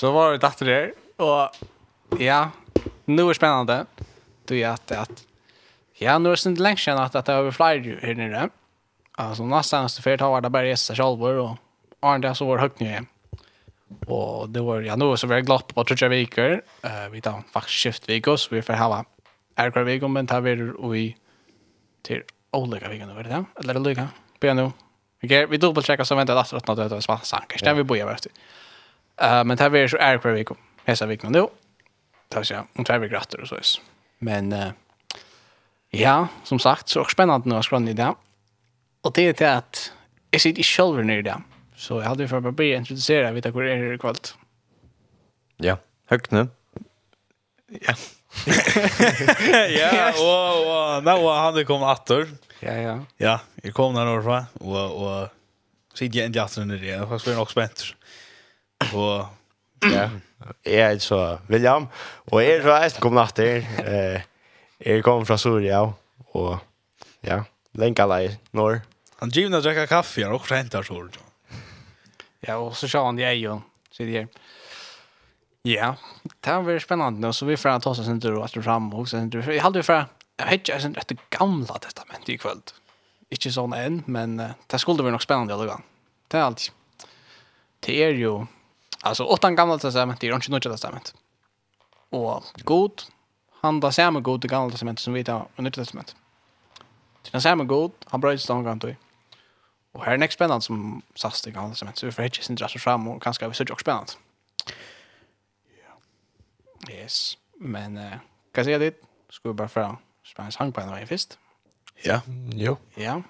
Så var det datter der, og ja, nu er det spennende. Du är at, at ja, nu er det ikke lenge siden at, at det har flyr här nere. Alltså någonstans för fyrt ha det bare bara seg själva og Arne så var høyt nye. Og det var ja, nå nu så veldig jag glad på Trudja Viker. Uh, vi tar faktisk skift Viker, så vi får ha Erkvar Viker, men tar vi och vi till olika er det det? Eller olika. Börja nu. Vi vi dubbelcheckar så väntar att att något att spassa. Kanske vi börjar efter. Uh, men det här är så är kvar veckan. Hesa veckan nu. Tar sig om tar vi åter och så is. Men uh, ja, som sagt så är det spännande nu att skrona i det. Och det är det att jag sitter i själva nere där. Så jag hade för att börja introducera vet jag hur är det kvällt. Ja, högt nu. Ja. ja, och och nu har han kommit åter. Ja, ja. Ja, jag kom när då va. Och och så gick jag inte åter ner. Jag var så nog spänt. Og ja, jeg er så William, og jeg er så eisen kom natt her. Eh, jeg kommer fra Surya, og ja, lenka lei, når. Han givna drekka kaffe, og også hentar så Ja, og så sjå han jeg jo, sier her. Ja, det var spennende, og så vi får ta oss en tur og etter fram, og så en tur. Jeg hadde jo fra, jeg vet ikke, jeg etter gamla testamentet i kveld. Ikke sånn enn, men det skulle være nok spennende i alle gang. Det er alltid. Det er jo, Alltså åttan gamla testament, det är inte nya testament. Och god, han där samma god i gamla testament som vi tar i nya testament. Det den samma god, han bröjdes då kan du. Och här är nästa spännande som sast i gamla testament. så vi får hitta sin dras fram och kanske vi söker också spännande. Yes, men uh, kan jag säga dit? Ska vi bara fram spänns hangpänna varje först? Ja, jo. Ja.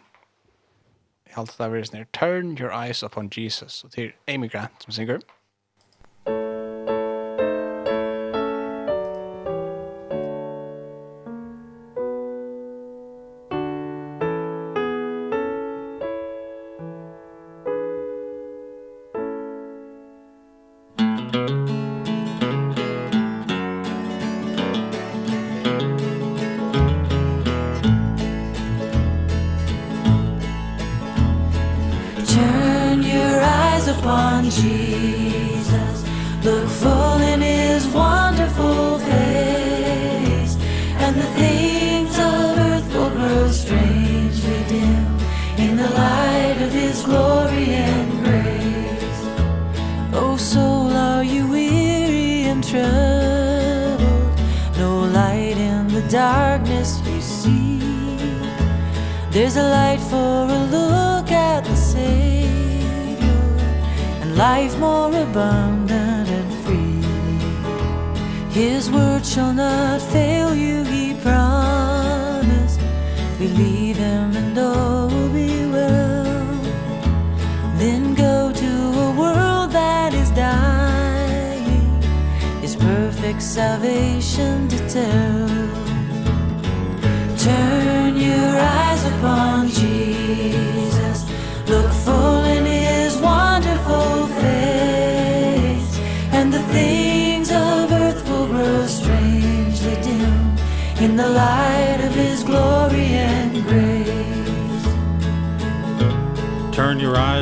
Jeg har alltid där sånn her, Turn your eyes upon Jesus. Och till Amy Grant som synger. Mm.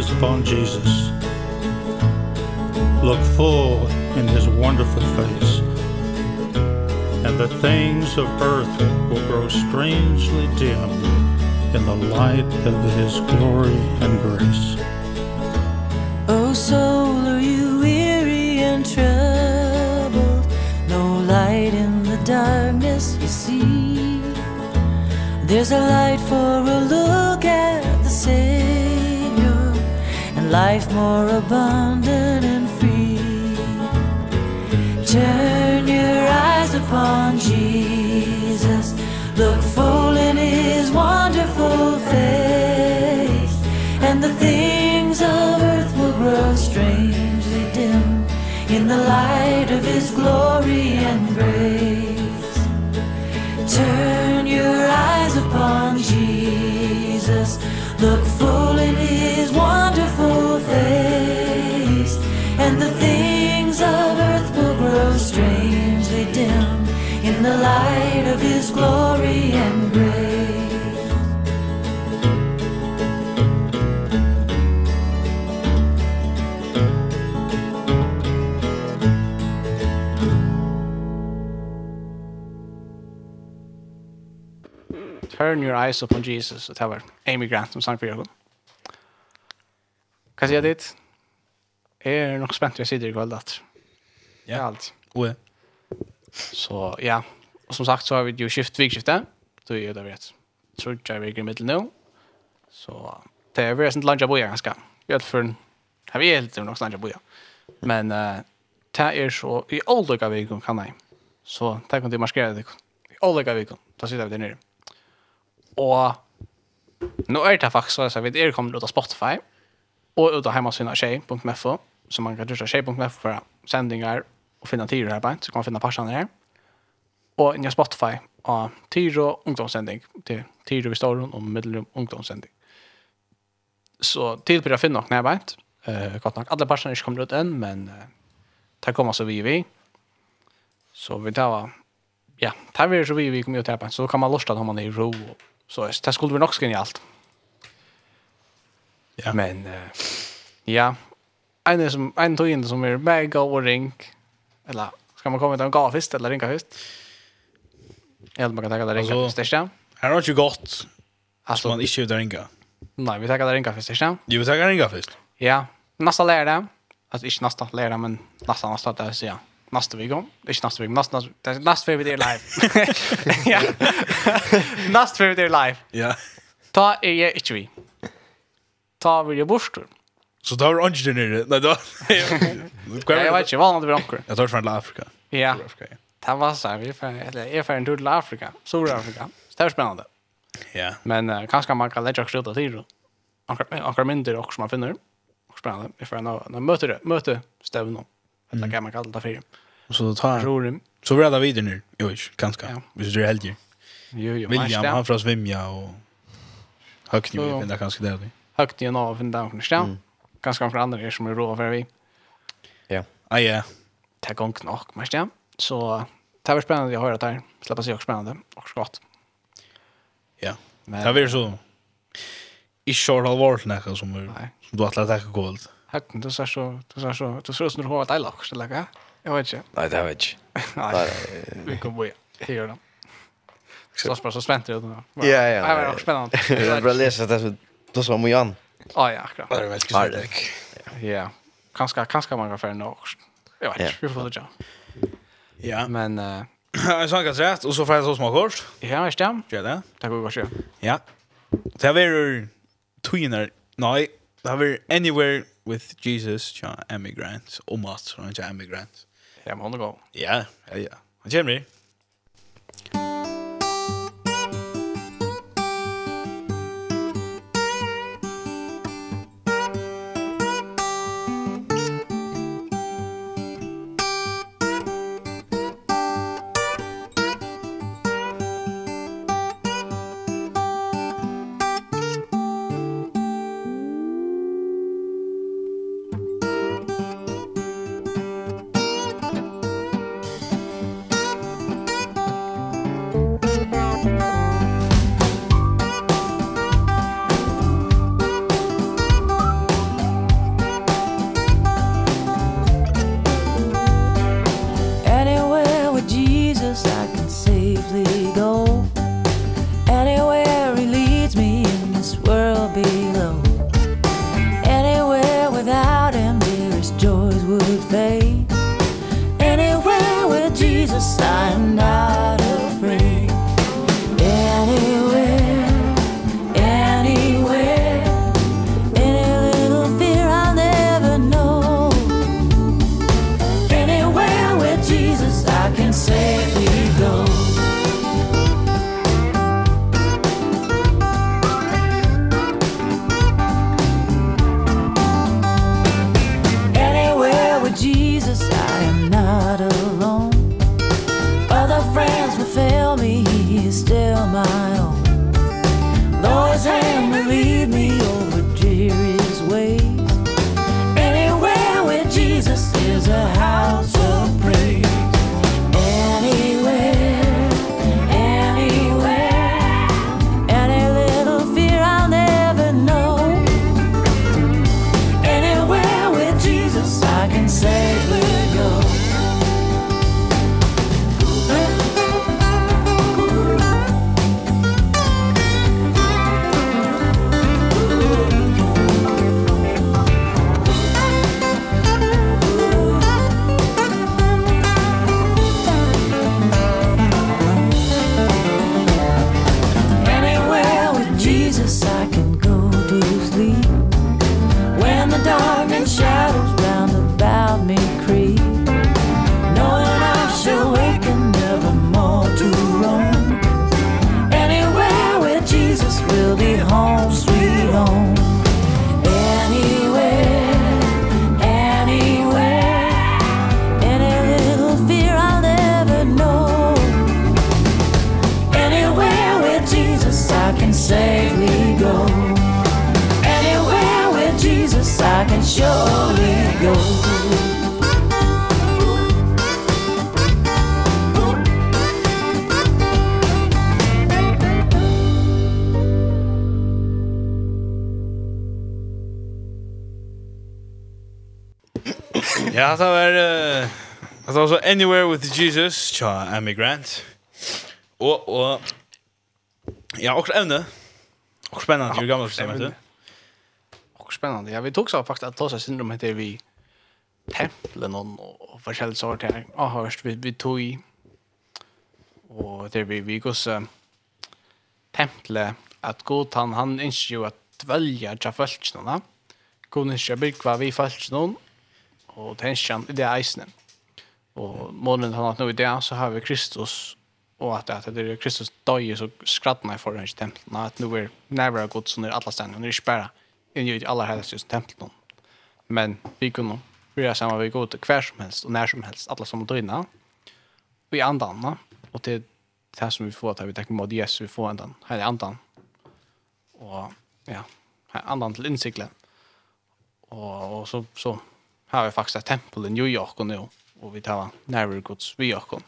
eyes upon Jesus. Look full in his wonderful face, and the things of earth will grow strangely dim in the light of his glory and grace. Oh, soul, are you weary and troubled? No light in the darkness you see. There's a light for a look at the sin life more abundant and free. Turn your eyes upon Jesus. Look full in his wonderful face. And the things of earth will grow strangely dim in the light of his glory and grace. Turn your eyes upon Jesus. Look full in his wonderful in the light of his glory and grace Turn your eyes upon Jesus. Det var Amy Grant som sang for Jørgen. Hva sier jeg dit? Jeg er nok spent til jeg sitter i kveld, datter. Ja, alt. Og jeg. Så ja, og som sagt så har vi jo skift vikskifte. Då är det vet. Tror jeg vi i middel nå. Så det er väl sånt lunch boja ganska. Jag för har vi helt nok lunch boja. Men eh det er så i olika veckor kan jag. Så tack kan du maskera det. I olika veckor. Då sitter vi der nere. Och nu är det faktisk så vi er kommer ut av Spotify och ut av hemsidan tjej.mfo så man kan dysta tjej.mfo för sendingar och finna Tyro här bant så kan man finna farsan här. Och in i Spotify av Tyro ungdomssändning till Tyro i Storon och Middelrum ungdomssändning. Så till på att finna något när vet. Eh gott nog alla farsan ikke kommer ut än men uh, det kommer så vi vi. Så vi tar ja, tar vi så vi vi kommer ut här bant så kan man lusta när man är i ro. Så det skulle vi nog i alt. Ja. Men eh, ja, en som en tog in som är mega och ring Eller ska man komma till en gala först eller ringa först? Eller man kan ta det ringa först, ja. Här har ju gått. Alltså man inte där ringa. Nej, vi tar det ringa först, ja. Jo, vi tar ringa först. Ja, nästa lärare. Alltså inte nästa lärare, men nästa nästa där så ja. Nästa vecka. Inte nästa vecka, nästa nästa nästa vecka är live. Ja. Nästa vecka är live. Ja. Ta är jag inte vi. Ta vi ju borstor. Så då var Angel nere. Nej då. Jag vet inte vad han hade varit. Jag tar från Afrika. Ja. Det var så här, vi är för en tur till Afrika, Sydafrika. Det var spännande. Ja. Men uh, kanske man kan lägga skjuta till då. Ankar mindre också som man finner. Och spännande. Vi får en möte, möte stävn om. Det kan man kalla det för. Så då tar Så vi räddar vidare nu. Jo, kanske. Ja. Vi ser helt helger. Jo, jo. William, han från Svimja och Högny, vi finner kanske där. Högny och Nav, av finner där kanskje noen andre er som er råd for vi. Ja. Ah, ja, det er gong nok, men ja. Så det var spennende å høre det her. Slipper seg også spennende, og så godt. Ja, men, det var så ikke så alvorlig noe som, er, som du atler at det ikke går ut. Du ser så, du ser så, du ser ut som du har et eilag, eller lenge. Jeg vet ikke. Nei, det vet ikke. Nei, vi kan bo i. Jeg gjør det. Så spennende. Ja, ja. Det var spennende. Jeg vil bare lese det som du sa om Jan. Ja. Ja, ja, akkurat. Bara väl ska det. Ja. Kanske kanske man kan för en år. Jag vet inte, vi får se. Ja, men eh jeg sa ganska rätt och så får jag så små kors. Ja, visst ja. Gjør det. Tack och varsågod. Ja. Det har vært twinner. Nei, det har vært anywhere with Jesus, ja, emigrants, omat, ja, emigrants. Ja, men hon går. Ja, ja, ja. Han kommer. with Jesus, tja, Amy Grant. Og, og, ja, og evne. Og spennende, jo gamle forstår, vet du. Og spennande. ja, vi tok så faktisk at Tosa Syndrom heter vi templen og, og forskjellige sorter her. Og hørst, vi, vi tog i, og det vi, vi går så temple, at god han, han ønsker jo at dvelja tja følelsene, god ønsker bygge hva vi følelsene, og tenker han i det eisene. Och månen han att nu i det så har vi Kristus och att att det är Kristus döje så skrattnar för den templet. Att nu är nära gott som är alla ställen. Det är inte bara i alla helst just templet. Men vi kunde vi är samma vi går till kvar som helst och när som helst alla som döna. Vi andan och det det här som vi får att vi tänker mod Jesus vi får andan. Här är andan. Och ja, här andan till insikle. Och, och så så har vi faktiskt ett tempel i New York och nu og vi tar nærmere gods vi og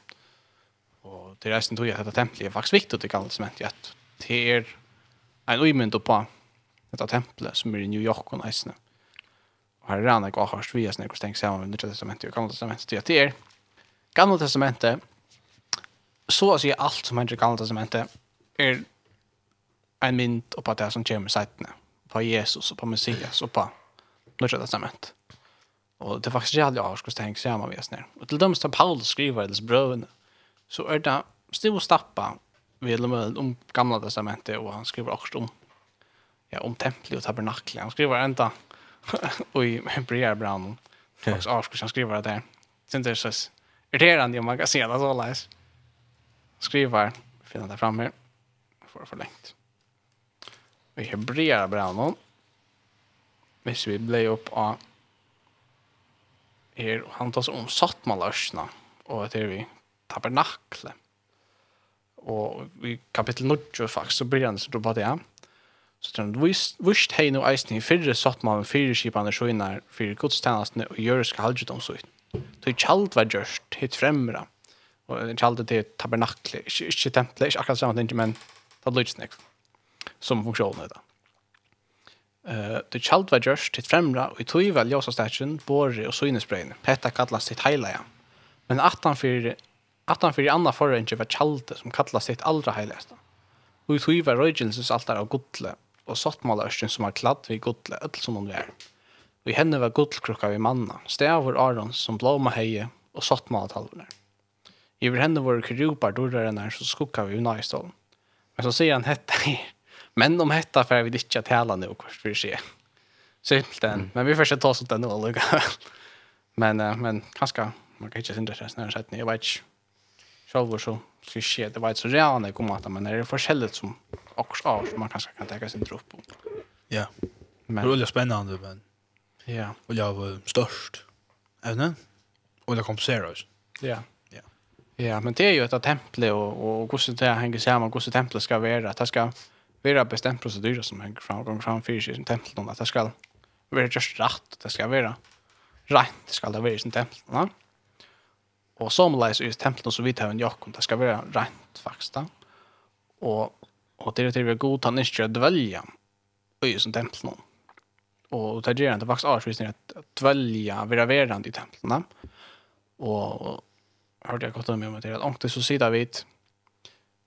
Og til reisen tog jeg at dette tempelet er faktisk viktig til gamle sement, at det er en uimynd på dette tempelet som er i New York og reisene. Og her er det ikke avhørst vi er snakker stengt sammen med Nytt testamentet og Gamle testamentet. Det er Gamle testamentet, så å si alt som hender i Gamle testamentet, er en mynd på det som kommer i på Jesus og på Messias og på Nytt testamentet. Och det är faktiskt jävligt avskast det hänger samman med oss Och till dem som Paulus skriver i bröven så är det stiv stor stappa vid om gamla testamentet och han skriver också om ja, om templet och tabernaklet. Han skriver ända och i Hebreerbrann faktiskt avskast han skriver det där. Sen det är så irriterande om man kan se det så läs. Skriver, finna det fram här. Får förlängt. I Hebreerbrann Hvis vi ble opp av er han tar seg om sattmaløsene, og det er vi tabernakle. Og i kapittel 9 faktisk, så blir han så på det. Så tror er vist hei no eisen i fyrre sattmalen, fyrre skipene sjøyner, fyrre godstjenestene og gjøres skal halde dem så ut. Så i kjald var gjørst, hitt fremre. Og i kjald det er tabernakle, ikke, ikke tempelet, ikke akkurat samme ting, men det er lydsnekt som funksjonen i det. Uh, det kjalt var gjørst til fremra, og i tog var ljøsastetjen, båre og synesbrein. Petta kallast sitt heilaja. Men atan fyrir, atan fyrir anna forrøynge var kjalde, som kallast sitt allra heiligasta. Og i tog var røygelses altar av godle, og sottmalerøsken som var kladd vid godle, öll som hon var. Og i henne var godlkrukka vid manna, stavur arons som blåma heie, og sottmalatalvene. I henne var krupar dorrarennar som skukka vid unna i stålen. Men så sier han hette her, Men om hetta för vi inte att tala nu och för sig. Simpelt än. Men vi får se ta sånt den och lugga. Men men kanske man kan inte synda sig när sätt ni vet. Själv så så shit det var så realt när kom att men det är forskjelligt som också av som man kanske kan ta sig upp på. Ja. Men det är spännande men. Ja. Och jag var störst. Även. Och det kom seriöst. Ja. Ja. Ja, men det är ju ett temple och och hur det hänger samman, hur templet ska vara. Det ska vera bestemt procedurer som hänger fram gång fram för sig i templet att det ska vara just rätt det ska vara rätt det ska det vara i sin templet va och som läs i templet så vitt har en jakom det ska vara rätt faktiskt och och det är det vi god han inte dvälja i sin templet nu och det ger inte faktiskt avsvisning att dvälja vara verande i templet och hörde jag gott om det att det så sida vid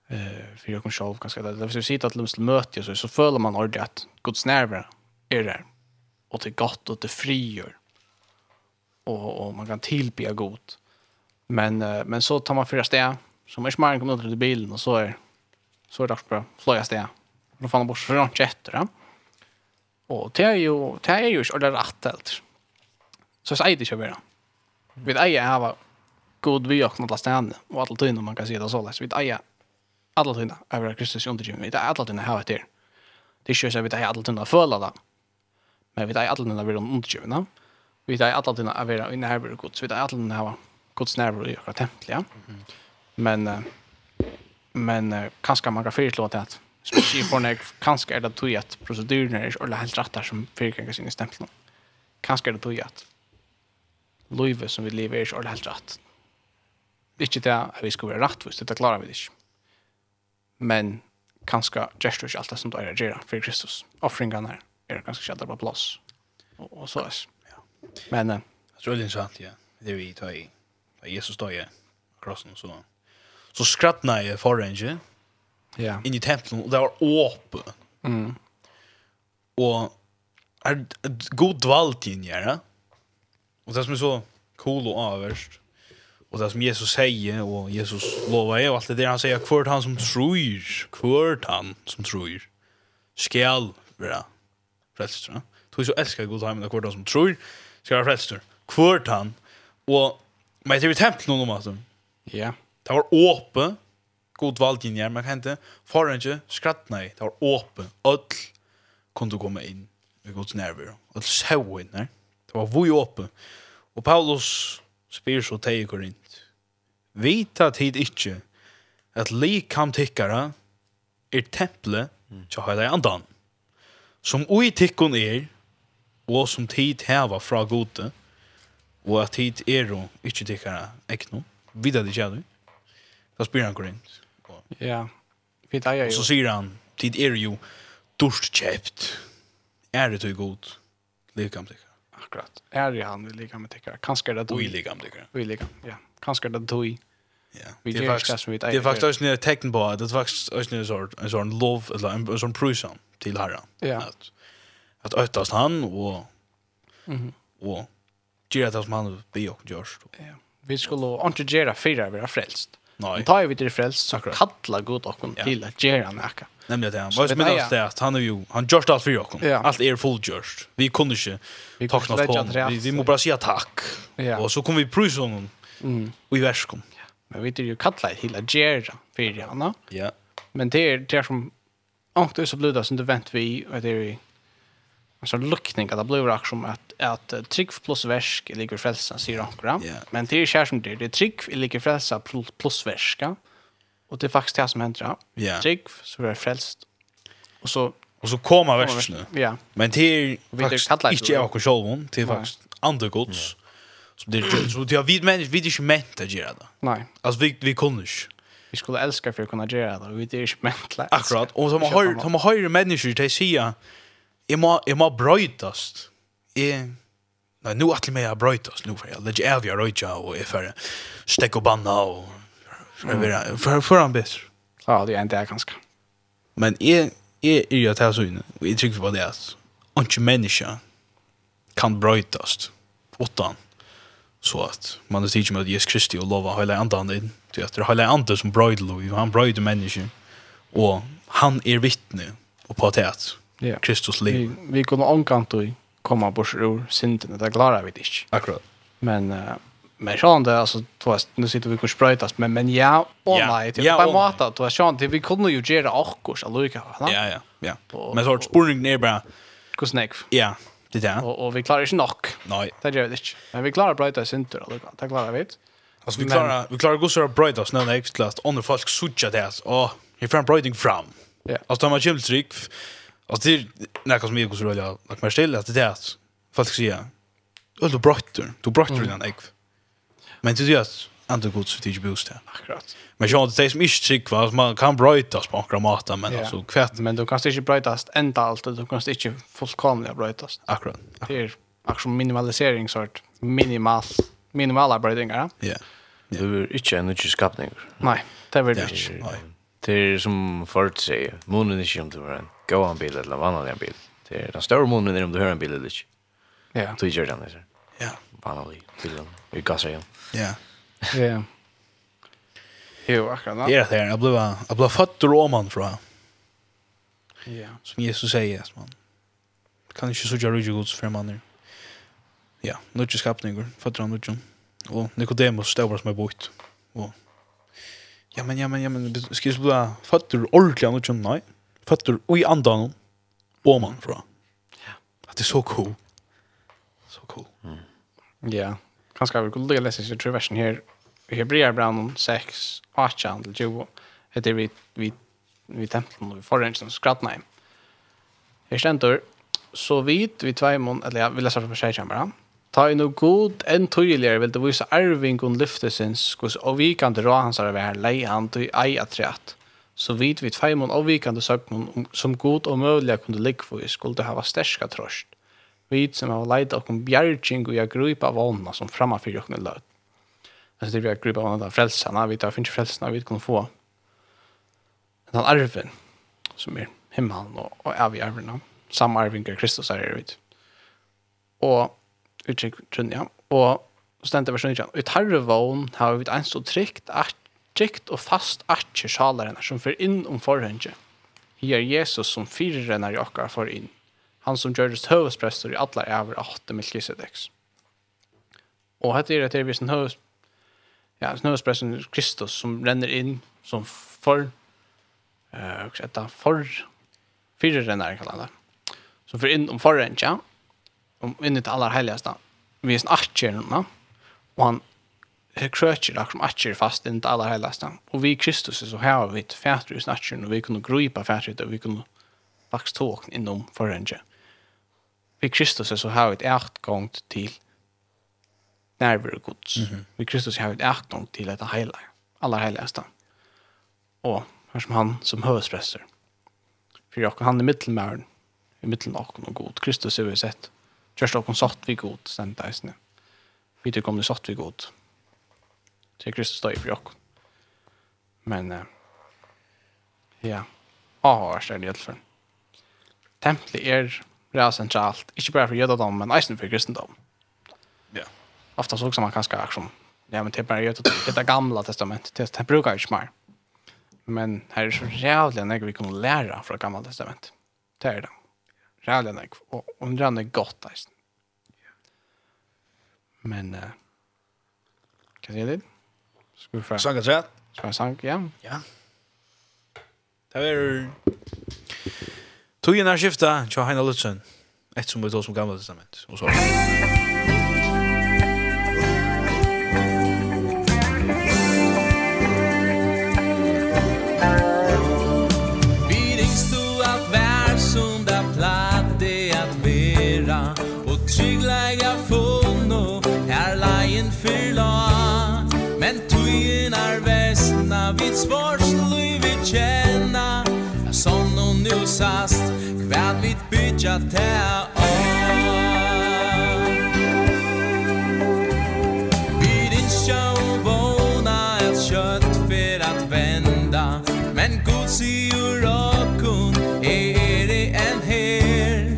eh för jag kan själv ganska där. Därför så sitter att lumsel möte så så följer man ordentligt att Guds närvaro är där. Och det är gott och det frigör. Och och man kan tillbe god. Men men så tar man första steg som är smart kommer ut ur bilen och så är så är det dags på flöja steg. Då fann bort från chatten Ja? Och det är ju det är ju så där rätt helt. Så så är det ju bara. Vi vet ej god vi och något lastande och allt det man kan se det så läs. Vi vet alla tunna över Kristus undergiven vi. Det är alla tunna här efter. Det är ju så vi det alla tunna förla där. Men vi det är alla tunna vi undergiven. Vi det alla tunna över i närvaro Guds. Vi det alla tunna här Guds närvaro i våra tempel. Ja. Men men kanske man kan föreslå det att spesielt for når kanskje er det tog at proseduren er ikke helt rett der som fyrkjengar sin i stempelen. Kanskje er det tog at livet som vi lever er ikke helt rett. Ikke det at vi skal være rett, hvis det klarer vi det ikke men kanskje gjør du ikke alt det som du er gjør for Kristus. Offringene er ganske kjent på plass. Og, og så er ja. Men... Uh, tror det er interessant, ja. Det vi tar i. Da Jesus står i krossen, så, så skrattna jeg foran ikke. Ja. Inn i tempelen, og det var åpent. Mm. Og er, er god dvalt inn i det. Og det som er så cool og avverst, Og det som Jesus sier, og Jesus lovar og alt det der han sier, hvert han som tror, hvert han som tror skal være frelst. Ja? Du så älskar god hemma hvert han som tror skal være frelst. Hvert han Og, men det är templet någon mat. Ja. Det var åpe, God valdinjer, man kan foran ikke, skratt nei, Det var åpe, Öll du komma inn i Guds närvaro. Öll såg inn her, Det var vui åpe. Og Paulus spyr så teg i Korint. Vita tid ikkje at likam tikkara er temple tja heila andan som ui tikkun er og som tid heva fra gode og at tid er og ikkje tikkara ekno vita det kjadu da spyr han korint. Ja vita ja og så sier han tid er jo dorst kjept er det tog god likam tikkara akkurat er det han likam tikkara kanskje er det ui likam tikkara ui likam ja kanskje det tog. Ja. Det är faktiskt det är faktiskt också ett tecken på att det faktiskt också en sort en sån lov eller en sån prusan till Herren. Ja. Att att öttast han och mhm och göra det som han be och görs. Ja. Vi skulle inte göra fyra vi är frälst. Nej. Men tar vi till frälst så kalla god och kom till att göra näka. Nämligen det han. Vad som menar du det? Han är ju han görs allt för oss. Allt är fullgjort. Vi kunde inte ta oss på. Vi vi måste bara säga tack. Och så kommer vi prusa honom mm. och i värskom. Ja. Men vi vet ju kalla hela Gerda för Jana. Ja. Men det är det som ångt är så blöda som det vänt vi och det är alltså lukning att det blir också att att trygg plus värsk ligger frälsa säger ankra. Ja. Men det är skär som det det är trygg ligger frälsa plus värska. Och det är faktiskt det som händer. Ja. Trygg så är frälst. Och så Och så kommer versen. Ja. Men det är faktiskt inte jag och själv, det är faktiskt andra gods. Så det så det har vi men vi inte ment att göra det. Nej. Alltså vi vi kunde inte. Vi skulle älska för att kunna göra det. Vi det är inte mänt. Akkurat. Och som har som har människor till sia. Jag må jag må brötast. Är Nei, nu atle meg har brötast nu för jag lägger av jeg røytja, og jeg för stekk og banna och för för för han bedre. Ja, det er en inte ganske. Men jeg, är ju att här så inne. jeg trykker på det at, ikke människa kan brötast. utan så att man det teacher med Jesus Kristi och lova hela andan in det att det hela anden som bröder och han bröder människor och han är vittne och på att ja. Kristus liv. Vi, vi kommer ankant och komma bort ur synden det klarar vi inte akkurat. Men uh, men så det alltså tvåst nu sitter vi och spraytas men men ja och nej det på mata då sjön det vi kunde ju göra också alltså ja ja ja. Men så spurning ner bara kus neck ja. Det där. Och, och vi klarar inte nog. Nej. Det gör vi inte. Men vi klarar Brightas inte då. Det klarar vi inte. Alltså vi klarar vi klarar gossar Brightas när det är klart under folk sucha det alltså. Åh, i fram Brighting fram. Ja. Alltså man chill trick. Alltså det när kan som jag gossar jag att man ställer att det är folk säger. Öl du brötter. Du brötter den ägg. Men det är ju inte gott så tidigt boost här. Akkurat. Men jag det det som inte trick var man kan brötas på några mata men alltså kvätt men du kan inte brötas ända allt Du kan inte fullkomligt brötas. Akkurat. Det är action minimalisering sort minimal minimala brötningar. Ja. Du är inte en ny skapning. Nej, det är det inte. Det är som förut säger, månen är inte om du har en gåanbil eller en vanlig bil. Det är den större månen är om du har en bil eller inte. Ja. Du gör den. Ja. Vanlig bilen. Vi gasar igen. Ja. Ja. Jo, akkurat. Det är det här. Jag blev, jag blev fött roman tror jag. Ja. Som Jesus säger. Man kan inte så göra gods för man Ja, nu är det skapningar. Fötter han nu. Och Nicodemus stävar som är bort. Och Ja, men, ja, men, ja, men, ska ju bli fötter ordentligt annars? Nej. Fötter och i andan och man från. Ja. Det är så cool. Så cool. Mm. Ja. Kanske vi kunnat läsa sig till versen här Hebreerbrevet 6, 18 til 20. Det er vi, vi, vi templen og vi forrensene skrattene hjem. Her stendur, så vidt vi tveimon, eller ja, vi leser fra seg ta i noe god enn tydligere vil det vise arvingon lyftesins, skos avvikande rå hans av her lei han til ei atreat. Så vidt vi tveimon avvikande søgnon som god og mødelig kunne likvoi skulle hava sterska trost. Vidt som hava leid om bjergjeng og jeg grupa vana som framma og okkom løt. Alltså det blir grupp av andra frälsarna, vi tar finns frälsarna vi kan få. Den här arven som är himmelen och, och är vi arven. Samma arvingar Kristus är det vid. Och uttryck trunja. Och stendet vers 19. Ut harvån har vi en så tryggt att trygt og fast atje sjalarene som fyrir inn om forhenge. Hier er Jesus som fyrrenner i okkar for inn. Han som gjøres høvesprester i atler over 8 milkisedeks. Og hette er det etter visen høves ja, snøvespressen Kristus som renner inn som for eh uh, etter for fire renner kallar det. Som för in om förren ja. Om in i det allra heligaste. Vi är snart och han krøtjer akkurat som atjer fast inn til aller heilaste. Og vi i Kristus så har vi et fætre i snatjen, og vi kunne gripa fætre og vi kunne faktisk tåkne innom ja. Vi Kristus Kristus så har vi et ert till til nærvare gods. Mm -hmm. Vi Kristus har ett äktning till ett hela, alla heligaste. Och här som han som högspräster. För jag han är mittelmärn, i mitten av och god. Kristus har vi sett. Kjørst opp satt vi god, stendt eisene. Vi tykker om det satt vi god. Så Kristus står i for oss. Men, uh, ja, avhørs er det i alle fall. är er real sentralt, ikke bare for jødedom, men eisene for kristendom ofta så också man kanske action. Ja, men det är bara ju det gamla testamentet. Det, det brukar ju smart. Men här är så jävla när vi kan lära från gamla testamentet. Det är det. Jävla när och undrar är gott alltså. Men eh uh, kan jag det? Ska vi få. Sanka chat. Ska vi sanka ja? Ja. Det är Tog ju när skifta, Heina Lutzen. Ett som vi tog som gamla testament. Och så. Guds vårs liv vi känna. Är sån nu sast Kvad vid bytja tä Vi din show våna Ett kött för att vända. Men Guds i urakon Är det en her.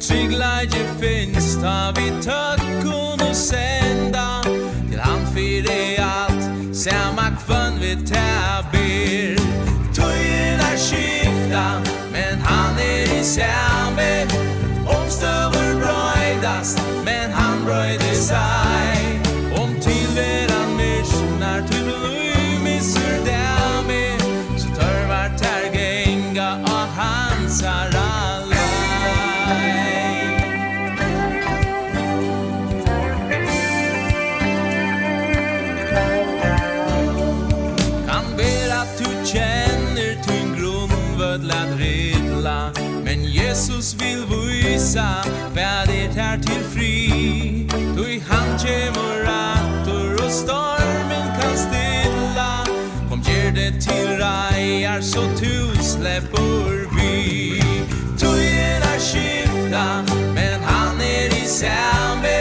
Tryggläge finns Ta vi tökkon og säg Ser mag fun við tær bil Tøyna skifta Men han er í sær. visa vad det är till fri Du i han kemur rattor och stormen kan stilla. Kom ger det till rajar så tu släpper vi Tøyen er skifta, men han er i samme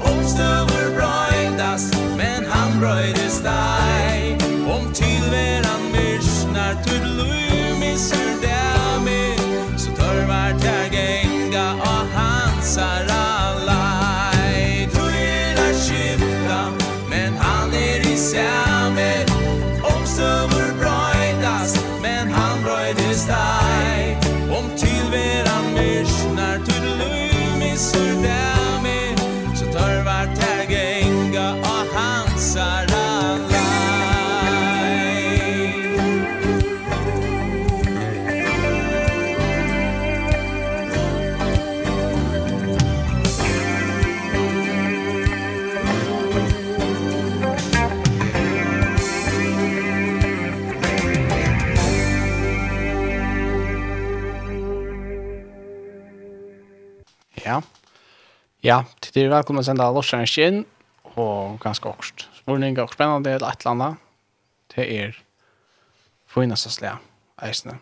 Omstøver brøydast, men han brøydes deg Om tilveran myrsnar, tu blumissur deg Ja, det är välkomna att sända lossaren in och ganska också. Spårning och spännande eller ett annat. Det är finast att slä. Eisne.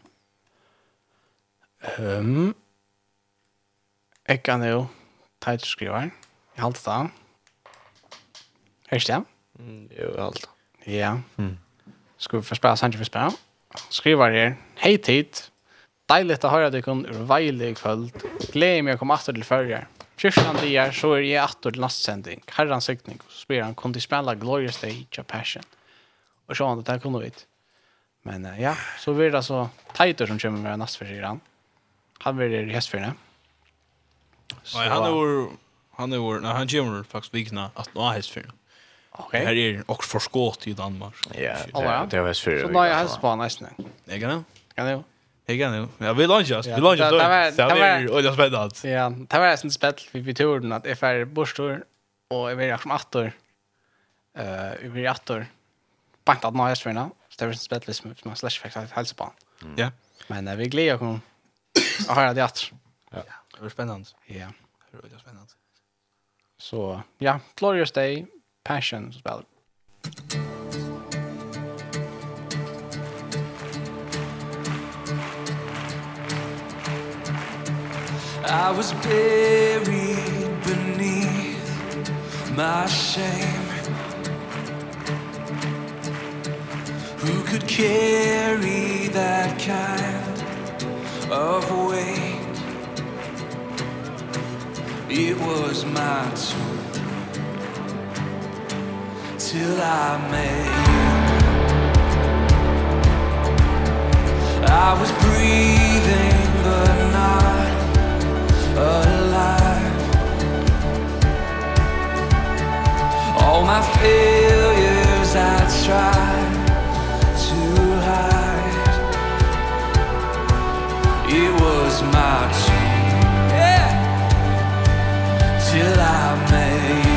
Um, jeg kan jo ta et skriver. Jeg halte det. Hørs det? Mm, jo, jeg halte det. Ja. Mm. Skal vi få spørre, sannsyn for spørre? Skriver her. Hei tid. Deilig å høre deg kun urveilig kvöld. Gleder meg å komme etter til førre. Kyrkjan dier, så er jeg atter til nastsending. Herran sikning, så spyr han, kunne de spela Glorious Day, of Passion? Og så han, det her kunne ut. Men uh, ja, så blir det altså Taito som kommer med nast han. Han blir i hestfyrne. Så... Nei, han er vår, han er vår, nei, han kommer faktisk vikna at nå er Okej. Här Her er også forskått i Danmark. Ja, det er för. Så nå er hestfyrne nesten. Ikke det? Kan det jo. Jag kan. Ja, vi lunchas. Vi lunchas. Det var olja spännande. Ja, det var en spett vi vi tog den att FR borstor och vi är som attor. Eh, vi är attor. Bankat några hästarna. Så det var en spett liksom som slash faktiskt hälsa på. Ja. Men vi glädjer oss Jag har det att. Ja. Det var spännande. Ja. Det var olja spännande. Så, ja, Glorious Day Passion spelar. Thank. I was buried beneath my shame. Who could carry that kind of weight? It was my turn Till I made I was breathing but not alive All my failures I try to hide It was my dream yeah. Till I made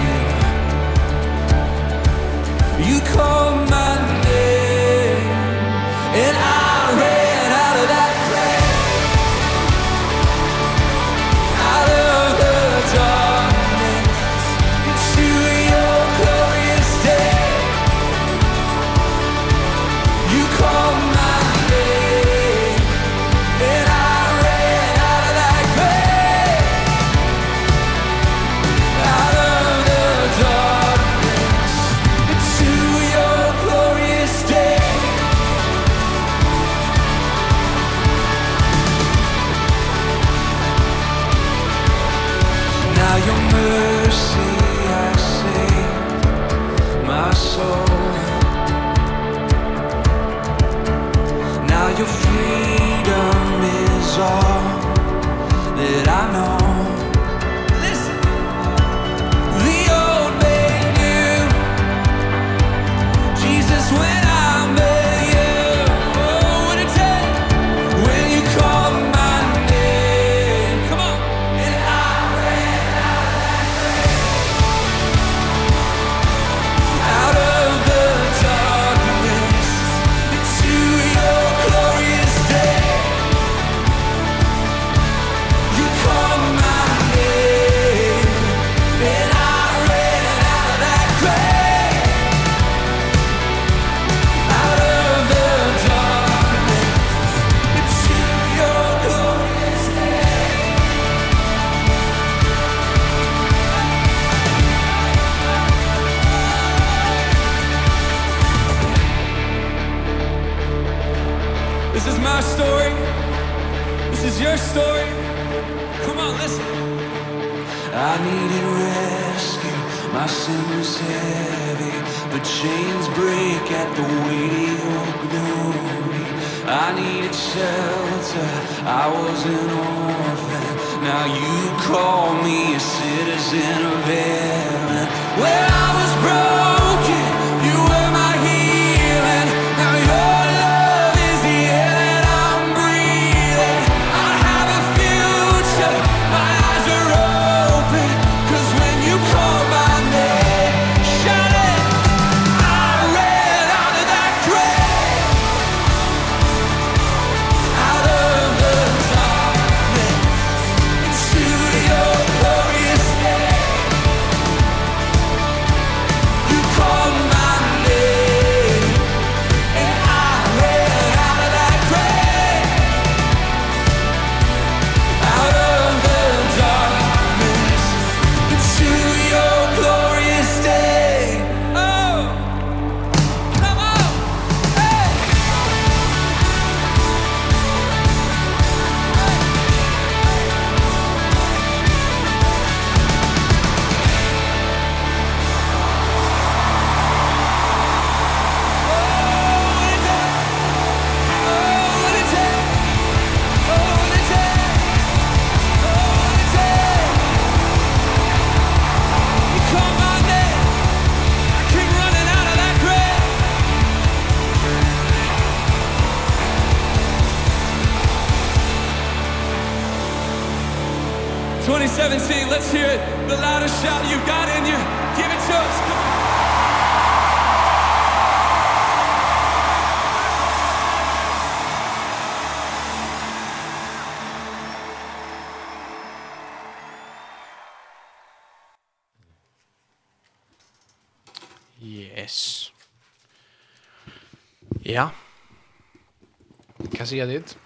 säga dit.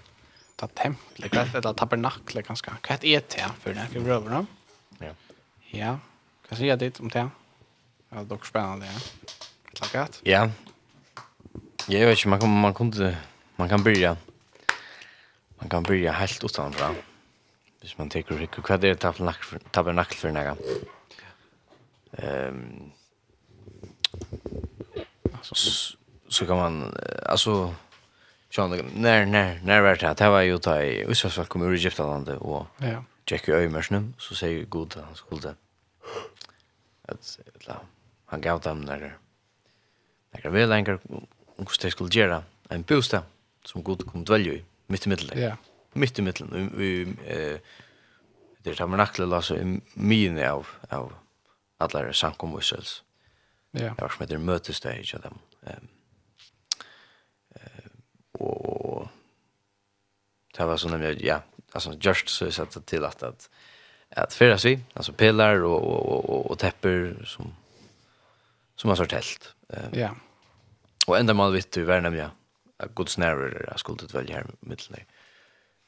Ta templet, kvart eller tabernakle ganska. Kvart är det för det här bröderna. Ja. Ja. Kan säger dit om det. Ja, dock spännande. Ja. Klart. Ja. Jag vet inte man kan man kunde man kan börja. Man kan börja helt utanför. Hvis man tar hur hva är det tabernakel för nægge? Ehm... så, så kan man, alltså, Sjön, när, när, när var det här? Det var ju ta i Israelsfall kom ur Egyptalandet och ja. tjekk i öjmörsnen. Så säger god han skulle att han gav dem när när väl längre om hur de skulle göra en bostad som god kom dvälja i mitt i. Ja. Mitt i middelen. Vi, eh, det är tabernaklet alltså i mine av, av alla samkom Israels. Ja. Det var som heter mötesdag i dem. Um, och det var sånn jag ja alltså just så så att till att att att förra sig alltså pellar och och och och täpper som som har sort helt. Ehm ja. Och ända mal vet du värna ja. Att god snärer jag skulle det välja här mitteln.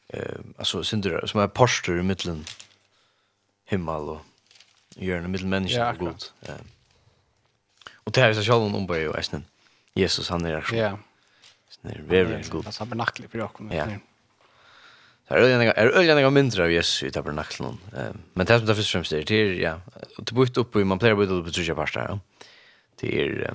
Ehm alltså synder som är pastor i mitten himmel och gör en mittelmänniska god. Ehm. Och det här är så själva om på ju Esnen. Jesus han är så. Ja när vi är god. Det är bernakligt för jag. Ja. Det är öliga är öliga några mindre av Jesus i tabernakeln. Eh men det som det först främst är det är ja Det bort upp i man plejer byta upp på tredje pastar. Ja. Det är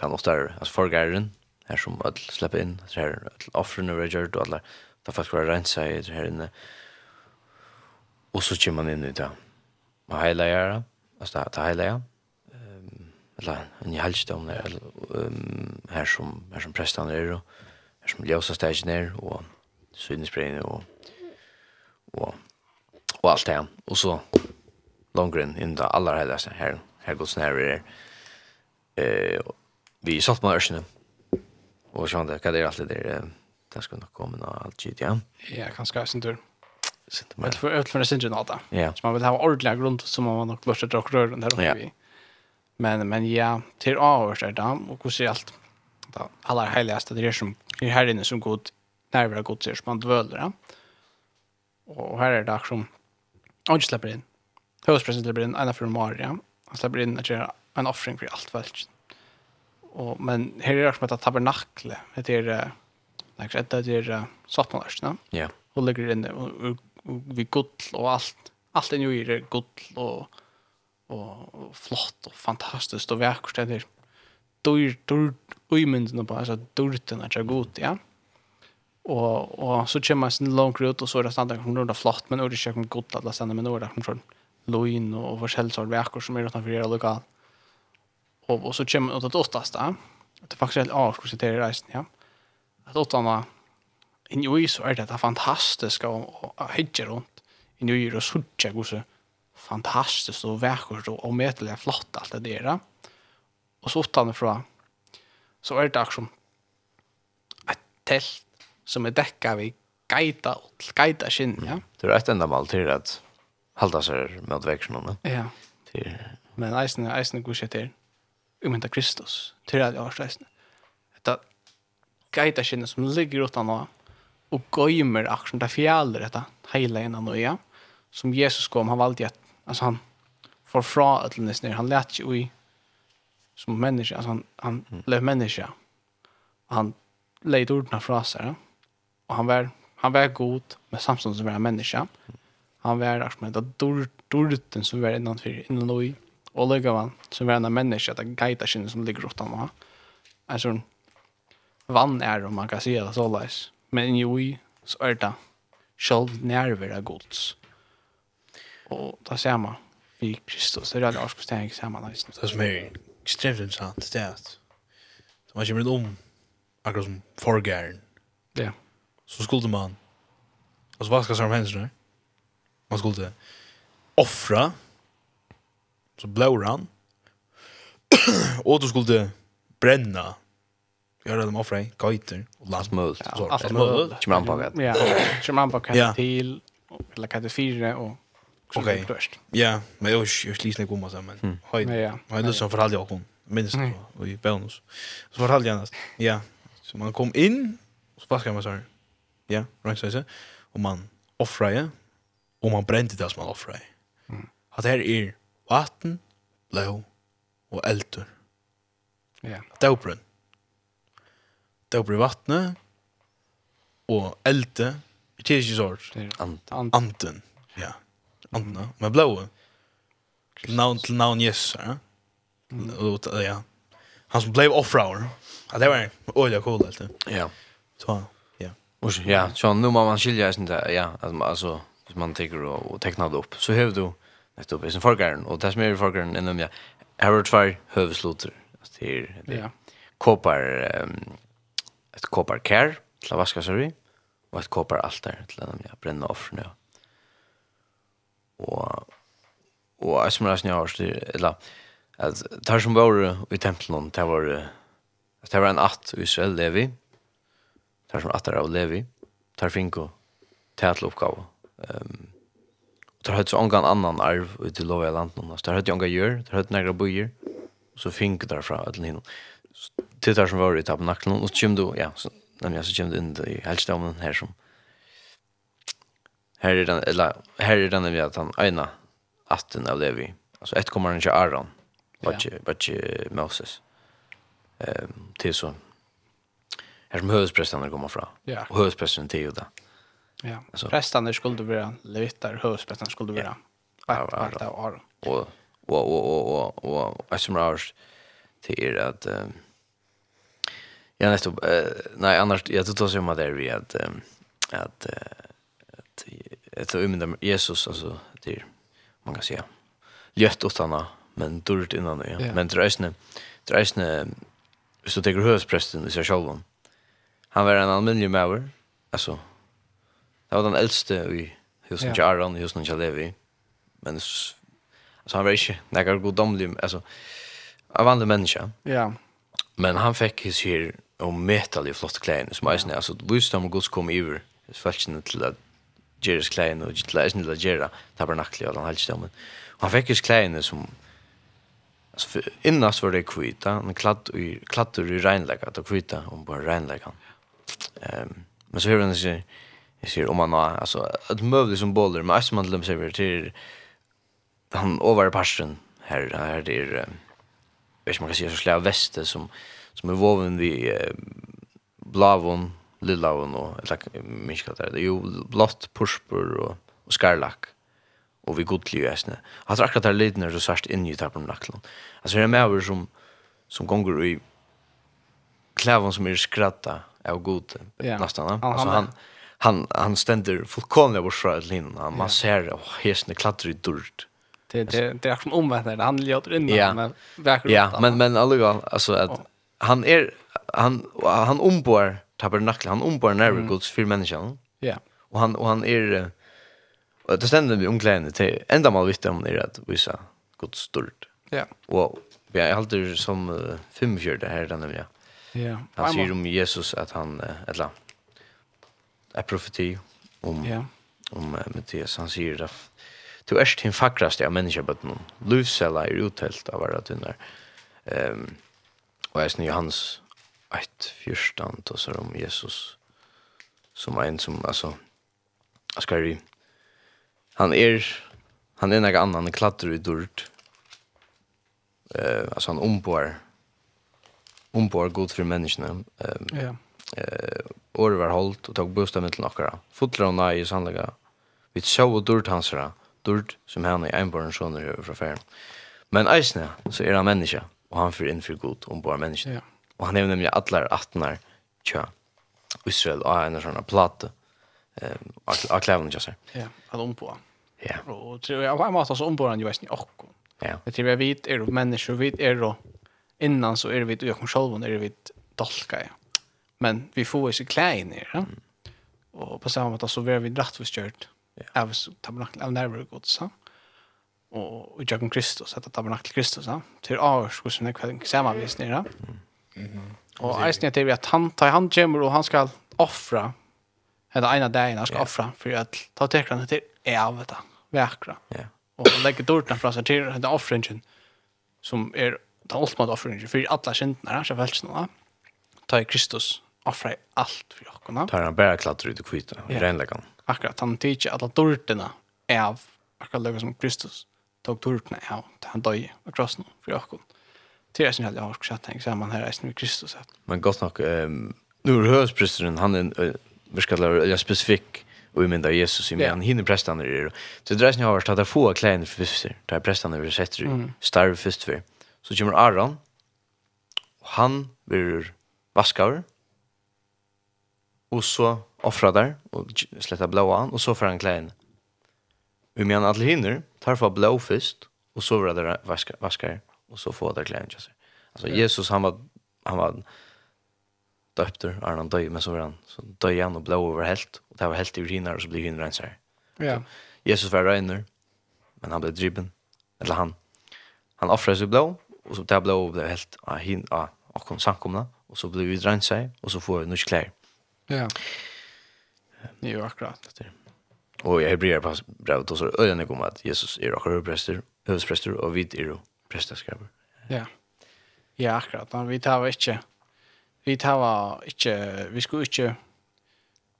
han ofta är alltså förgärden här som att släppa in så här offren och regard och alla där fast vara rensa i det här inne. Och så kommer man in i det. Man heilar, alltså det heilar eller en i helgdom der, um, her som, her som prestene er, og her som ljøsa stegen er, og synesbregne, og, og, og alt det, og så longren inn det aller helgaste, her, her gods nære er, eh, vi satt med ørsene, og sånn det, hva det er alt det der, det skal nok komme noe alt gitt, ja. Ja, kanskje jeg sin tur. Sintur mer. Jeg tror jeg sin tur nå da. Ja. Så man vil ha ordentlig grunn, så må man nok børste drakk røren der oppe i. Ja Men men ja, till avs är dam och hur ser allt. Då alla heligaste det är som är här inne som god närvaro god ser man dvöller. Ja? Och här är det som och släpper in. Huspresident släpper in en för Maria. Han släpper in att göra en offering för allt väl. Och men här är det som att tabernakle. Det är Like det där är sattmanast, va? Ja. Och ligger inne och vi gott och allt. Allt är ju i gott och og, og flott og fantastiskt og vekkert det där. dyr, dyr, uimynden på altså dyrten att jag god, ja. Och och så kommer man sin langt ut och så är det standard som det flott men ordet kör gott att läsa men ordet från loin och forskjelliga vekkert som är utanför era lokal. Och och så kommer man åt det åttaste. Det er faktiskt helt avskurs i reisen, ja. Att åttarna i ju så är det fantastiska och, och, och runt. I New York och suttja fantastiskt och vackert och omätligt flott allt det där. Och så utanifrån så är det också som ett tält som är däckat vid gaita och gaita skinn, ja. Mm. Det är ett enda mål till att halda sig mot växlarna. Ja. Till... Men eisen är eisen god till umynta Kristus, till att jag har eisen. Detta gaita skinn som ligger utan och och gömmer aktion där fjäller detta hela innan och ja som Jesus kom han valde att Alltså han får fra att ner. han lät ju i som människa alltså han han mm. blev människa. Han lejde ordna fra sig. Ja? Och han var han var god med samstånd som var en människa. Han var där med heter dor dorten som var innan för innan och i och lägga van som var en människa där guidar sin som ligger åt honom. Alltså vann är om man kan säga så läs. Men ju i så är det själv nerver av gods og det man vi Kristus. Det er alle årskorsteg samme. Det som er ekstremt interessant, det er at man kommer om akkurat som forgæren. Ja. Så skulle man altså vaska sig om händerna. Man skulle offra så blåra han og du skulle bränna göra dem offra i gajter och last möl så allt möl kommer han på det. Ja, kommer han på kan till eller kan det fyra och Okej. Ja, men jag jag slis när gumma men. Hej. Ja. Men det som förhållde jag hon minst och i bonus. Så förhållde jag nästan. Ja. Så man kom in så vad ska man säga? Ja, right så så. Och man offrade och man brände det som man offrade. Mm. Att här är vatten, blå och eldur. Ja. Dåbrunn. Dåbrunn vattnet og elde, det er ikke sort. Anten. Anten andra. Men blåa. Navn till navn Jesus. Ja. Mm. ja. Han som blev offrower. Ja, det var olja cool det. Ja. Så ja. Och ja, så nu man man skilja sig inte ja, alltså alltså hvis man tänker och, och tecknar det upp så hör du nettopp är sen folkaren och det som är folkaren inom ja. Har två hövsloter. Alltså det är det. Kopar um, ett kopar kär till att vaska sig i och ett kopar altar till att bränna offren. Ja og og jeg som resten jeg har styr, eller at tar som var i tempelen, det var det var en att i Israel levi, tar som at av levi, tar finko, teatel oppgave. Um, og tar høyt så ångan annan arv ut til lov i landen, så tar høyt ångan gjør, tar høyt negra bøyer, og så finko derfra, eller hinnom. Til tar som var i tabernaklen, og så kommer du, ja, så, nemlig, så kommer du inn i helstedommen her som, Här är den eller här är den vi att han ena atten av Levi. Alltså ett kommer han ikke Aaron. Vad vad Moses. Ehm till så. Här som hövdsprästen kommer fra. Ja. Och hövdsprästen till Juda. Ja. Alltså prästarna skulle vara levitar, hövsprästarna skulle vara. Ja. Av Aaron. Och och wo och och och som rörs at um Ja, nästa. Nej, annars jag tror att det är vi att att att ett ömmen Jesus alltså det man kan säga lött utan men durt innan det ja. men drösne drösne så tar högsprästen i sig själv han var en allmänlig mäver alltså det var den äldste i husen ja. Jaron i husen Jalevi men alltså han var inte några godomlig alltså av andra människa ja. Men han fick his här och metal i flott kläder som är alltså visst om Guds kom över fältsen till att Jerry's Klein och Gitla är inte Jerra tabernaklet han helt stämmen. Han fick his Klein som alltså innast var det kvita, han kladd i klattur i reinlägga, att kvita om bara reinlägga. Ehm men så hör han sig jag ser om man har alltså ett mövde som boller men alltså man lämnar sig till han över passion här här det är vet man kan säga så slä väste som som är voven vi blavon lilla och eller minska där. Det är ju blått purpur och och skarlack. Och vi godlig ju äsne. Har akkurat där lite när så svart in ju tappar nacklan. Alltså det är mer som som gånger i klävon som är skratta av god yeah. nästan. Alltså han, han han han ständer fullkomligt bort från linjen. Han man ser och häsne klattrar i dörrt. Det det det är som omvänt när han låter in yeah. men verkar Ja, men men alltså alltså att han är han han ombor tabernakel han ombar närvaro mm. Guds för människan. Ja. Och han och han är och det ständer vi omklädande till ända mal vitt om det att visa Guds stort. Ja. Och vi är alltid som uh, fem fjärde här den ja. Ja. Han säger om Jesus att han uh, eller är profeti om ja. om uh, Mattias han säger att Du är din fackraste av människabötnen. Lufsela är uthällt av varra tunnar. Ehm um, og snö hans ett fyrstan och så om Jesus som en som alltså ska vi han är er, han är er någon annan klättrar i dörrt eh alltså han ombor ombor god för människan eh ja. eh uh, var halt och tog bostad med några fotlar och nej sannliga vi så och durt hansara, durt som han är enbarn soner över från färden men eisne så är han människa och han för inför god ombor människa ja. Og han är nemlig alla attnar tja. Israel og en sånn plate platta. Av klævene just seg. Ja, han om på. Ja. Och tror jag var matas om på han ju vet ni och. Ja. Det tror jag vet är det människor vet är då innan så är det vet jag kom själv är det vet dalka. Ja. Men vi får ju så klein ner. Ja? Och på samma sätt så blir vi rättfärdigt Ja. Av tabernakel av närvaro god, Ja og i Jakob Kristus, etter tabernakel Kristus, til avhørs hvordan jeg kvelden sammen viser nere. Mm. Och eisen är att han tar han kommer och han skal offra. Det ena dagen han ska offra för att ta tekrarna till är av det. vekra Ja. Och legger dorten fra seg till den offringen som är den ultimate offringen för alla synderna så välts nu. Ta i Kristus offra allt för oss. Tar han bara klättrar ut i kvita i renläggan. Akkurat han tiger alla dorterna är av akkurat som Kristus tog turtna ja han døy og krossen for jakken det är sån här jag har sett tänkt här resten med Kristus. Men gott nog ehm nu hörspristen han är verkligen jag specifik och i min där Jesus i men han hinner prästan i det. Så det är har varit att få klän för fister. Där prästan över sätter ju starv först för. Så kommer Aron och han blir vaskar och så offrar där och släta blåa och så får han klän. Vi menar att hinner tar för blå först och så blir det vaskar. vaskar och så får det klämma sig. Alltså Jesus han var han var döpter är han döj men så var han så döj han och blå över helt och det var helt i uriner och så blir hindrar så. Ja. Jesus var reiner men han blev dribben eller han han offrade sig blå och så det blå blev helt ah hin ah och kom samkomna och så blev vi dränkt sig och så får vi nu klär. Ja. Det är akkurat det. Och i Hebreer brevet så ölen kommer att Jesus är och överpräster, överpräster och vid är prestaskaper. Ja. Ja, akkurat. Men vi tar ikke vi tar ikke vi skulle ikke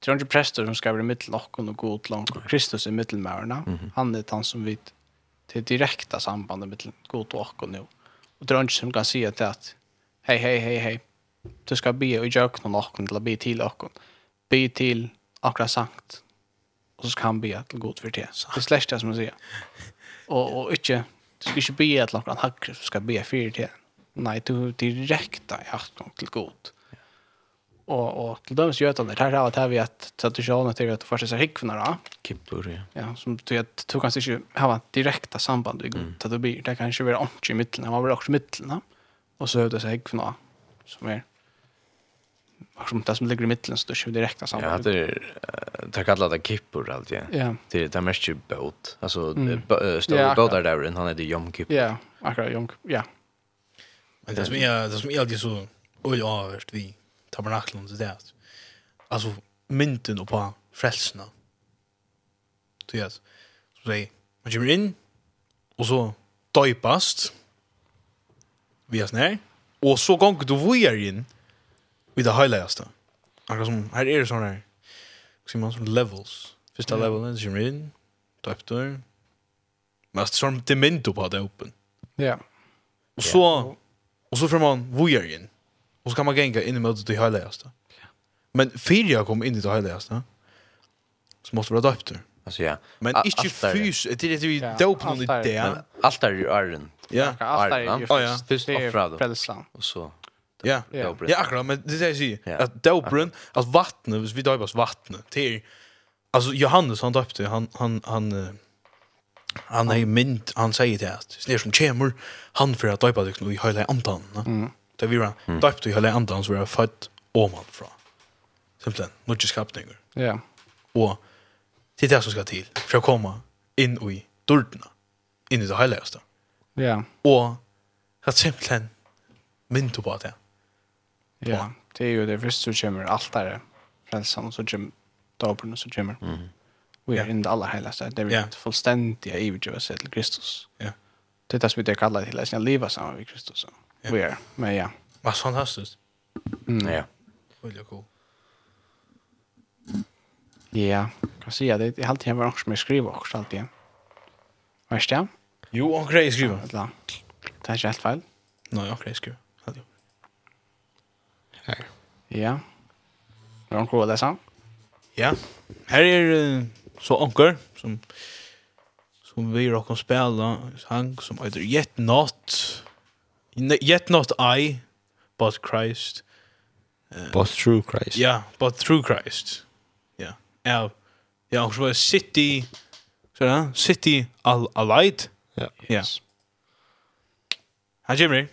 Det er ikke prester som skal være middelokken og god langt, og Kristus er middelmørene. Mm. Han er han som vi til direkta sambandet med god og åkken nu. Og det er ikke som kan si til at hei, hei, hei, hei, du skal be og gjøre noen åkken til å be til åkken. Be til akkurat sankt. Og så skal han be til god for det. Så det er slett det som man sier. Og, og ikke Du skal ikke be et langt hakker, du skal be fire til. Nei, du direkte i atgang til god. Og, og til dømes gjøtene, det her er det vi at tradisjonen til at du først er hikvene da. Kippur, ja. Ja, som du, at, du kan ikke ha et direkte samband i god til du blir. Det kan ikke være ordentlig i midtelen, man blir også i midtelen da. Og så er det seg hikvene da, som er som det som ligger i mitten så det är ju direkt samma. Ja, det är det kallar det kippor allt igen. Ja. Det det mest ju båt. Alltså mm. stora båtar där han är det jom kipp. Ja, akkurat jom. Ja. Men det som är det som är alltid så oj överst vi det. så där. Alltså mynten på frälsna. Du vet. Så säg man kommer in och så döpast. Vi är snär. Och så gång du vojar in. Mm i det heiligste. Akkurat som, her er det sånne her, som man som levels. Første yeah. levelen, som kommer inn, døpter, men det er sånn demento på det åpen. Ja. Og så, og så får man vujergen, og så kan man genga inn i møtet til heiligste. Men fyrir jeg kom inn i det heiligste, så måtte det være døpter. Alltså ja. Men inte fys, det är det vi dopar nu det. Allt är ju arren. Ja, allt är ju. Ja, ja. Frälsan. Och så. Ja, ja. ja akkurat, men det är jag säger. Ja. Att dopren, alltså vattnet, hvis vi döpas vattnet, till alltså Johannes han döpte, han, han, han, han är mynd, han säger det att det som kommer, han för att döpa liksom, i hela andan. Mm. Det vi var döpte i hela andan så vi var född oman från. Simpelthen, mycket skapningar. Ja. Och det är det som ska till för att komma in i dörrarna, in i det heligaste. Ja. Och att simpelthen mynd på det. Ja, Det är ju det första som kommer altare, frälsan och så kommer dåpen och så kommer. Mm. Vi är det alla heligaste, det är yeah. fullständiga ivgivelse till Kristus. Ja. Det är det som vi kallar till, att leva samman med Kristus. Ja. Vi är, men ja. Vad fantastiskt. Mm, ja. Väldigt cool. Ja, kan säga det är alltid en varandra som jag skriver också alltid. Värst ja? Jo, och grej skriver. Det är inte helt fel. Nej, och grej skriver her. Ja. Er det noe å lese? Ja. Her er så onkel som som vi rock och spela sang som heter Yet Not Yet Not I But Christ uh, But Through Christ. Ja, yeah, But Through Christ. Ja. Ja. Ja, och så City så där City Al Alight. Ja. Ja. Hajimri.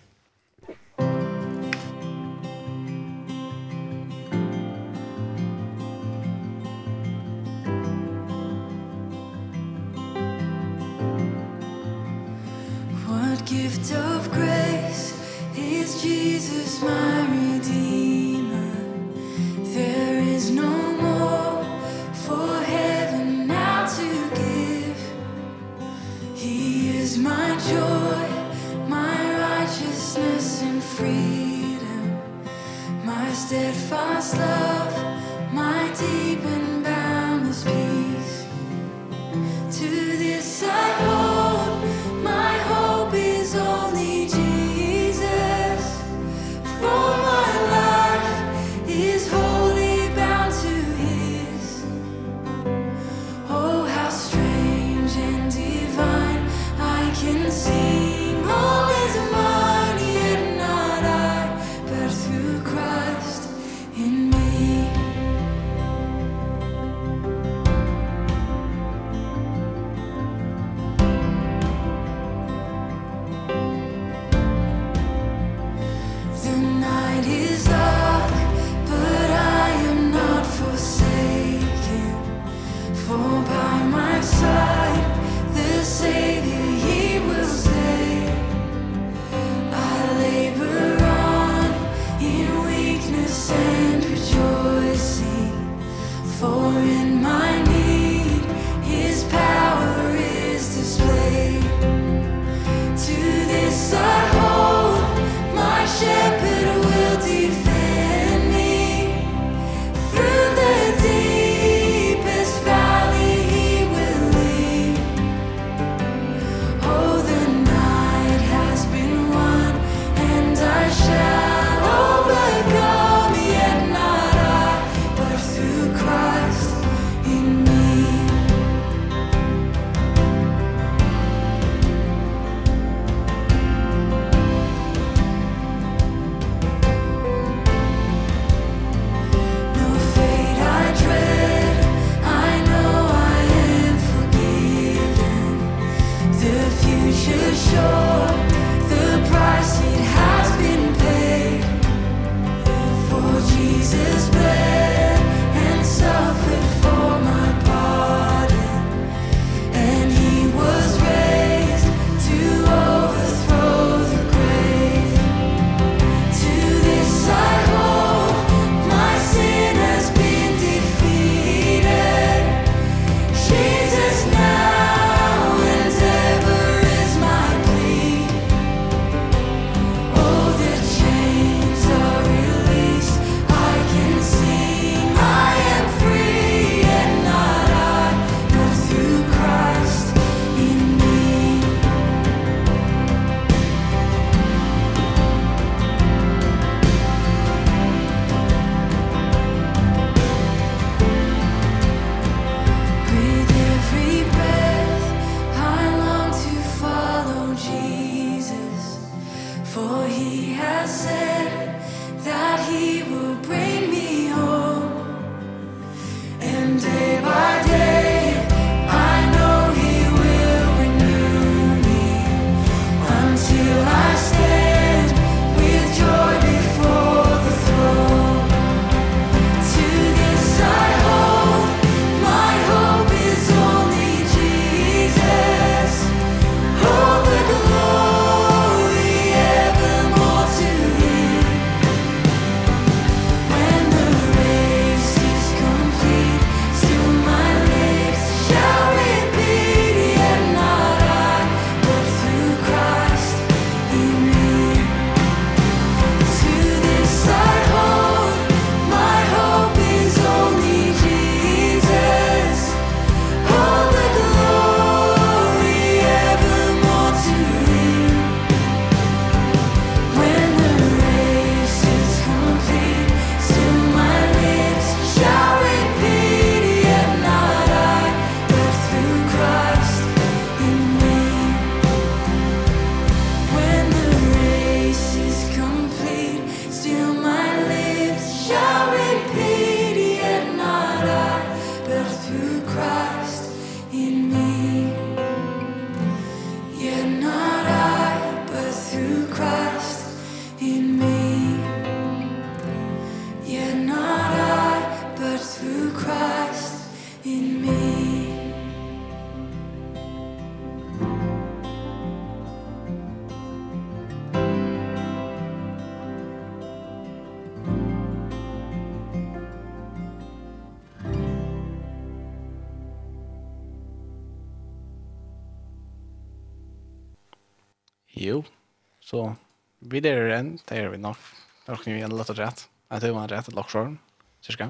vi der er en, det er vi nok. Det er nok vi en lett og rett. Jeg tror man er rett til Loksjøren, cirka.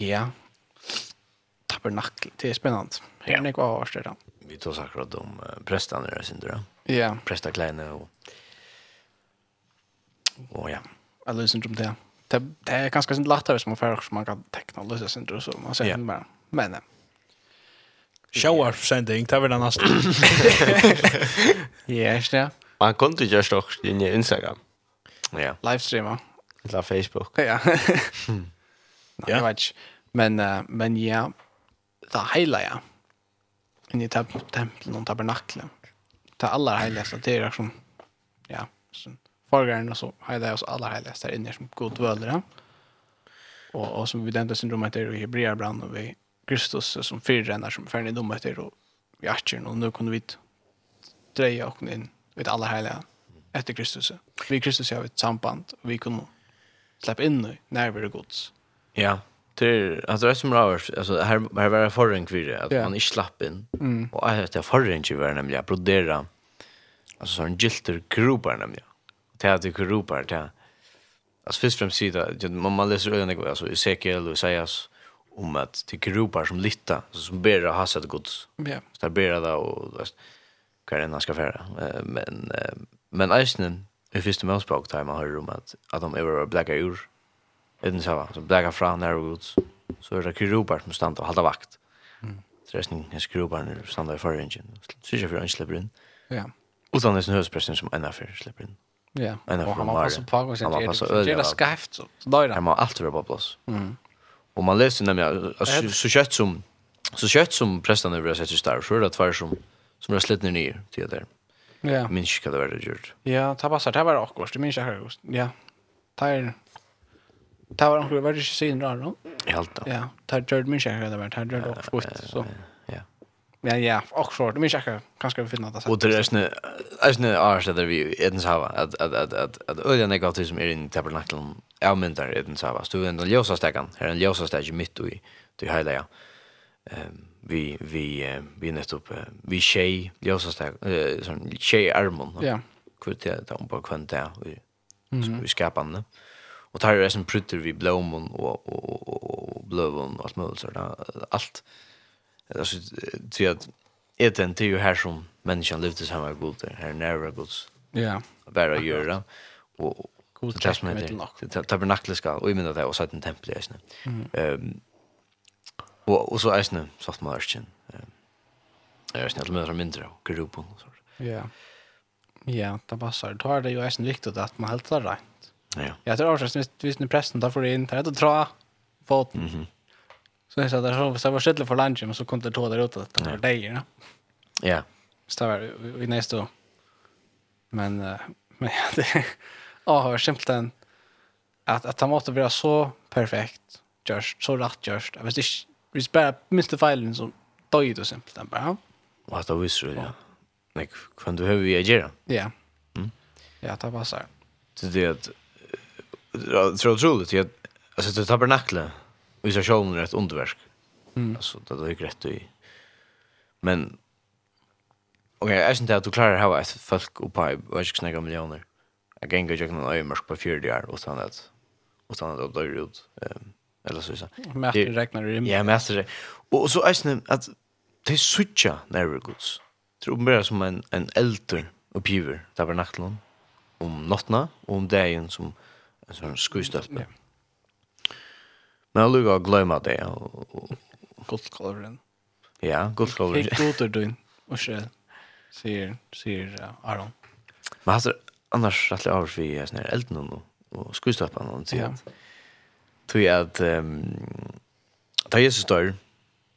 Ja. Tabernakel, det er spennende. Her er det ikke hva det da. Vi tog akkurat om uh, prestene sin ikke Ja. Prestakleiene og... Og ja. Jeg løser ikke om det. Det, det er ganske sin latter hvis man får man kan tekne og løse sin drøs, så man ser yeah. bare. Men... Show-off-sending, det var den neste. Ja, ikke det. Man kunde ju just också in i Instagram. Ja. Livestreama. Eller Facebook. Ja. Nej, jag vet Men, uh, men ja, det är hela ja. Inni i templen och tabernaklen. Det är alla. Det er som, ja, förgården og så hela oss aller heiligste der inne som god vølere. Og, og som vi nämnde syndromet heter i Hebreerbrand og vi Kristus som fyrrenner som ferdig dom efter og vi är och nå kunne vi dreie och inn vid alla härliga efter Kristus. Vi Kristus har ett samband och vi kan släppa in nu när vi är gods. Ja, det är alltså det som rör alltså här här var det förrän kvar det att man inte slapp in. Mm. Och att det förrän ju var nämligen brodera alltså sån gilter grupper nämligen. Det är det grupper det. Alltså först främst sida man man läser ögonen alltså Ezekiel och Isaias om att det grupper som litta som ber att ha sett gods. Ja. Så där ber det och klockare än han ska färra. Uh, men uh, men Eisen i första målspråk tar man hör om att, att de är blacka ur. Utan så, så blacka fram när och ut. Så är det kyrrobar som stannar och håller vakt. Mm. Så resten är kyrrobar när stannar i förringen. Så är det för att han släpper in. Ja. Utan det är en höstpressen som en affär släpper in. Ja. En affär. Han har passat på och sen är det skäft. Så där är det. Han har alltid varit på plats. Mm. Och man läser nämligen så kött som så kött som prästarna vill sätta sig där så är det tvär som som har slett ner till där. Ja. Minns inte vad det gjort. Ja, ta passar det var också. Det minns jag här Ja. Ja. Tar tar var också väldigt syn där då. Helt då. Ja, tar gjort minns jag det var tar gjort också gott så. Ja. Ja, ja, också det minns jag kanske vi finner det så. Och det är snä är snä är så där vi Edens hava att att att att att öliga negativt som är i tabernakeln är mindre ens hava. Så vi ändå ljusa stäckan. Här en ljusa stäckan mitt i till hela ja. Ehm vi vi vi nettopp vi tjej jag så stark eh sån tjej armon ja. Kvart det där på kvant där vi vi skapande och tar ju som prutter vi blomon och och och och blövon och allt möjligt sådär allt alltså till att är den till ju här som människan levde samma god där här nära gods ja. Bara göra och god testament det tabernaklet ska och i minnet där och satt en tempel i ehm Og, og så eisne, sagt man eisne, eisne, alle mennene mindre, og gruppen og sånt. Ja, ja, det passar. Da er det jo eisne viktig at man helt tar rent. Ja. Jeg tror avsett, hvis, hvis nu pressen tar for inn, tar jeg til å dra foten. Mm -hmm. Så jeg sa, det så var skittlig for lunchen, men så kom det to der ute, det var deg, ja. Ja. Så det var i neste år. Men, men ja, det er avhør simpelthen at, at han måtte være så perfekt, just, så rett just, jeg vet ikke, Vi bara minsta filen som död och simpelt den bara. Och att det visst det. Ja. Nej, kan du hur vi agera? Ja. Mm. Ja, det passar. så. det är att jag tror otroligt att alltså det tabernaklet vi ska själva rätt underverk. Mm. Alltså det är ju rätt i. Men Okej, okay, jag syns inte att du klarar att ha ett folk uppe i, vad ska snäga miljoner. Jag gänger jag kan ha mörk på 40 år och sen att och sen att det dör ut. Ehm eller så så. Mäster räknar det. Ja, mäster. Och så är det att det switcha never goods. Tror mer som en en älter uppgiver där var natten om nattna och om dagen som en sån skuistöp. Ja. Men jag lugar glömma det. Guldkolveren. Ja, gott guldkolveren. Hei guder du, og ikke, sier, sier Aron. Men alltså er annars rettelig avhørs vi är sånn her elden och skustøpene, og sier at tog at um, da Jesus dør,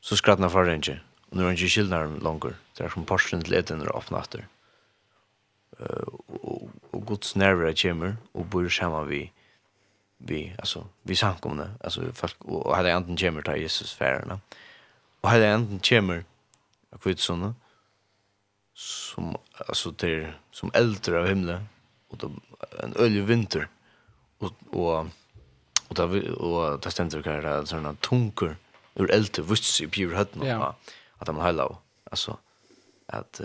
så skrattna for renge ikke. Og nå er han ikke skildnar langer. Det er som porsen til eten og åpne etter. Og, og Guds nerver kommer og bor sammen vi vi alltså vi samkomna alltså folk och hade enten kommer ta Jesus färna och hade enten kommer av Guds som alltså till som äldre av himlen och då en öl vinter och och och där och där ständer det här såna tunker ur eld vuss i pure hött ja. att man hello alltså att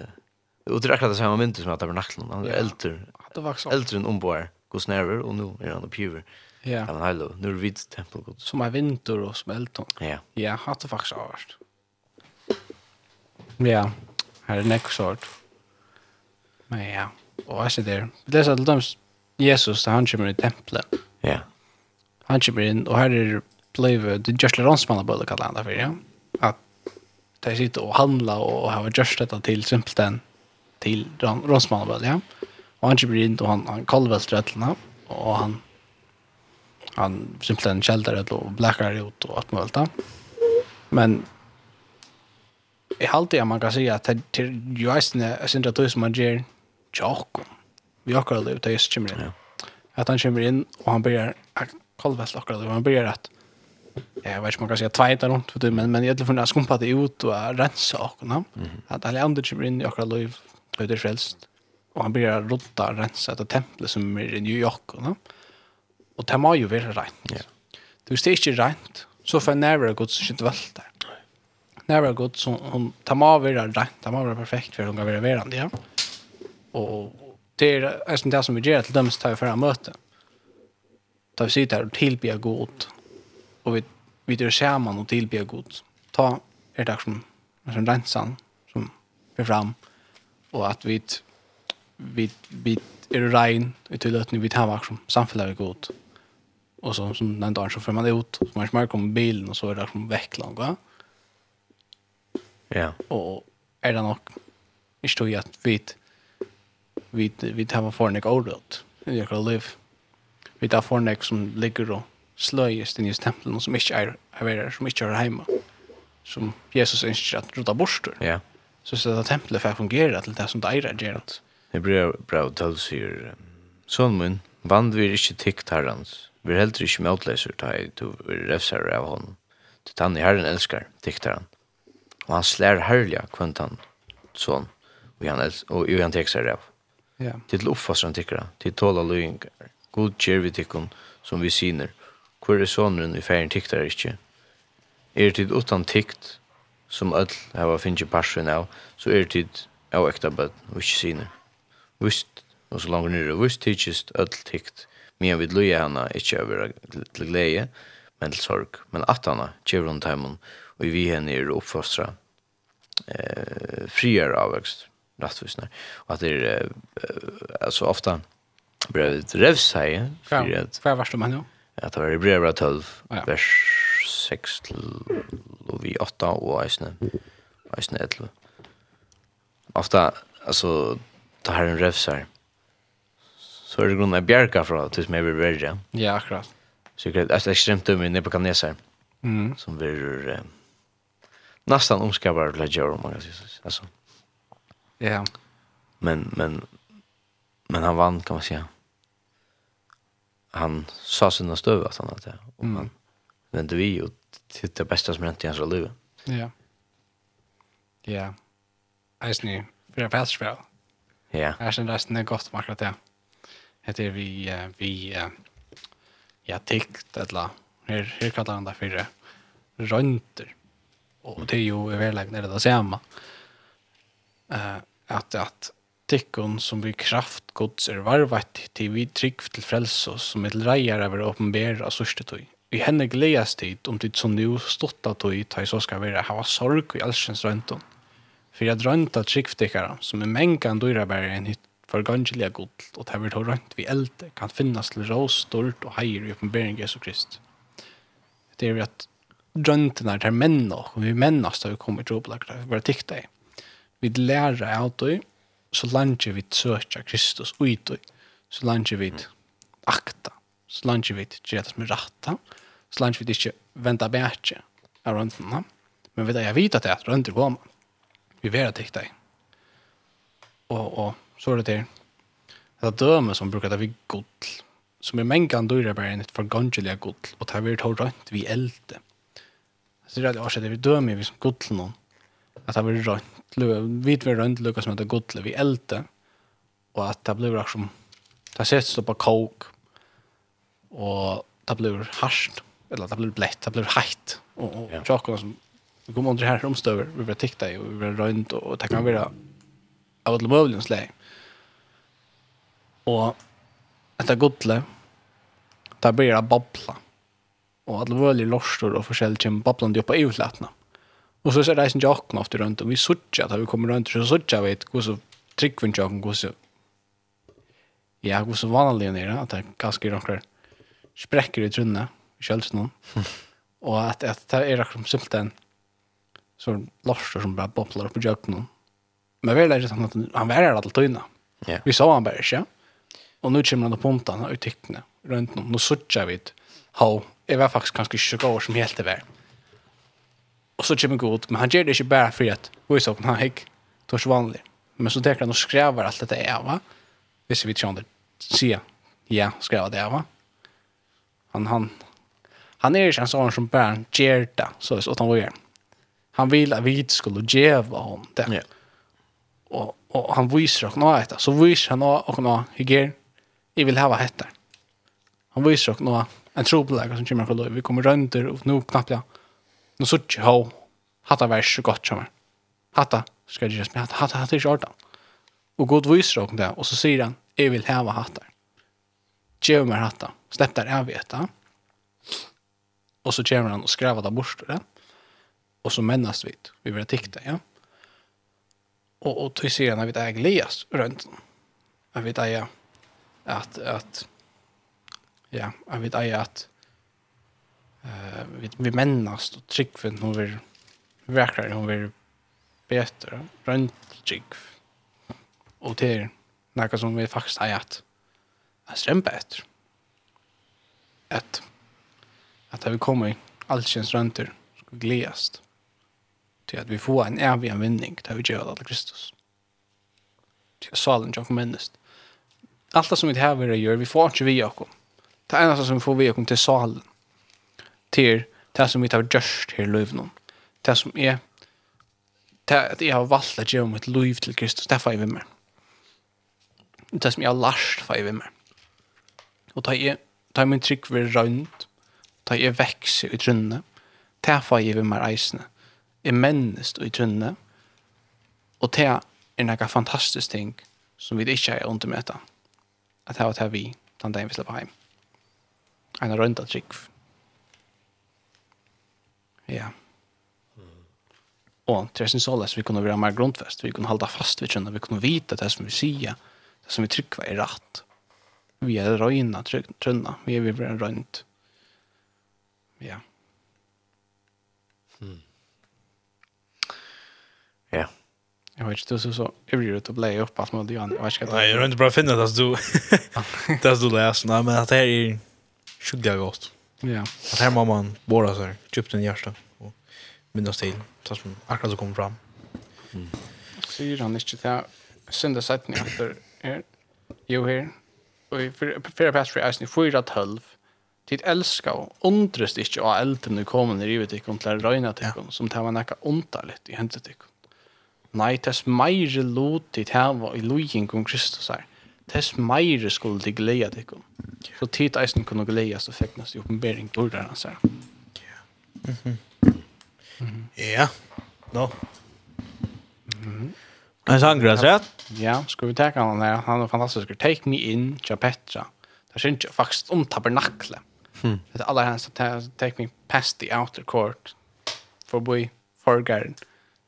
och det är akkurat samma mynt som att det var nacklen han är äldre det var så äldre än ombor går snäver och nu är han pure ja han hello nu är det vitt tempel god som är vinter och smälton ja ja hade faktiskt avst ja här är nästa sort men ja och vad är det där det är så Jesus, han kommer i templet. Ja. Yeah han kommer inn, og her er blevet, det er Gjørsle Ronsmann har bøyde kallet han derfor, ja. At de sitter og handler og har gjørst dette til simpelthen til Ronsmann har bøyde, ja. Og han kommer inn, og han, han kalver strøtlene, og han han simpelthen kjelder det og blekker ut og alt mulig da. Men jeg halte at man kan si at det er jo eisene, jeg synes synder tog som man gjør tjokk. Vi akkurat liv, det er just kommer inn. At han kommer inn og han begynner kolvelt akkurat. Man börjar att jag vet inte man kan säga tvejta runt för det men men egentligen för att skumpa det ut och rensa och nåt. Att alla andra kommer in i akkurat liv ut det frälst. Och han börjar rotta rensa det templet som är i New York och nåt. Och det må ju vara rent. Ja. Du står inte rent så för nära Guds skit väl där. Nära Guds hon tar må vara rent, Det må vara perfekt för hon kan vara verande ja. Och det är som det som vi gör till dem som tar för möten. Mm Da vi sitter her og tilbyr god, og vi, vi gjør sammen og tilbyr god, ta er det som, som rensan som er fram, og at vi, vi, vi er rein i tilløtning, vi tar vakt som samfunnet er god. Og så som den dagen så får man det ut, så man smerker om bilen, og så er det som vekk langt. Ja. Og er det nok, ikke tog at vi, vi, vi tar var for en ikke overrødt, i akkurat liv vi tar fornek som ligger og sløyest inn i tempelen og som ikke er, er her, som ikke er hjemme som Jesus ønsker at rota borster ja. så så det tempelet får fungere til det som det er gjør det blir bra å tale sier sånn min vand vi ikke tikt herrens vi er heller ikke møtleser ta i to refser av hånden til han i herren elskar tikt herren og han slær herliga kvant han sånn og han, og, og han tikt herren av ja. til oppfastran tikkara til tåla løyngar God gjer vi tikkun som vi syner. Hvor er sonren vi færen tiktar ikkje? Er tid utan tikt, som öll hava finnje parsen av, så er tid av ekta bød, og ikkje syner. Vist, og så langt nyrre, vist tidsist öll tikt, men vi luja hana ikkje av til gleie, men til sorg, men at hana gjer hon taimun, og vi henne er oppfostra eh, friare avvekst, rattvisnar, og at det er, eh, altså ofta, brevet revseie. Hva var det man jo? Ja, det var i brevet 12, ja. vers 6 til vi 8 og eisne, eisne 11. Ofta, altså, det her en revsar. Så er det grunnen av bjerka fra det som jeg vil være. Ja, akkurat. Så det er ekstremt dumme i Nebuchadnezzar, Mm. Som blir eh, nästan omskapar ledger om man kan säga. Alltså. Ja. Men, men Men han vann kan man säga. Han sa sina stöv att han hade. Och mm. han vände vi och till det bästa som hänt i hans liv. Ja. Ja. Eisne, för det fast spel. Ja. Jag känner resten är gott om akkurat det. Heter vi, vi, ja, tikt eller Hur här kallar han det för rönter. Och det är ju i verkligheten det det samma. Uh, att, att tikkun som vi kraft gods er varvat til vi trygg til frelse som et reier av å av sørste tog. Vi henne gledes tid om tid som nu stotta at tog så skal være hava sorg i allsens røntun. For jeg drønta tryggtikkara som er mengan dyrabærer enn hitt for gangelige god og det vil ha rønt vi elde kan finnes til rås, stort og heier i åpenbæring Jesu Krist. Det er at drøntene er til menn og vi mennes da vi kommer til å opplagt vi bare tikk i. Vi lærer av det, så langt vi søker Kristus ut og så langt vi akta, så langt vi gjør det som er rett, så langt vi ikke venter bætje av røntene, men vi jeg vet at det er røntene kommer. Vi vera at det. Og, og så er det til, det er døme som brukar det vi god, som er mengan døyre bare enn et forgangelig god, og det er vi tar rønt vi elte. Så det er det også, det er vi døme vi som god noen, at det var rønt. vi var rønt, Lucas som heter Godle vi älte och att det blev rakt som det sätts på kåk, och det blev harsht eller det blev blett det blev heit. och og ja. chocken som vi kom under här omstöver vi var tikta i och vi var rönt och det kan vara av alle möjligt slag och att Godle där blir det babbla och alla möjliga lorstor och försäljning babblande upp på utlätna Och så ser det reisen jag kom efter runt och vi såg att vi kommer runt så såg jag vet hur så tryckvin jag kom så Ja, hur så vanligen är det att det ganska några spräcker i trunna i kölsen och att att det är liksom simpelt en så lorsar som bara bubblar upp i jöknen. Men väl är det sånt att han var där till innan. Ja. Vi sa han bara, ja. Och nu kommer han på pontan och tyckte runt någon. Nu såg jag vid. Ha, jag var faktiskt ganska sjuk år som helt det var. Og så kommer god, men han ger det inte bara för att voice open han hekk, det var så vanlig. Men så tenker han och skrever allt dette är va. Visst vi tror sier, Se. Ja, skrever det va. Han han han är ju en sånn som bare gjør det så så han vill. Han vill at vi skulle ge honom det. Ja. Och og han visar oss noe etter, Så viser han och noe, hygger. Jag vill ha vad heter. Han visar oss noe, en trobelägare som kommer från Vi kommer runt och nu knappt Nå så ikke ho, hatta vær så godt som er. Hatta, skal jeg gjøre, men hatta, hatta er ikke ordan. Og god viser om det, og så sier han, jeg vil heva hatta. Gjev meg hatta, slepp der jeg vet det. Og så kommer han og skrever det bort det. Og så mennes vi, vi vil tikta, ja. Og, og til sier han, jeg vet jeg gledes rundt. Jeg vi jeg at, at, ja, jeg vi jeg at, eh vi vi mennast och tryckfen hon vill verkligen hon vill bättre runt tryck och det några som vi faktiskt har gjort är ström bättre att att vi kommer allsens rönter ska glädjas till att vi får en evig vinning där vi gör alla Kristus. Till salen jag kommer minst allt som vi har vi gör vi får inte vi jakom det enda som vi får vi jakom till salen til det som vi tar gjørst her i løyvnum. Det som er det at jeg har valgt å gjøre mitt liv til Kristus, det får jeg ved meg. Det som jeg har lært får jeg ved meg. Og da jeg, da min trygg ved rønt, da jeg vekser i trunne, det får jeg ved meg reisende. Jeg mennest i trunne, og det er noe fantastisk ting som vi ikke er undermøte. At det var det vi, den dagen vi slipper hjem. En røynd av trygg. Ja. Mm. Og til er sin såles, vi kunne være mer grunnfest, vi kunne holde fast, vi kunne, vi kunne vite det som vi sier, det som vi trykker er rett. Vi er røyna, trønna, vi er vi blir røynt. Ja. Mm. Ja. Jag vet inte, du så så ivrig ut och blei upp allt med Jan. Jag vet inte. Nej, jag har inte bara finna det att du, att du läser. Nej, men att det här är sjukt gott. Ja. Att här må man bara så här, djupt i hjärtat och minnas till, så som akkurat så kommer fram. Mm. Säger han inte det här sunda sätten efter er, jo här, och i fyra pastor i äsni, fyra tölv, tid älska och undrest inte av elden nu kommer när livet ikon till att röjna till ja. som det var näka ontarligt i händet till Nej, det är mer lot tid här i lojning om Kristus här tess meire skulle de gleia tikkum. Så tid eisen kunne gleda så feknas i oppenbering på der hans her. Ja. Nå. En sanger, rätt? Ja, skal vi teka han der. Han er fantastisk. Take me in, tja Petra. Det syns jeg faktisk om tabernakle. Mm. Det er alle hans, take me past the outer court. Forbi forgaren.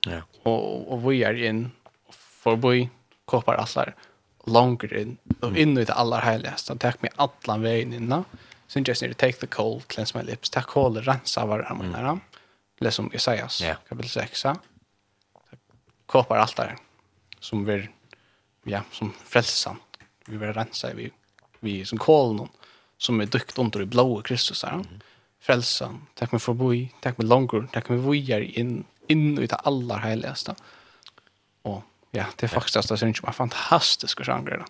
Ja. Og, og vi er inn. Forbi kåpar allar longer in och in i det allra heligaste. take me alla vägen innan. Sen just need to take the cold, cleanse my lips. Tack håller rensa varandra mina. Mm. Läs om Isaias yeah. kapitel 6. Kopar allt där som vi ja, som frälsan. Vi vill rensa vi vi som kolon som är dykt under i blåa Kristus där. Mm. Frälsan, tack mig för boi, tack mig långur, tack mig vojar in in i det allra heligaste. Och Ja, det är faktiskt det syns bara fantastiska genrer.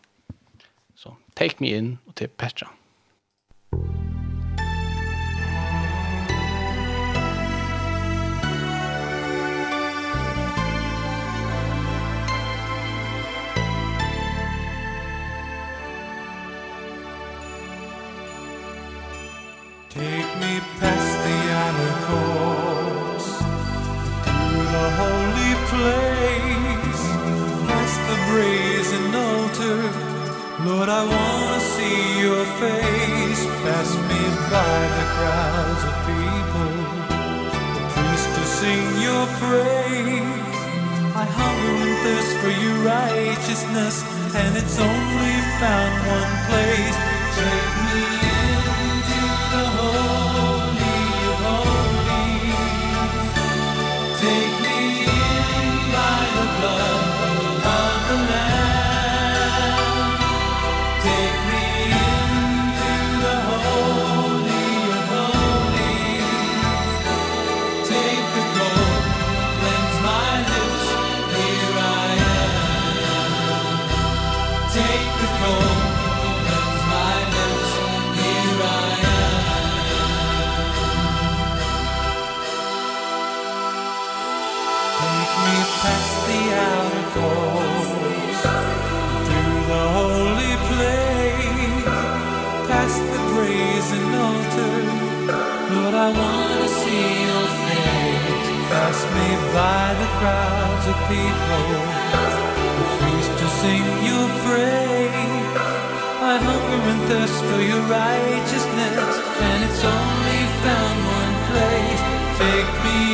Så Take Me In och till Petra. Take me past Lord, I want to see your face Pass me by the crowds of people. The priest to sing your praise. I hunger and thirst for your righteousness And it's only found one place. Take me I wanna see your face. Pass me by the crowds of people. The priest to sing your praise I hunger and thirst for your righteousness. And it's only found one place. Take me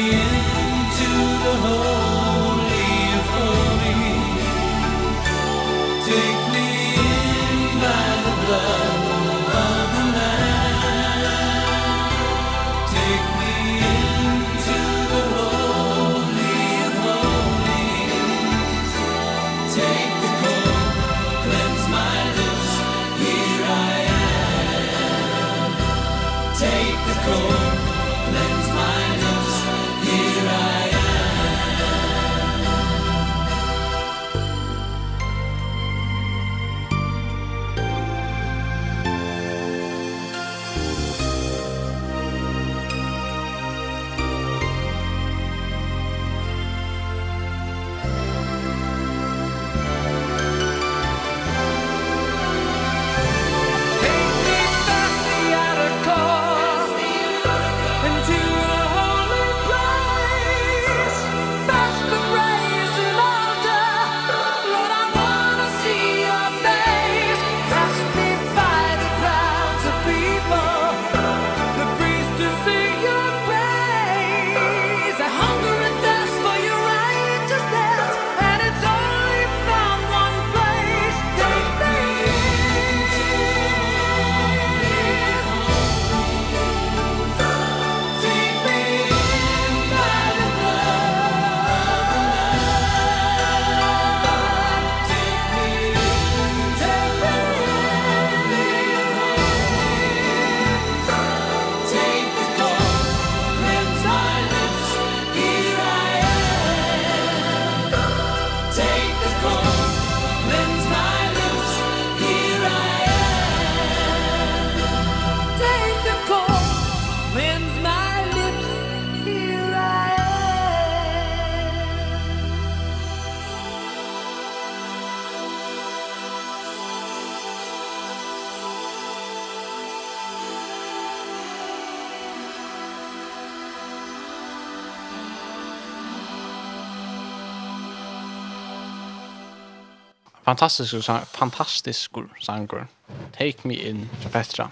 Fantastisk fantastisk sanger. Take me in fra Petra.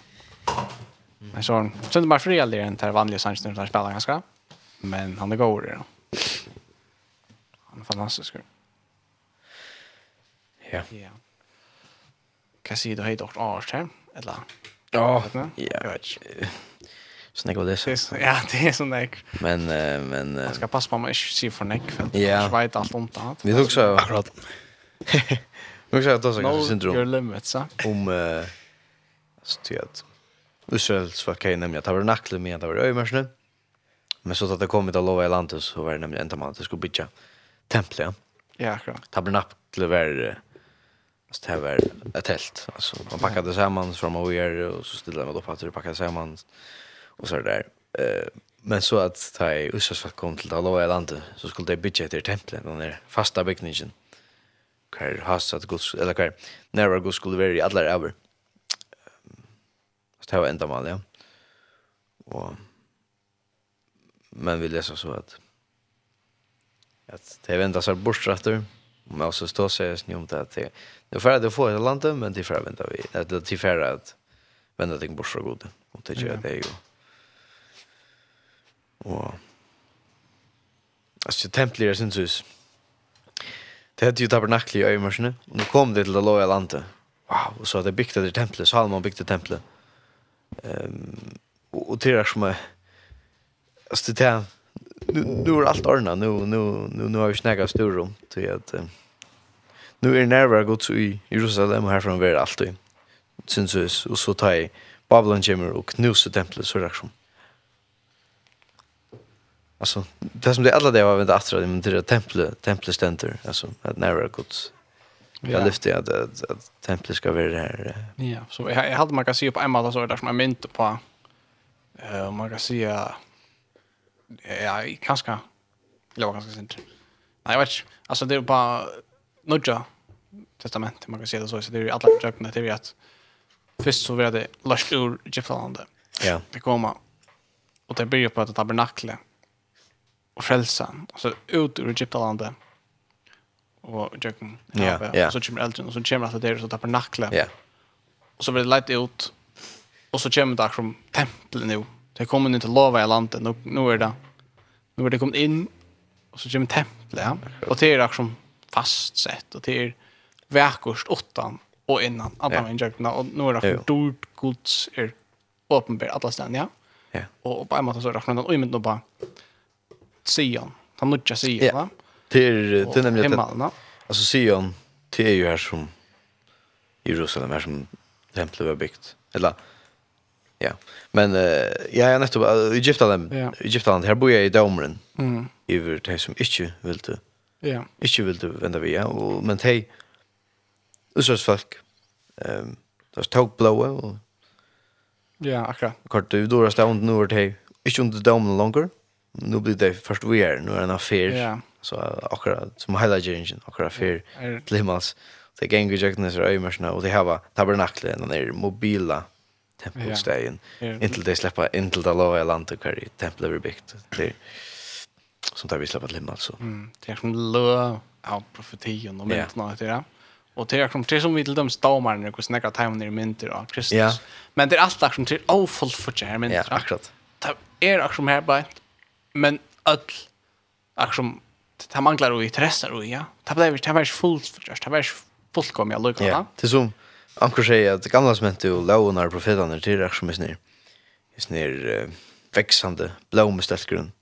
Men så sen bara aldrig det inte vanliga sanger som spelar ganska. Men han är god det. Han är fantastisk. Ja. Ja. Kan se det har dock art här eller. Ja. Ja. Så det går det. Ja, det är sån där. Men men man ska passa på man inte se för näck för. Jag vet allt om det. Vi tog så akkurat. Nu ska jag ta så kanske syndrom. Your limits, så. Om eh stöd. Israels var kan nämligen att det var nackle med det var ömörsne. Men så att det kom till lova i landet så var det nämligen inte man att det skulle bygga tempel. Ja, akkurat. Tabernakle var Alltså det var ett tält. Alltså man packade samman från och gör och så ställde man upp att det packade samman och så där. Eh men så att ta i Ussas kom till Dalo i landet så skulle det bygga ett tempel den där fasta byggnaden kvar hver hasat Guds, eller hver nærvar Guds skulle vara i alla över. Så det var ända mal, ja. Och men vi läser så att att det venda seg bortstratter, og med oss stå sig ni om det att det er ferdig det få ett land men det er ferdig venda vi, att det er att at venda bort så god och det gör det ju. Och Alltså templet är er sinnsys, Det hade ju tabernakli i öjmarsene. Och nu kom det till det loja landet. Wow, och så hade byggt det templet. Salomon byggde templet. Um, och, och det är som är... Alltså det är... Nu, nu är allt ordnat. Nu, nu, nu, nu har vi snägat storrum. Till att... Um, nu är närvaro gått i Jerusalem och härifrån vi är alltid. Syns och så tar jag Babylon kommer och knuser templet så det är som alltså det som det alla det var vänta att det men det templet templet center alltså att nära Guds Jag lyfte att, att, att templet ska vara det här. Ja, så jag, jag hade man kan se på en mata så där som jag mynt på. Uh, man kan se ja, kanske Det var ganska sent. Nej, jag vet inte. Alltså det är bara nudja testament, man kan se det så. Så det är ju alla försökna till att först så var det lust ur Egyptlandet. Ja. Det kommer. Och det blir på att tabernakle och frälsa. Alltså ut ur Egyptalandet. Och jöken. Ja, ja. Så kommer elden och så kommer det är så tappar nackla. Ja. Och så blir det lite ut. Och så kommer det som templet nu. Det kommer inte lova i landet. Nu, nu är det. Nu är det kommit in. Och så kommer templet. Ja. Och det är det som fastsätt. Och det är verkost åttan och innan. Alla ja. injökna. Och nu är det stort gods är åpenbart alla ställen. Ja. Ja. Och på en måte så är det som en öjmynd bara Sion. Han nudja Sion, ja. va? Det är det nämligen himmelen, alltså Sion det är ju här som Jerusalem här som templet var byggt. Eller ja. Men ja, jag är nettopp uh, Egyptaland. Ja. Egyptaland här bor jag i Domren. Mm. Över det som inte vill du. Ja. Inte vill du vända via, och men hej. Usas folk. Ehm det är tog blåa och Ja, akkurat. Kort du då står nu vart hej. Inte under Domren längre nu blir det först vi är nu är en affär ja. så akkurat som highlighter engine akkurat för yeah. till himmels det gäng vi jäkna så är och det har tabernakle den där mobila tempelstegen yeah. yeah. intill det släppa intill det låga landet kvar i templet vi byggt det som där vi släppa till himmel så mm. det är som lö av profetian och yeah. något det där Och det är som det som vi till dem stormar när kus snäcka timon i mynter av Kristus. Ja. Men det är allt som till ofullt för här mynter. Ja, akkurat. Det är också här bara men öll akkurat det manglar och intresse och ja. Det blev det var fullt för just. Det var fullt kom jag lucka. Ja, det är som ankor säger att gamla som inte och lånar profeterna till det som är snär. Är snär växande blomstergrön.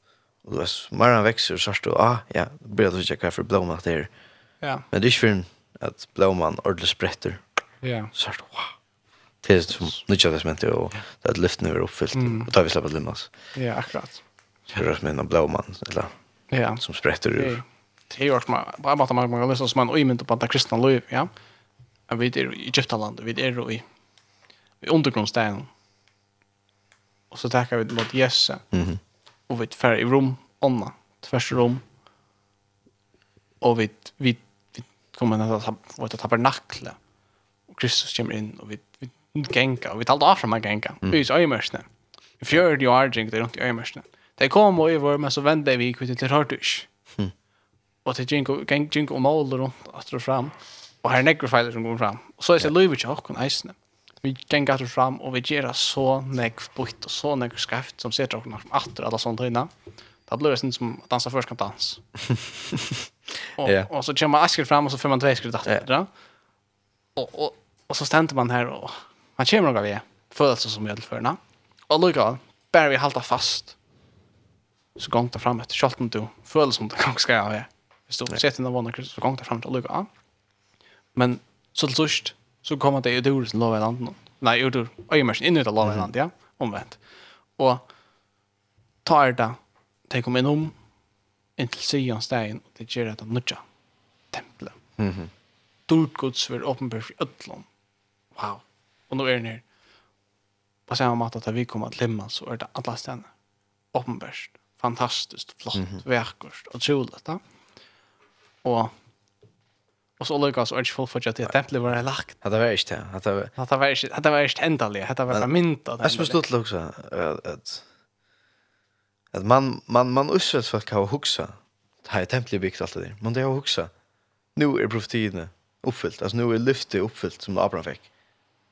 Och då mer han växer så står ah ja, blir det checka för blommor där. Ja. Men det är för att blomman ordentligt sprätter. Ja. Så står wow. Det är som nytt jag smänt och det lyften är uppfyllt och tar vi släppa limmas. Ja, akkurat. Rörsmän och blåman eller ja. som sprätter ur. Det är ju också på en måte man kan lyssna som man och på det kristna liv, ja. Men vi är i Egyptaland, vi är i, i undergrundstägen. Och så tackar vi mot Jesse. Mm. Och vi är färre i rum, Onna, tvärs i Och vi, vi, vi kommer att ha ett tabernakle. Och Kristus kommer in och vi, vi gänga. Och vi talar av från man gänga. Vi är i öjmörsne. I fjörde år gänga det runt i öjmörsne. Mm Det kom och över men så vände vi kvitt till Hörtusch. Mm. Och det gick gick gick om all runt att och fram. Och här nägger filer som går fram. Och så är det Louis och kon isen. Vi gick att fram och vi ger så nägg bort och så nägg skaft som ser tråkigt att åter alla sånt innan. Det blir det sen som att dansa först kan dans. och, yeah. och så kommer asker fram och så får man två skritt åter. Yeah. Och, och, och så ständer man här och man kommer några vi. Födelsen som medelförna. Och lycka, bär vi halta fast så gång ta fram ett skalt inte föll som det kan ska jag är. Vi står sett den vanliga kursen så gång ta fram till lucka an. Men så till sist så kommer det ju då till låga land. Nej, ju då öjmärsen in i det låga land, ja, omvänt. Och tar det det kommer in om in till Sion stegen och det ger det nutja templet. Mhm. Mm Dort Guds för uppenbar för ödlon. Wow. Och nu är det här. På samma måte att vi kommer att lämna så är det alla ställen. Uppenbarst fantastiskt flott, mm -hmm. vackert och troligt. Ja? Och Och så jag och Arch fullfudge att det templet var lagt. Ja, det var inte. Det var det var inte. Det var inte ändaligt. Det var myntat. Jag förstod också att att man man man ussätts för att ha huxa. Det här templet byggt allt det där. Men det har huxa. Nu är profetierna uppfyllt. Alltså nu är lyftet uppfyllt som Abraham fick.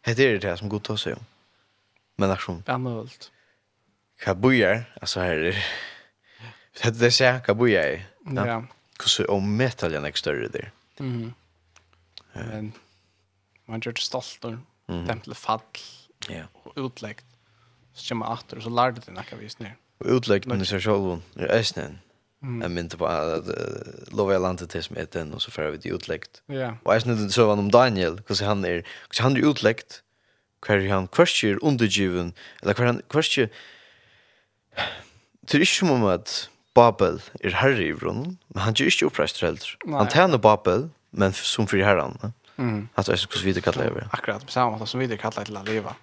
Det är det som Gud tar sig om. Men aktion. är möjligt. Kabujer, alltså här är Så det ser jag vad jag är. Ja. Kus om metal är nästa större där. Mhm. Men man gjør det stolt og och templet fall. Ja. utleggt. Så kommer man atter og så lärde det nekka vis ner. Utläggningen ser själv är ösnen. Mm. Jag minns på att lova jag landet till som ett den och så får vi det utläggt. Ja. Och jag snudde så om Daniel, hur han är, hur han är utläggt. Hur han kvarstjer undergiven eller hur han kvarstjer Det är inte som om att Babel er herre i brunnen, men han gjør ikke oppreist heldur. Han tjener Babel, men som fyrir herran. Mm. Alltså, jag skulle vidare kalla över. Akkurat, på samma måte som vi vidare kalla til å leva.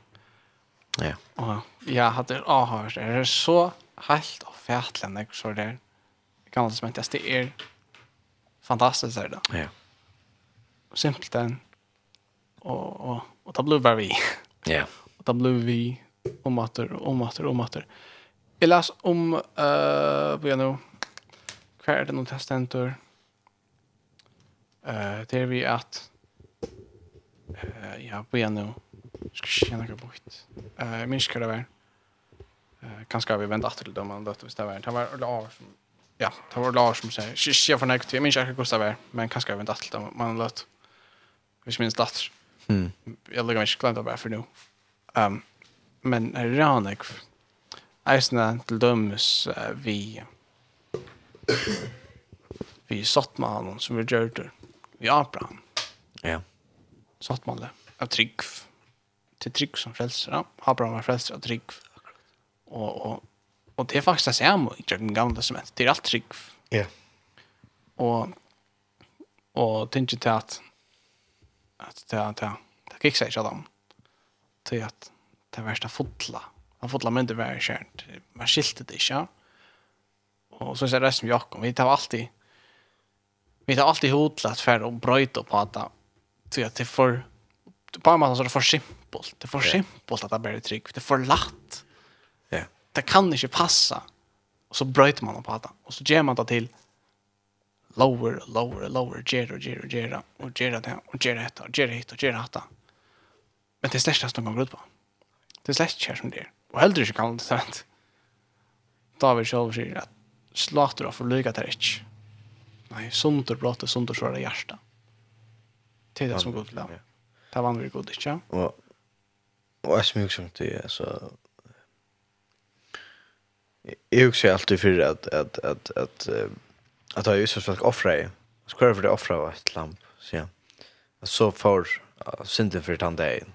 Ja. Og ja, hadde hade avhørt det er så helt og och fätlande så där. Gamla som inte det er fantastisk där då. Ja. Simpelt den. Og, og, och ta blue vi. Ja. Og da blue vi om atter, om atter, om åter. Jeg las om, uh, på gjennom, hva er det noen testamenter? Uh, det er vi at, uh, ja, på gjennom, skal ikke kjenne noe bort. Uh, jeg minns hva det var. Uh, kanskje har vi ventet etter til dem, men det var det. var. Det var Lars som, ja, det var Lars som sier, ikke kjenne for noe, jeg minns ikke hva det var, men kanskje har vi ventet etter til dem, men det var Hvis minns datter. Mm. Jeg lukker meg ikke glemt det bare for nå. Um, men Ranek, eisne til dømes uh, vi vi satt med han som vi gjør det vi Abraham. Ja. Satt med det av trygg til trygg som frelser. Ja. Abraham var frelser av trygg. Og, og, og det er faktisk det samme i den gamle som heter. Det er alt trygg. Ja. Og og tenker til at at det er det er ikke sikkert at dem til at det er verst fotla han fått lament det var kjent. Man skilte det ikke. Og så ser resten Jakob, vi tar alltid vi tar alltid hodlat för å brøyte på att så att det för på en måte så er det for simpelt. Det er for simpelt at det blir trygg. Det er for latt. Ja. Det kan ikke passa. Og så brøyter man på det. Og så gjør man det til lower, lower, lower, gjør og gjør og gjør og gjør det og gjør det og gjør det og gjør det. Men det er slett ikke noen gang grunn på. Det er slett ikke som det er og heller ikke kan det sent. David selv sier at slater av for lyga til ikke. Nei, sunder blått og sunder svarer hjertet. Det er det som god lov. Det var vi god ikke. Og, og jeg som husker om det, altså, jeg husker alltid for at, at, at, at, at jeg husker folk offrer jeg. Så hva er det offrer var et lamp, sier han. Så får synden for tann dagen.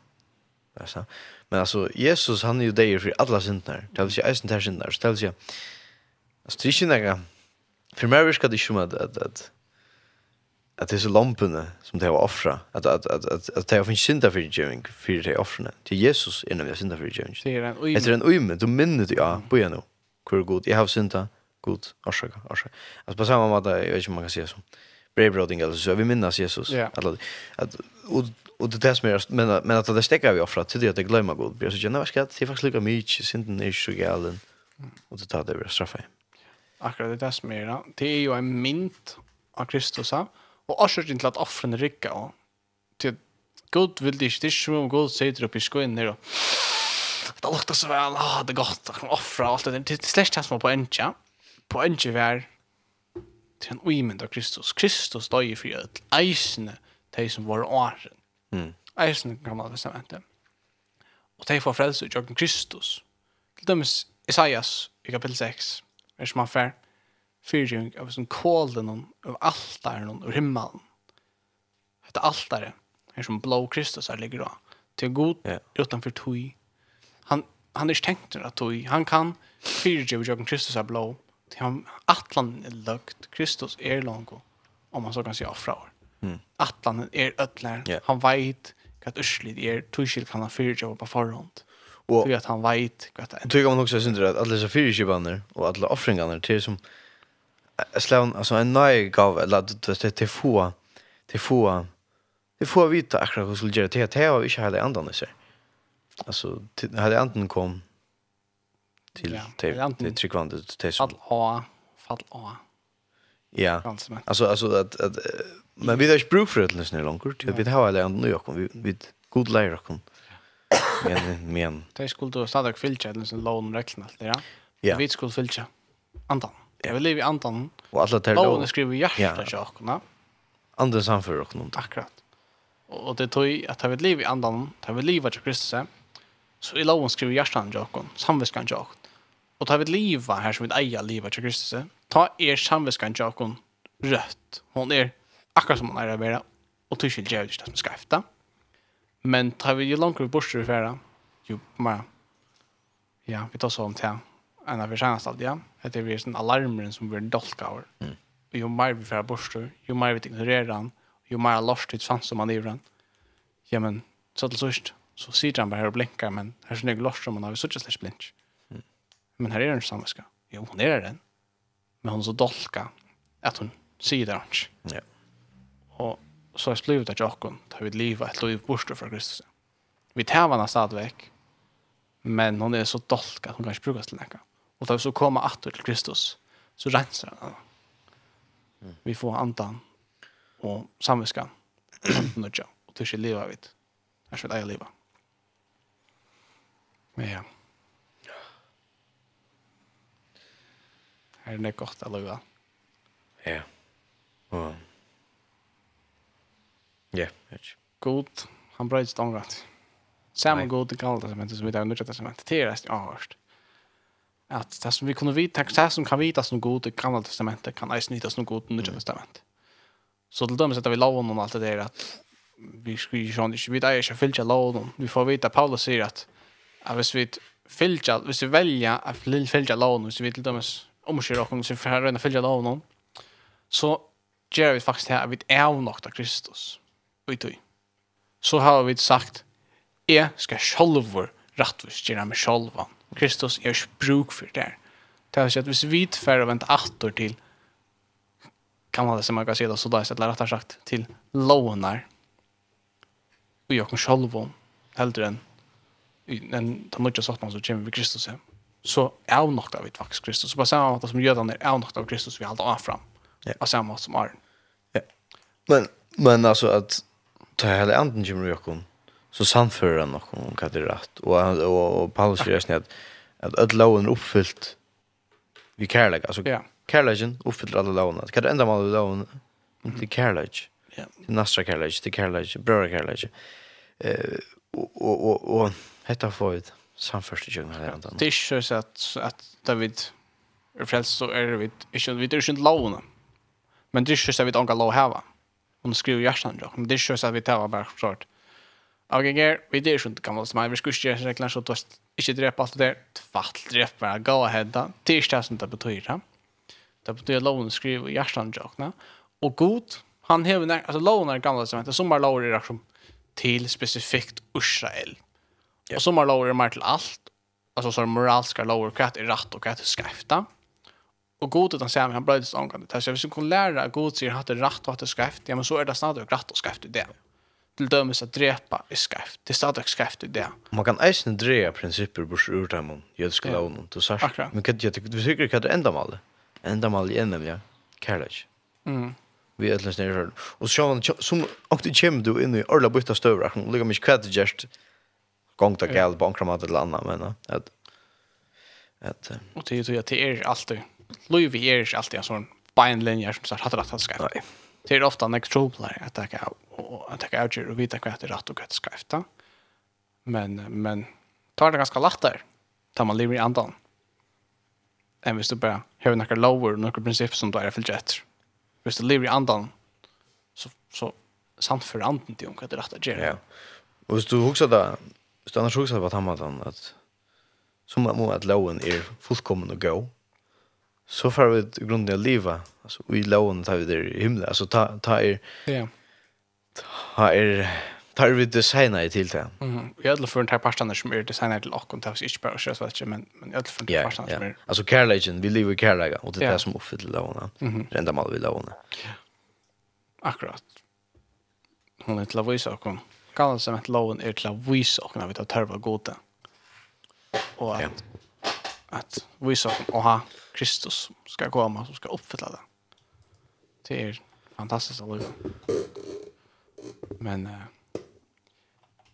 Altså, Men alltså Jesus han är ju där för alla synder. Det vill säga är synder synder. Det vill säga alltså det är inte För mig viskar det ju att att att att det är så lamporna som det har offra att att att att att det har finns synder för giving för det offrarna till Jesus innan jag synder för giving. Det är en ujme. Det är en ujme. Du minnet ja, på nu. Hur god jag har synda. God, orsaka, orsaka. Alltså på samma måte, jag vet inte om man kan säga så. Brevbroding eller så, vi minnas Jesus. Ja. Att, att, och Och det där som är men men att det stäcker vi offra till det att det glömma god. blir så känner vad ska det är faktiskt lika mycket synden är så galen. Och det tar det vi straffa. Akkurat det där som är det är ju en mynt av Kristus och orsaken till att offren rycka och till god vill det inte som god säger upp i skoen ner då. Det luktar så väl. Ah, det är gott. Jag kan offra allt det. Det släcks det som på encha. På encha var till en uimend av Kristus. Kristus døg i frihet. Eisene, de som var åren Mm. Eisen gamla testamentet. Og de får frelse i jøkken Kristus. Til dømes Isaias i kapitel 6, er man han fer fyrtjøring av sin kålen av altaren og himmelen. Dette altare er som blå Kristus her ligger da. Til god yeah. utanfor tog. Han, han er ikke tenkt at tog. Han kan fyrtjøring av Kristus er blå. Til han atlan er løgt. Kristus er langt om man så kan si offra år. Mm. Atlan er ödlar. Yeah. Han vet vad urslit er. Tushil kan han fyrtjava på forhånd. Och att han veit vad det är. Tycker man också syns det att alla dessa fyrtjavaner och alla offringarna till som slävan, alltså en ny gav eller till få till få till få vita akkurat hur skulle göra till att jag inte hade andan så. sig. Alltså hade andan kom till till till tryckvandet till som. Fall A, fall A. Ja. Alltså alltså att att men vi har ju bruk för det lyssnar långt. Vi vet hur alla andra jag kom vi vid god lära kom. Men men det skulle då stadig fylla den sån lån räkna allt det ja. Vi skulle fylla antan. Jag vill leva i antan. Och alla tar då. Lån skriver jag där jag Andra samför och någon. Akkurat. Och det tror jag att ha vill leva i andan, ta vill leva till Kristus. Så i lån skriver jag där jag kom, samviskan jag. Och ta vi leva här som ett eja leva till Kristus ta er samviskan jakon rött. Hon är akkurat som hon är där och tycker jag det som ska efter. Men tar vi ju långt bort i färra. Jo, men ja, vi tar så om till En av förtjänst alltid, ja. Det är ju en alarmren som blir dolkar. av. Mm. Jo mer vi färra bort jo mer vi ignorerar han, jo mer lost ut fanns som man är Ja, men så till sist så sitter han bara här och blinkar, men här är så nog lost som man har, så är det släppt blink. Men här är den samviska. Jo, hon är den men hon så dolka att hon säger det hans. Ja. Och så har blivit att jag tar vid liv ett liv borster för Kristus. Vi tar henne stadigväck men hon är så dolka att hon kan inte brukas till näka. Och då vi så komma åter till Kristus så rensar han henne. Mm. Vi får andan och samviskan och tycker leva vid. Jag ska leva. Men ja. er det godt å hva? Ja. Og... Ja, vet God, han brøyde stångrett. Samme god til kallet testamentet som vi tar nødvendig testamentet til resten av hørt. At det som vi kunne vite, det som kan vite som god til kallet testamentet, kan eisen vite som god til nødvendig testamentet. Så til dømes etter vi loven om alt det der at vi skriver sånn, ikke vi eier ikke fyllt loven. Vi får vite at Paulus sier at, at hvis vi fyllt, hvis vi velger at fyllt loven, hvis vi til dømes omkjer dere som får røyne følge av noen, så gör vi faktiskt det att vi er avnokta Kristus. Ut og Så har vi sagt, jeg skal sjolver rettvis gjøre meg sjolvan. Kristus er ikke bruk for det. Det er at hvis vi får vente atter til kan man det som man kan si det, så da er det rettere sagt til lovene og gjør meg sjolvan heldre enn en, den nødja sattene som kommer ved Kristus hjem så är något av ett vax Kristus. Så på samma måte som judarna är något av Kristus vi halda av fram. Ja. På samma måte som Arn. Ja. Men men alltså att ta hela anden kommer ju så samför han och om vad det är rätt och och, och Paulus säger snärt att att loven uppfyllt vi kärlek alltså ja. kärleken uppfyller alla loven. Kan det ända med loven inte kärlek. Ja. Nästa kärlek, det kärlek, bröder kärlek. Eh och och och, och hetta får vi samførst i kjøkken her. Det er ikke så at, at David er frelst, så er vi ikke, vi er ikke lovene. Men det er ikke så at vi ikke lov heva. Hun skriver hjertet, ja. Men det er ikke så at vi tar bare klart. Og jeg er, vi er ikke gammel som er, vi skulle ikke gjøre reglene, så du ikke drepe alt det der. Tvall drepe bare, gå og hedda. Det er ikke det som det betyr, ja. Det betyr at lovene skriver hjertet, ja. Og god, han hever, altså lovene er gamle som heter, som er lovene er som til spesifikt Israel. Ja Yeah. Och som lower är mer till allt. Alltså så moralska lover, kat är rätt och kat är skräfta. Och god utan säger han brödes angående. Det här så vi skulle lära god säger att det är rätt och att det är skräft. Ja men så är det snart rätt och skrift i det. Till dömes att drepa är skrift. Det är stadig skrift i det. Man kan eisen dreja principer bors ur dem om jödiska yeah. loven. Du säger, men kan jag vi tycker att det är ändamål. Ändamål i ja. kärlek. Mm vi ætlas nær og sjá som og det kommer du inn i alla bytta støvra og liggja mig kvætt gest gång ta gäll på ankra mat eller annat men att att och det är ju att det är alltid Louis är är alltid en sån beinlinje som så har rätt att skriva. Det är ofta en extroblar att ta är att ta ut och vita är rätt och kvätt skrifta. Men men tar det ganska lätt där. Tar man lever i andan. Än visst du bara har några lower några principer som du är fyllt rätt. Visst du lever i andan så så samt för anden till om vad det rätt att göra. Ja. Och hvis du husker där, Så annars också på han mannen att som må att loven är fullkommen och gå. Så får vi grundliga leva. Alltså vi loven tar vi där i himlen. Alltså ta ta er Ja. Ta er tar vi designa i till det. Mm. Jag hade för en pastan som är designa till och kontas inte bara så vet jag men men jag hade för en par som är Alltså Carlagen, vi lever Carlaga och det är som uppfyller loven. Rända mal vi loven. Akkurat. Hon är till att visa och gamla testament loven är till att visa och när vi tar törva goda. Och att, ja. att visa och ha Kristus ska komma som ska uppfylla det. Det är fantastiskt att leva. Men eh,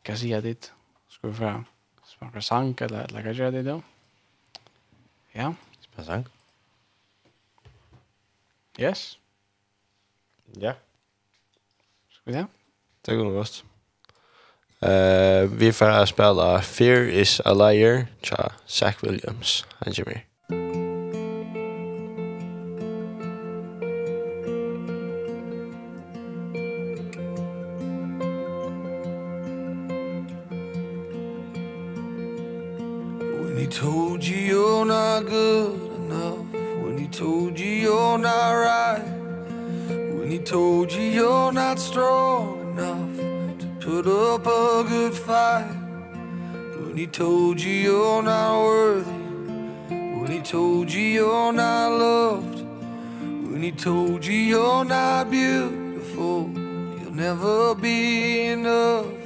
kan jag säga dit? Ska vi få smaka sank eller, eller kan jag det då? Ja. Spela sank? Yes. Ja. Ska vi det? Det går nog bäst. Uh, vi får spela Fear is a Liar, tja, Zach Williams, han kommer. told you you're not worthy. When he told you you're not loved. When he told you you're not beautiful. You'll never be enough.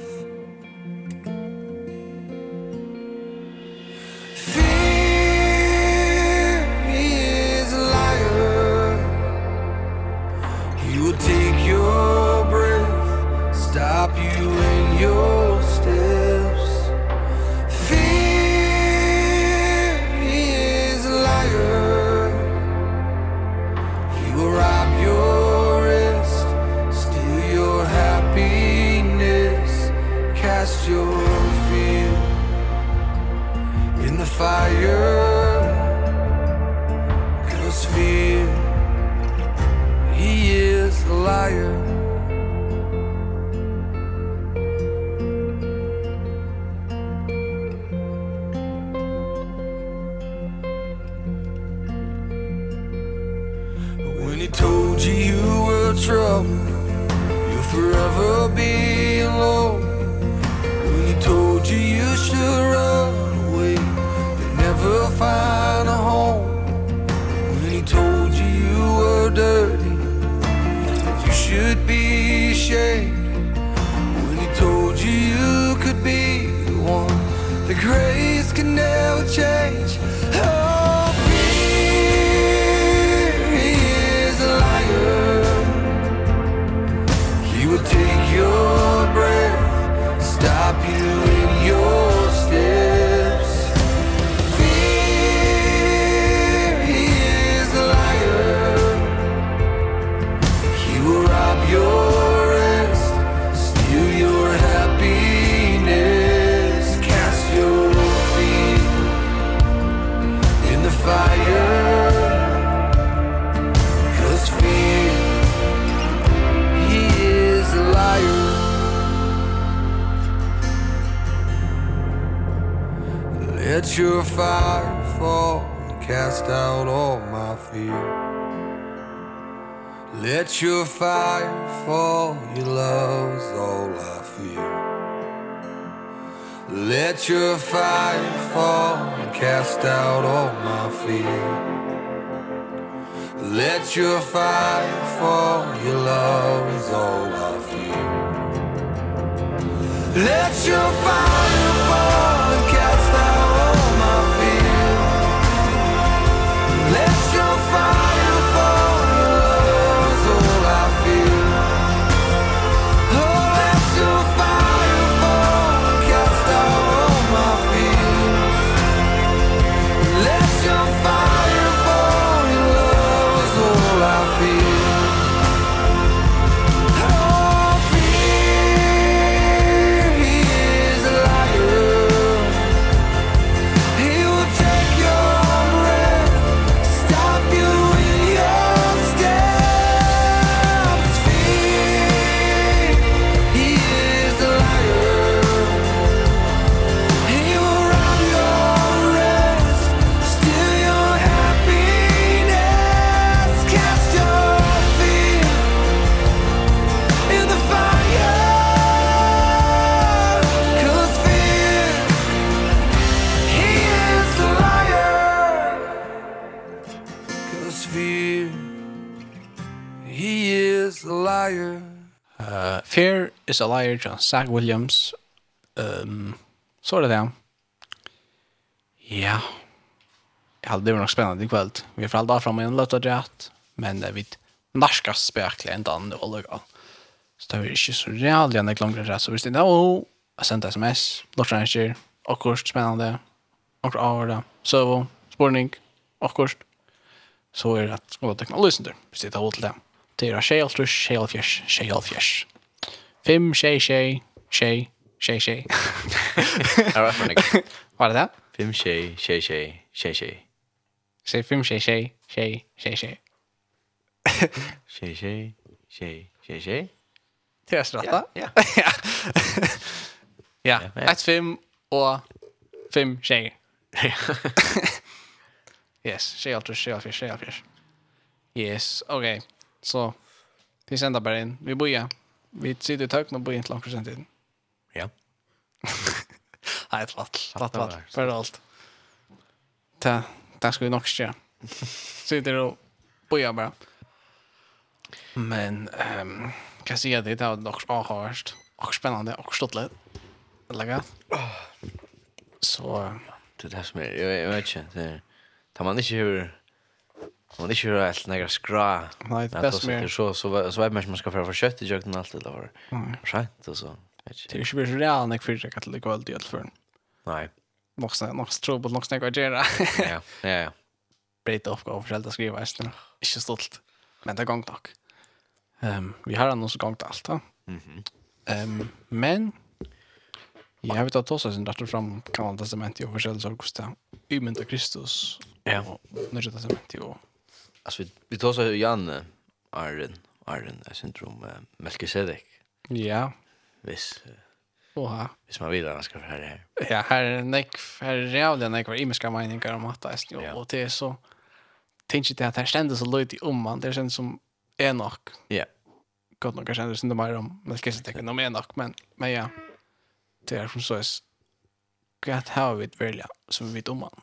Let your fire fall and cast out all my fear. Let your fire fall, your love's all I fear. Let your fire fall and cast out all my fear. Let your fire fall, your love is all I fear. Let your fire fall. Fear is a Liar, John Zach Williams. Um, så er det det. Ja. Ja, det var nok spennende i kveld. Vi får aldri fram en løtt og drett, men det er vidt norska spekler enn den og lukka. Så det er ikke så realt enn jeg langer rett, så hvis det er noe, jeg sendte sms, lortrensker, akkurat spennende, akkurat av det, søvå, spårning, akkurat. Så er det at skola teknologisenter, hvis det er hodet til det. Det er skjeltrus, skjelfjers, skjelfjers. 5, 6, 6, 6, 6, 6. Var det det? Var det det? 5, 6, 6, 6, 6, 6. Säg 5, 6, 6, 6, 6, 6. 6, 6, 6, 6, 6. Det är stratta. Ja. Ja, 1, 5 och 5, 6. Yes, 6, 8, 6, 4, 6, 4. Yes, okej. Så, vi sänder bara in. Vi börjar. Vi sitter i tøkna på inntil akkurat sen tiden. Ja. Nei, et vatt, vatt, vatt, for alt. Det, det skal vi nok skje. Sitter og boja bara. Men, um, kan sier jeg det? Det var nok avhørst, og spennende, og stått litt. Legg Så... Det er det som er, jeg vet ikke, det er... Tar man ikke hur Och det ju helt några skra. Nej, det bäst är Så så så vet man man ska få för kött i jökten allt det Nej. Skönt och så. Det är ju så real när för jag att det går alltid för. Nej. Nog så nog trouble nog snägg att göra. Ja, ja, ja. Brett uppgåva för att skriva istället. Inte stolt. Men det gång dock. Ehm, vi har annars så till allt. Mhm. Ehm, men Jag vet att också sen där fram kan man testament i och försälja så kostar. Ymynda Kristus. Ja. Nu är det testament i och Alltså vi, vi tar så Jan Arren Arren är syndrom uh, Melkisedek. Ja. Vis. Oha. Vis man vidare man ska för här. Ja, här är näck här är jävla näck var imiska meningar om att det är och det är så tänker det att här ständes så lite om man det känns som Enoch. Ja. Gott nog kanske det inte mer om Melkisedek än om Enoch men men ja. Det är som så är gott how vi det välja som vi vet om man.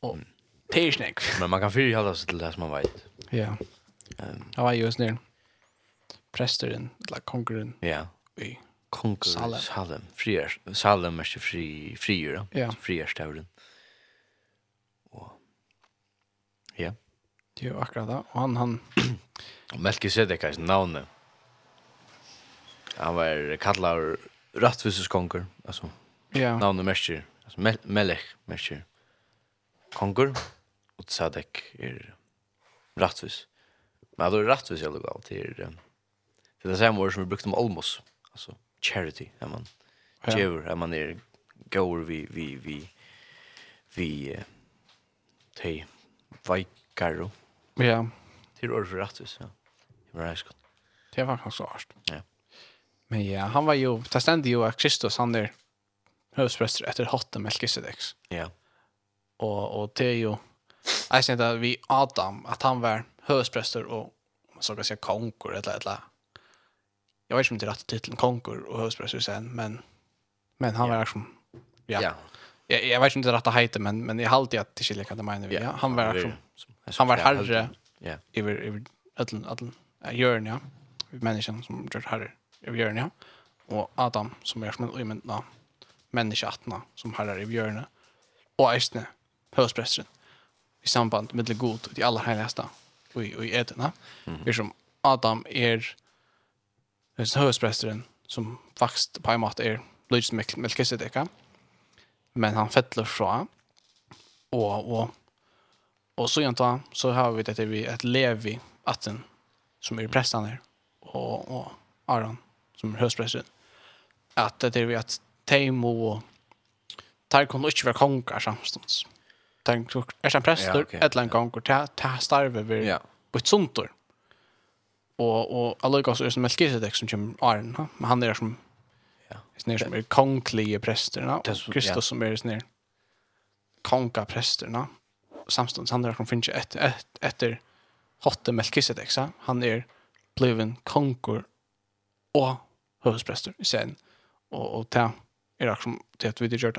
Och mm Det är snäck. Men man kan fyra hålla sig till det som man vet. Ja. Um, ja, jag är just ner. Prästeren, eller konkurren. Ja. I kongren. Salem. Salem. Frier. Salem är ju fri, frier. Ja. Frierstauren. Och, ja. Det är ju akkurat det. Och han, han. Och Melkisedek är sin navn. Han var kallad rättviseskonger. Alltså, ja. navnet märker. Alltså, Melech märker. Konkur och Sadek er rättvis. Men det är rattvis jeg lukket till til det er samma ord som vi brukte om almos, Alltså charity, er man djever, Är man är gaur vi, vi, vi, vi, te, vaikaro. Ja. Till ord för rättvis. ja. Det var reiskan. Det var faktisk arst. Ja. Men ja, han var ju, det stände ju att Kristus, han är høvdsprester efter hotten Melkisedex. Ja. Och, och det är ju, Jag syns att vi Adam att han var högstpräster och så kan säga konkor eller eller. Jag vet inte om det är rätt titeln konkor och högstpräster sen men men han var liksom ja. ja. Jag, jag vet inte rätta heter men men jag alltid att till kan det menar vi. Ja, han var liksom han var herre. Ja. Över över allen allen Jörn ja. Människan som gjort herre över Jörn ja. Och Adam som är som en människa attna som herre i Jörn. Och Eisne högstprästern i samband med det god i alla heligaste och i äterna. Mm. Som Adam är den högsprästaren som faktiskt på en måte är lyds med Melkisedeka. Men han fettlar fra och och och så egentligen så har vi det vi ett Levi atten som är prästen där och och Aron som är högsprästaren. Att det är vi att Teimo och Tar kommer inte vara konkar samstånds. Mm tänk så är han präster ett ja, land gång och ta ta starve vi ja. på ett sånt. Och och alla går så är som Melkisedek som kommer Aron ha? men han är som ja, snär som är kongliga prästerna och Kristus ja. som är snär konka prästerna. Samstundes han där som finns ett ett efter hotte Melkisedek så han är bliven konkor och hövdspräster sen och och ta är det som det att vi det gjort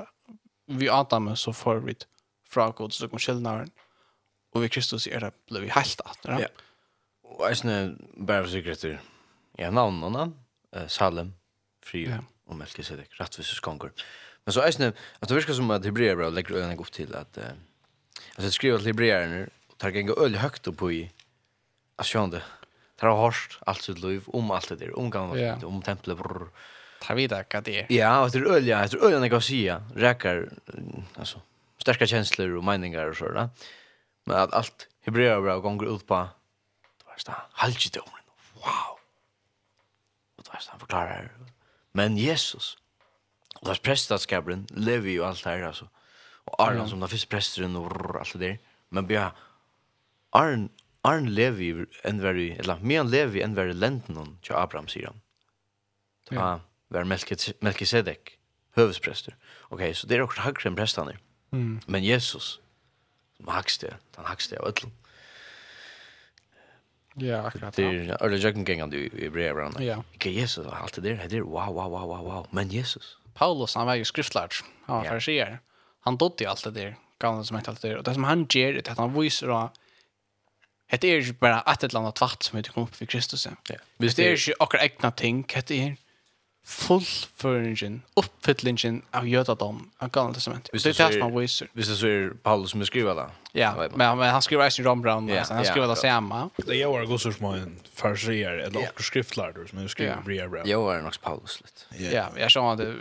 vi Adam så får vi fra god så kom skillnaden och vi Kristus är det blev vi helt att ja. ja. Och jeg snä bara för sikkert ja navnene eh Salem fri ja. och Melkisedek rettvises konkur. men så är snä att det verkar som att Hebreer bra lägger øynene opp till att eh alltså skriva till Hebreerne og tar gänga öl högt upp i asjonde tar har hørt alt sitt liv om alt det der om gamla ja. om templet brr. tar vi det hva det är? ja, och det är øl ja, det är øl jag kan säga. Räkar, rekker altså starka känslor och meningar och sådär. Men att allt hebreerbrev går ut på det var så halvgidomen. Wow. Och det var så förklarar men Jesus och där prästaskabren lever ju allt här alltså. Och Arn mm. som där finns prästeren och allt det där. Men bja Arn Arn lever ju en very eller mer lever ju en very lenten till Abraham sier han. Ja. Var Melkisedek, Melkisedek, hövspräster. Okej, så det är också högre än prästarna. Mm. Men Jesus, som hakste, han hakste av ötlom. Ja, akkurat. Det är öle jökengängan du i brev Ja. Ikke Jesus, allt det der, det er wow, wow, wow, wow, wow. Men Jesus. Paulus, han var ju skriftlärd. Han var fariséer. Han dodde ju allt det där. Gamla som hette allt det där. Och det som han ger det att han visar att Det är ju bara ett eller annat tvatt som inte kom upp vid Kristus. Ja. Det är ju akkurat egna ting. Det är fullföringen, uppfyllningen av jødadom av gamla testamentet. Det är det som han visar. Hvis det så er Paulus som skriver det. Ja, men, men han skriver eisen i Brown, yeah, han skriver yeah, det samma. Det är jo en god som en farsier, eller yeah. skriftlærer som skriver yeah. Bria Brown. Jo, er nok Paulus litt. Ja, jeg skjønner det.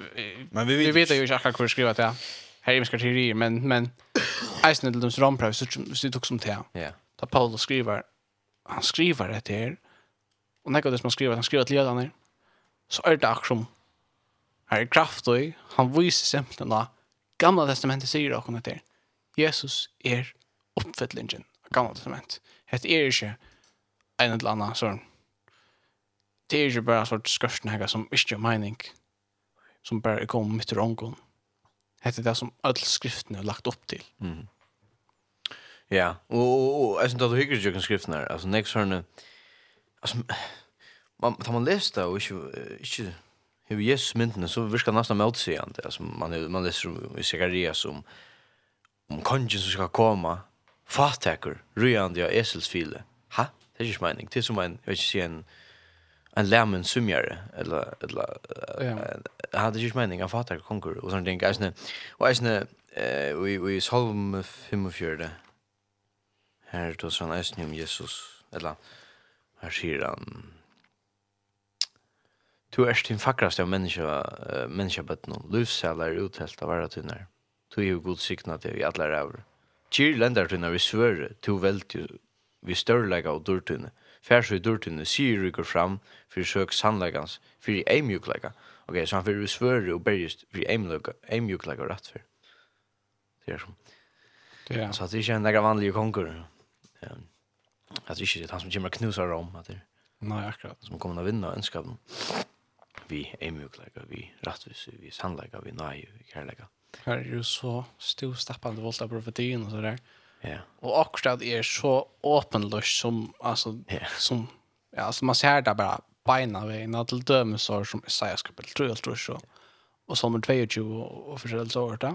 Men vi vet, vi vet ju inte akkurat hvor skriver det, ja. Her er vi skal teorier, men, men eisen til dem Rombrand, så det också som det. Ja. Da Paulus skriver, han skriver det her, og nekker det som han skriver, han skriver til jødene så er det akkurat som her er kraft og han viser simpelthen da gamla testamentet sier og kommer til. Jesus er oppfyllingen av gamla testament. Het er ikke en eller annen sånn det er ikke bare en sort skørsten her som ikke er mening som bare er kommet mitt i rongon het er det som alle skriftene er lagt opp til. Mm. ja og, og, og jeg synes at du hyggelig jo skriftene her. Altså nek sånne altså man tar man läst och inte inte hur Jesus myndene, så virker det nesten motsägande alltså man man leser om i Sekaria om, om kongen som skal komme, fattaker röjande av eselsfile ha? Det er ikke mening det er som en jeg vet ikke si, en en lämmen sumjare eller eller ja. hade ju mening av fattaker konkur och sån ting. gäsne och gäsne eh vi vi solm fem och fjärde här då sån gäsne om Jesus. Eller här sier han Du er din fakraste av menneska, uh, menneskabøtten og livsseller uthelt av verre tunner. Du er jo god sikna til vi alle rævr. Kyr lendar tunner vi svøre, du velt jo vi størrlega og dørtunne. Færs og dørtunne sier rykker fram, for søk sannleggans, for i eimjuklega. Ok, så han fyrir vi svøre og bergist, for i eimjuklega og rattfyr. Det er som. Ja. Så at det ikke er en vanlig konkur. Um, at det ikke er han som kommer knusar om, at det er. Nei, akkurat. Som kommer å vinna dem vi eimjukleika, vi rattvise, vi sannleika, vi nøye, vi kærleika. Her er jo så stivstappande volta av profetien og så der. Ja. Og akkurat er så åpenløst som, altså, yeah. som, ja, altså man ser det bare beina veina til dømesår som Isaiah skapel, tror jeg, tror jeg, og, sommer 22 og, og forskjellige år da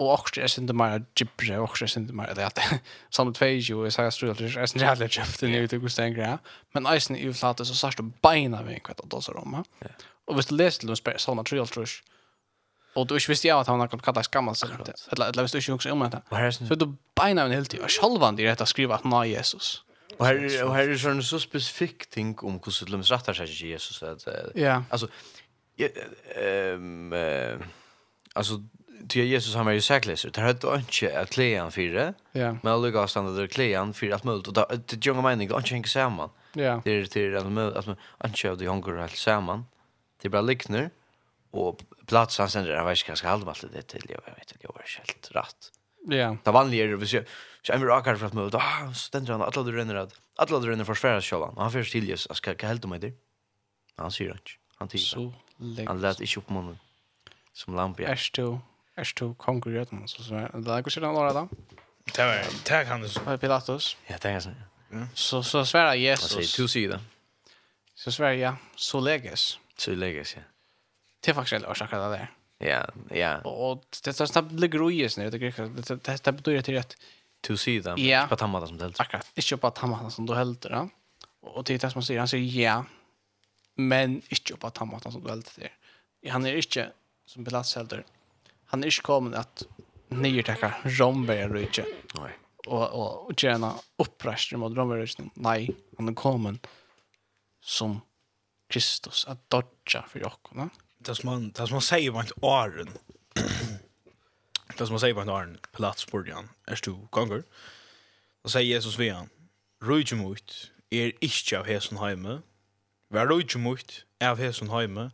og också är synd mer gibbre och också synd mer det att samt page ju är så här det är synd jävla gift det nu det går stänga men isen är ju så sårt beina vi kvätt att så dem och visst läste de spel såna trial trush och då visste jag att han har kommit kalla skammal så inte eller eller du ju också om det så du beina en hel tid och själva det rätt att skriva att nej Jesus Och här och här är sån så specifik ting om hur så lämnas rättar sig Jesus att ja alltså ehm alltså till Jesus han var ju säkerhet. Det hade inte att klean för det. Ja. Men alla gav stannade där klean för att möjligt. Och det jag menar inte att hänga samman. Ja. Det är till att man inte att hänga allt samman. Det är bara liknar. Och platsen sen där var ska halva allt det till jag vet inte jag var helt rätt. Ja. Det vanliga är att så en rakar för att möjligt. Ah, ständer han alla du renner att alla du renner försväras själva. Han först till Jesus. Jag ska helt om det. Han säger inte. Han tycker. Så. Han lät inte upp munnen. Som lampa. Är du er to konger så øynene, så det er ikke sånn året da. Det var, det er han det. Pilatus. Ja, det er sånn, ja. Så, så sværer Jesus. Du sier det. Så sværer, ja, så leges. Så leges, ja. Det er faktisk veldig årsaker det der. Ja, ja. Og det er snabbt ligger ui i det greker. Det, det, det betyr til at Du sier det, ja. på tammata som du helter. Akkurat, ikke på tammata som du helter, da. Og det er det som han sier, han sier ja, men ikke på tammata som du helter. Han er ikke, som Pilatus helter, han är inte kommande att nyrtäcka romberger och Rydtje. Nej. Och, och, och gärna uppröster mot romberger och Rydtje. Nej, han är kommande som Kristus att dodja för jockorna. Det som man, det som man säger var inte åren. det som man säger var inte åren. Pilatus borde han. Är du gånger? Då säger Jesus vid han. Rujtje mot er ikke av hesen heime. Vær rujtje mot av hesen heime.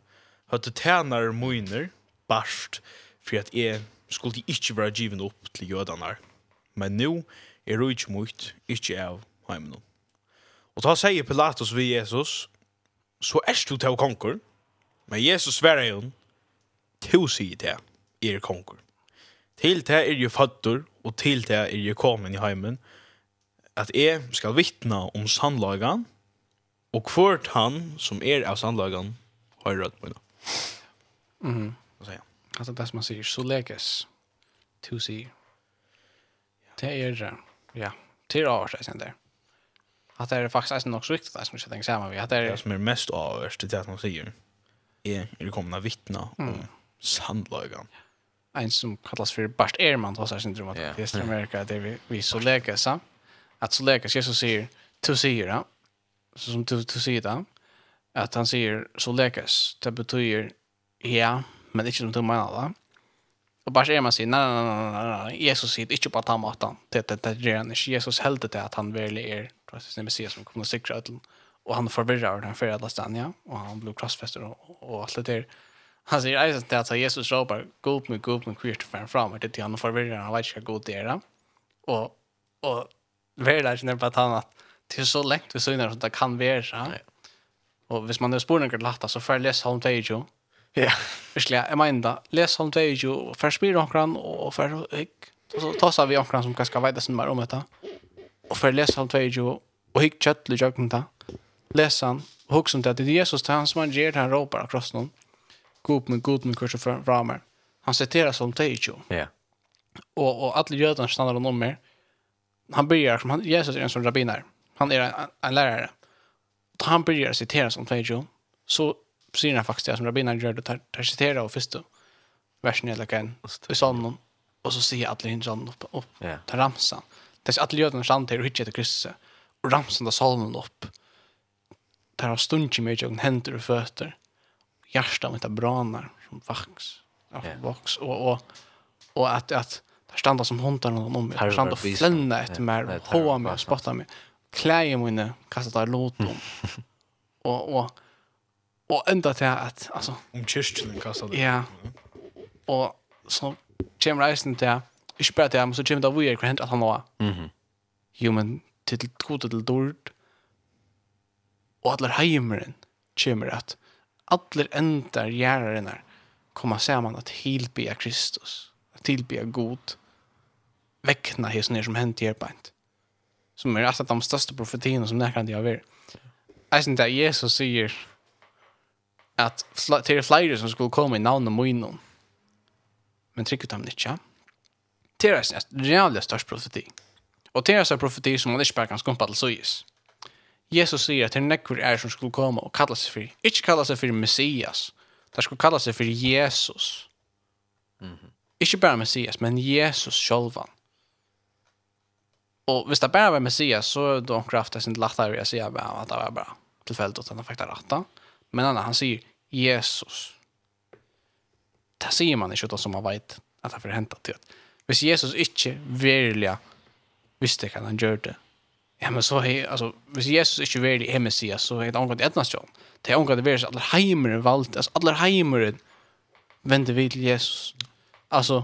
Høtte tænare moiner, barst, för att jag skulle inte vara given upp till jödarna. Men nu är det inte mycket, inte av hemmen. Och då säger Pilatus vid Jesus, så är du till konkur. Men Jesus svarar ju, to sier det, er konkur. Til det er jo fattur, og til det er jo kommet i heimen, at jeg skal vittna om sannlagan, og hvort han som er av sannlagan, har rødt på henne. Mm. Så sier han. Alltså det som man säger, så läges. To see. Det är det. Ja, det är avvärst sen där. Att det är faktiskt nog så viktigt som jag tänker samman vid. Att det är som är mest avvärst, det är att man säger. Är det kommer vittna om sandlagen. En som kallas för Bart Ehrman, hos här syndrom att det är Amerika, det vi, vi så läges. Att så läges, Jesus säger, to see, ja. Så som to, to see, det. Att han säger, så läges. Det betyder, ja, men ikke som du mener det. Og bare er man sier, nei, nei, nei, nei, nei, Jesus sier ikke på at han det, det, det gjør han ikke. Jesus heldet det at han virkelig er, tror jeg, sin messias som kommer til å sikre ødelen. Og han forvirrer den fyrir alle stedet, ja, og han blir krossfester og, og alt det der. Han sier eisen til at Jesus råper, god med, god med, kvirt for en fram, det er han forvirrer, han vet ikke hva god det er. Og, og virkelig er på at han at det er så lengt vi syner som det kan være. ja. Og hvis man er spurninger til hatt, så får jeg lese Holm Teijo, Ja, virkelig. Jeg mener da, les om det jo, for spyr omkran, og for hikk, så tas vi omkran som kanskje vet sin mer om dette. Og för läs om det jo, og hikk kjøttelig jøkken da. Les han, og hukk som det, det er Jesus til han som han gjør, han råper akross noen. God med god med kurser fra ramer. Han citerar som det jo. Ja. Og, og alle jødene stannar om mer. Han börjar, som han, Jesus är en som rabbiner. Han är en, en lärare. Han börjar citera som det jo. Så säger han faktiskt det som rabbiner gör det tar tar citera och första versen eller kan i sån och så ser alla in sån upp upp ja. tar ramsan. Det är alla jötarna sant till Richard Kristus och ramsan där salmen upp. Där har stund stundtje med jag händer och fötter. Hjärtat mitt branar som vax. Ja, yeah. vax och och och att att där standa som hundar någon om mig. Standa och flänna efter mig, hoa mig, spotta mig. Kläja mina, kasta där låt om. och och Och ända till att alltså om kyrkan kassa det. Ja. Och så Jim Reisen där. Ich spät ja, så Jim da wo ihr kennt att han var. Mhm. Human til gode til dort. Och alla hemmen kommer at alla ändar gärarna komma saman at tilbya Kristus. Att tillbe god. vekna hos nere som hent er bant. Som är av de största profetierna som näkan det har varit. Eisen där Jesus sier at det er flere som skulle komme i navnet Moinon. Men trykket dem ikke. Det er en jævlig størst profeti. Og det er en profeti som man ikke bare kan skumpa til søyes. Jesus sier at det er nekker er som skulle komme og kalla seg for, ikke kalla seg for Messias, det skulle kalla seg for Jesus. Mm -hmm. Ikke bare Messias, men Jesus sjolvan. Og hvis det bare var Messias, så er det omkraft det sin lattere å si at det var bare tilfeldig at han fikk det rettet. Mm Men han, han säger Jesus. Det säger man inte utan som man vet att han förhäntat till. Hvis Jesus inte virkelig visste hva han gjorde. Ja, men så er, alltså, hvis Jesus ikke virkelig er Messias så är det omgående etnast jo. Det är omgående verkligen så att alla heimeren valde, alltså alla heimeren vände vid til Jesus. Alltså,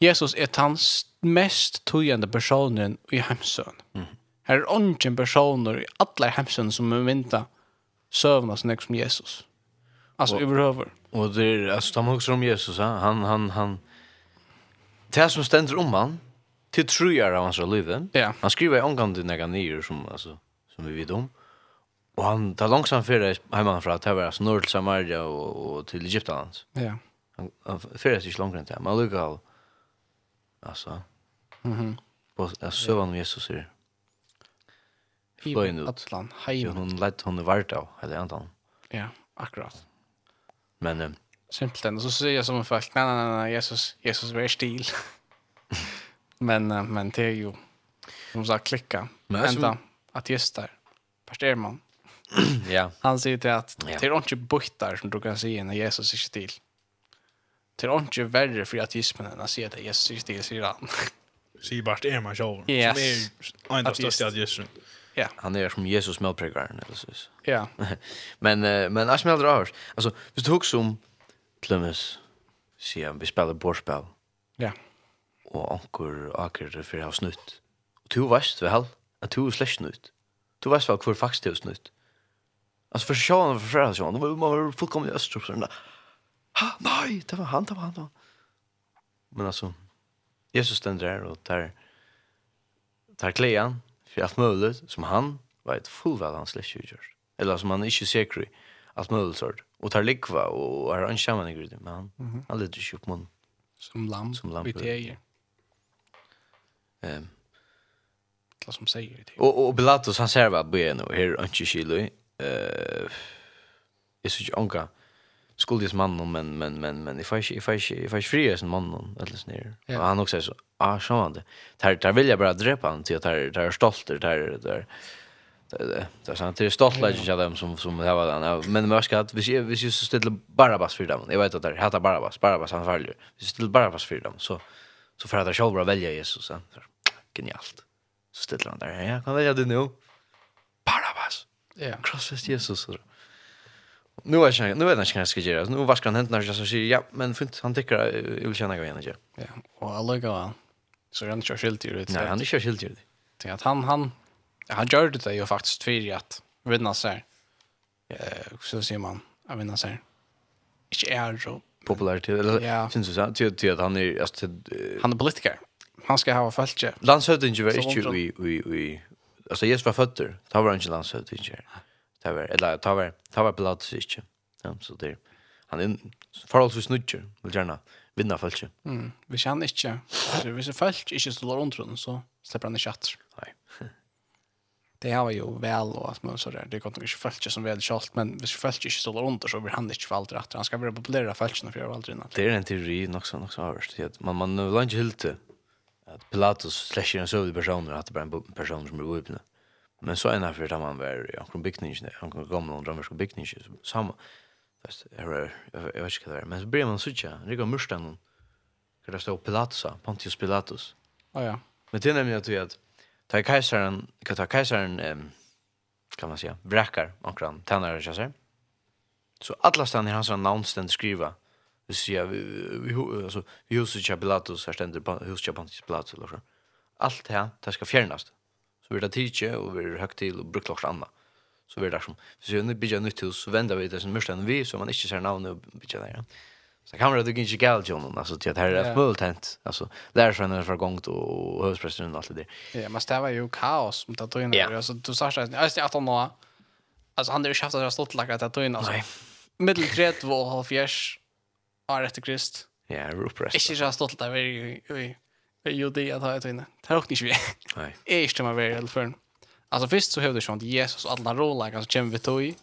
Jesus är den mest tøyende personen i hemsøen. Mm. Her er ånden personer i alle hemsøen som er mynda sövna så som Jesus. Alltså överhuvud. Och det är alltså de också om Jesus, han han han det som ständer om han till trojar av hans liv. Ja. Han skriver angående några nyer som alltså som vi vet om. Och han tar långsamt för det hemma från att det var alltså norr till Samaria och, och till Egypten hans. Ja. Han, han färdas inte långt runt det. Man lukar alltså. Mhm. Mm -hmm. På alltså, sövan Jesus är bøyen ut. Atlan, heimen. Hun lett hun vart av, eller annet Ja, akkurat. Men... Um, Simpelthen, så sier jeg som en folk, nei, nei, nei, Jesus, Jesus vær stil. men, uh, men det er jo, som sagt, klikka. Men Enda, at just der, parsterer man. ja. Han sier til at, det er ikke bøytar som du kan si når Jesus er stil. Det er ikke verre for ateismen enn å si at Jesus er stil, sier han. Sier bare, det er man sjål. Yes. Som er en av største ateismen. Yes. Ja. Han är som Jesus medprägaren eller så. Ja. men men as med drar. Alltså, hvis du hugger som Clemens ser vi spelar borspel. Ja. Och ankor aker för jag snutt. Och du vet väl att du slash snutt. Du vet väl hur faktiskt det snutt. Alltså för sjön för sjön så man var fullkomligt östrop sådär. Ha, nej, det var han, det var han. Men alltså Jesus ständer där och tar tar klean för allt möjligt som han vet ett fullväl han släcker gjort. Eller som han är inte säker i allt möjligt sort. Och tar likva och är en shaman i grunden. Men han, mm -hmm. han leder sig upp mun. Som lamp. Som lamp. Vid teger. Um, Alla som säger det. Och, och Pilatus han säger vad börjar nu. Här är inte kilo. Uh, jag syns inte anka skuldies mannen men men men men if I if I if I free as mannen eller snär. Ja. Och han också säger så ah, sjående. Där där vill jag bara dräpa han till att där där är stolt, där där. Där Det är sant, det är stolt legend av dem som, som det var den. Men jeg husker at vi jeg, hvis jeg ställa Barabbas för dem, Jag vet att det heter Barabbas, Barabbas han farlig. vi ställer stiller Barabbas för dem, så, så för att jag själv bara velge Jesus. Sant? Genialt. Så ställer han där. ja, kan välja det nu. Barabbas. Ja. Krossfest Jesus. Så. Nu är jag nu vet jag inte vad jag ska göra. Nu vaskar han händerna jag så säger ja, men fint han tycker jag vill känna igen igen. Ja, och alla går. Så han kör skilt skyldig det. Nej, han är inte skyldig det. Det att han han han gör det ju faktiskt för att vinna så här. Eh så ser man att vinna så här. Inte är så popularitet eller syns du så att att han är alltså han är politiker. Han ska ha fältje. Landshövdingen var inte vi vi vi alltså Jesus var fötter. Ta var inte landshövdingen. Ta var eller ta var ta var plats inte. Ja, så det han är förhållsvis nutcher, vill gärna vinna folk. Mm. Vi kan inte. Hvis folk inte står runt runt så slipper han inte atter. Nej. Det har ju väl och att man så där. Det er kommer inte folk som vel schalt men hvis følt ikke står runt så blir han ikke inte aldri rätt. Han skal være vara av følt for jeg aldri innan. Det är en teori också också överst. Man man vill inte hilta att Pilatus slasher en sövd personer att det bara en person som är oöppna. Men så är det för att man var i omkring byggningen, omkring gamla och romerska byggningen. Så jag vet inte vad det är, men så blir man sådär, det går mörsta. Kan det stå Pilatus, Pontius Pilatus. Å ja. Men det är nämligen att vi att ta kejsaren, kan ta kejsaren, kan man säga, bräckar, omkring tänare kejsaren. Så alla stannar hans namn ständ skriva. Vi ser, vi, vi, alltså, vi huset Pilatus, här ständer ständigt huset Pontius Pilatus, eller så. Allt det här, det ska fjärnas. Så vi det tidigt och vi är högt till och brukar också annat så blir det som hvis vi bygger nytt hus så vänder vi det som mörsten vi så man inte ser namn och bygger där. Ja. Så kan man det inte gal John alltså till att här är ett hänt alltså där sen en för gångt och höstpressen och allt det där. Ja, men det var ju kaos om det då inne alltså du sa så här alltså att han alltså han hade ju skaffat det stått lagt att då inne alltså. Middel 30 och halv fjärs är efter Krist. Ja, är upprest. Inte så stolt där vi vi ju det att ha tog inne. Det har också inte vi. Nej. Är inte man väl för. Alltså visst så hövde sånt Jesus och alla roller kanske kommer vi tog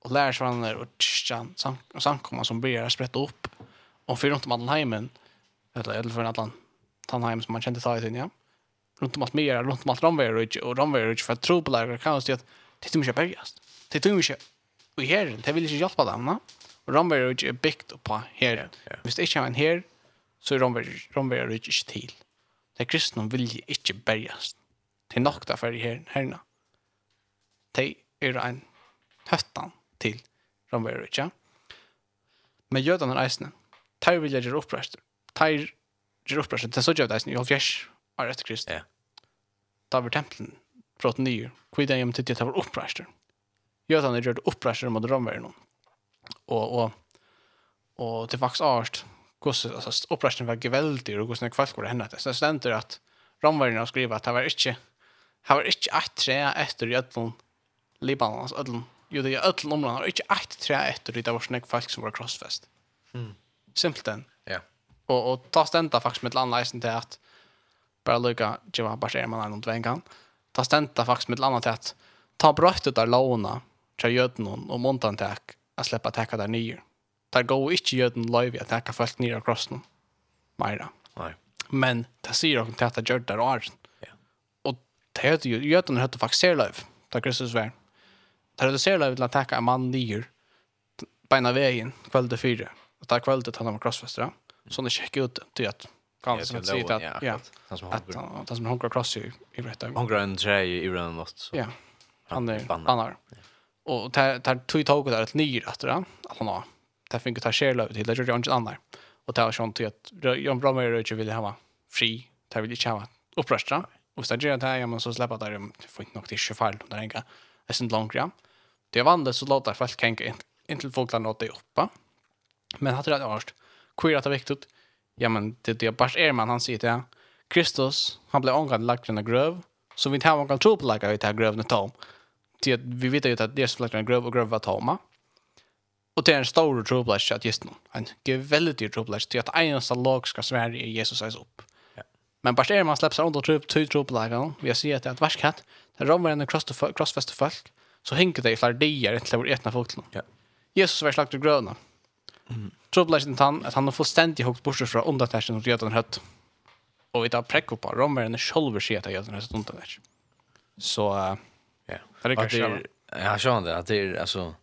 och lär sig varandra och tjän samkomma som börjar sprätta upp. Och för runt om alla hemmen eller eller för alla Tannheim som man kände ta i sin ja. Runt om allt mer runt om allt Ramverig och Ramverig för att tro på lärare kan det att det är mycket bergast det är mycket och här det vill inte hjälpa dem va. Och Ramverig är byggt på här. Visst är en här så är Ramverig Ramverig inte till. Det kristna vill inte bergast til nok der for her, herna. De er en høttan til Romero, ikke? Men jødene er eisene. Teir vil jeg gjøre opprøster. Teir gjøre opprøster. Det er så gjør det eisene i halvfjers år etter Krist. Ja. Da var tempelen brått nye. Hvor det er hjemme til det var opprøster. Jødene gjør det opprøster mot Romero. Og, og, og det er faktisk avhørst hvordan altså, opprøsten var geveldig og hvordan kvalk var hennet. Så det stender at Romverden har skrivet at det var ikke Her var ikke ett tre etter i ødelen Libanon, altså ødelen, jo det er ødelen området, her var ikke ett tre etter i det var snakk folk som var crossfest. Mm. Simpelt den. Ja. Og, og ta stenta faktisk med et annet leisen til at bare lukka, ikke var bare skjer man en om tveien kan, ta stenta faktisk med et annet til at ta brøtt ut av lovene til jøden og måneden til at slippe å teka der nye. Der går ikke jødene løyve at teka folk nye av krossen. Meira. Nei. Men det sier dere til at det gjør det rart det heter ju jötarna heter faktiskt ser live. Där Kristus var. Där hade ser live att attacka en man nyer beina vägen kväll det fyra. Och där kväll det han var crossfester. Så när check ut till att kan så att säga att ja. Att han som honkar cross i i rätt dag. Honkar en tjej i runt något så. Ja. Han är bannar. Och tar tar tog tog där ett nyr efter han. Han har. Där fick ta share live till där gjorde inte annan. Och där sånt att John Brommer och vill ha fri. Där vill inte ha upprösta. Och så gör det här, men så släpper det dem, det får inte nog till 25 där en. Det är sånt långt ja. Det vann det så låter folk tänka in, in till folk där det uppe. Men hade det varit queer att det viktigt. Ja, men det det bara är man han säger det. Kristus, han blev ångad lagt i en gröv. Så vi inte har någon tro på läkare i det här grövna tom. Det, vi vet ju att det är så lagt i en gröv och gröv var tomma. Och det är en stor tro på att just nu. En väldigt dyr tro på att det är att en lag ska svära i Jesus sägs upp. Men bara är man släpps under trupp två trupplägare. Vi ser att det är ett varskatt. Det rommer en crossfest folk. Så hinkar det i flera dagar inte vår etna folk. Ja. Jesus var slagt och gröna. Mm. Trupplägaren han att han har fullständigt huggt bort från undertäschen och redan hött. Och vi tar präck på ramar en själv ser att jag den här Så, uh, Så ja. Det är kanske Ja, så det att det är alltså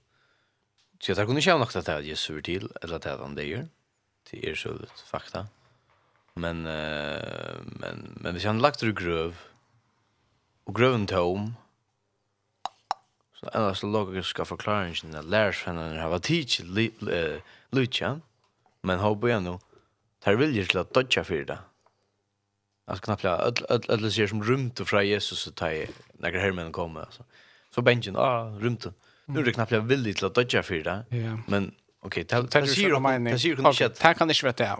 Så jag tar kunde känna något att det är Jesus till eller att det är han det gör. Det är så fakta. Men uh, men men vi han lagt ur gröv. Och gröven tom så er det så logisk forklaringen at Lars henne har vært tidsi Lucia men håper jeg nu. tar vilje til at dodja för det Alltså knappt öll öll öll ser som rumt fra Jesus så tar jag några hermän kommer alltså. Så benchen ah rumt. Nu är det knappt jag vill till att dodja för det. Ja. Men okej, ta ta sig om mig. Ta sig om det. Ta kan det sveta.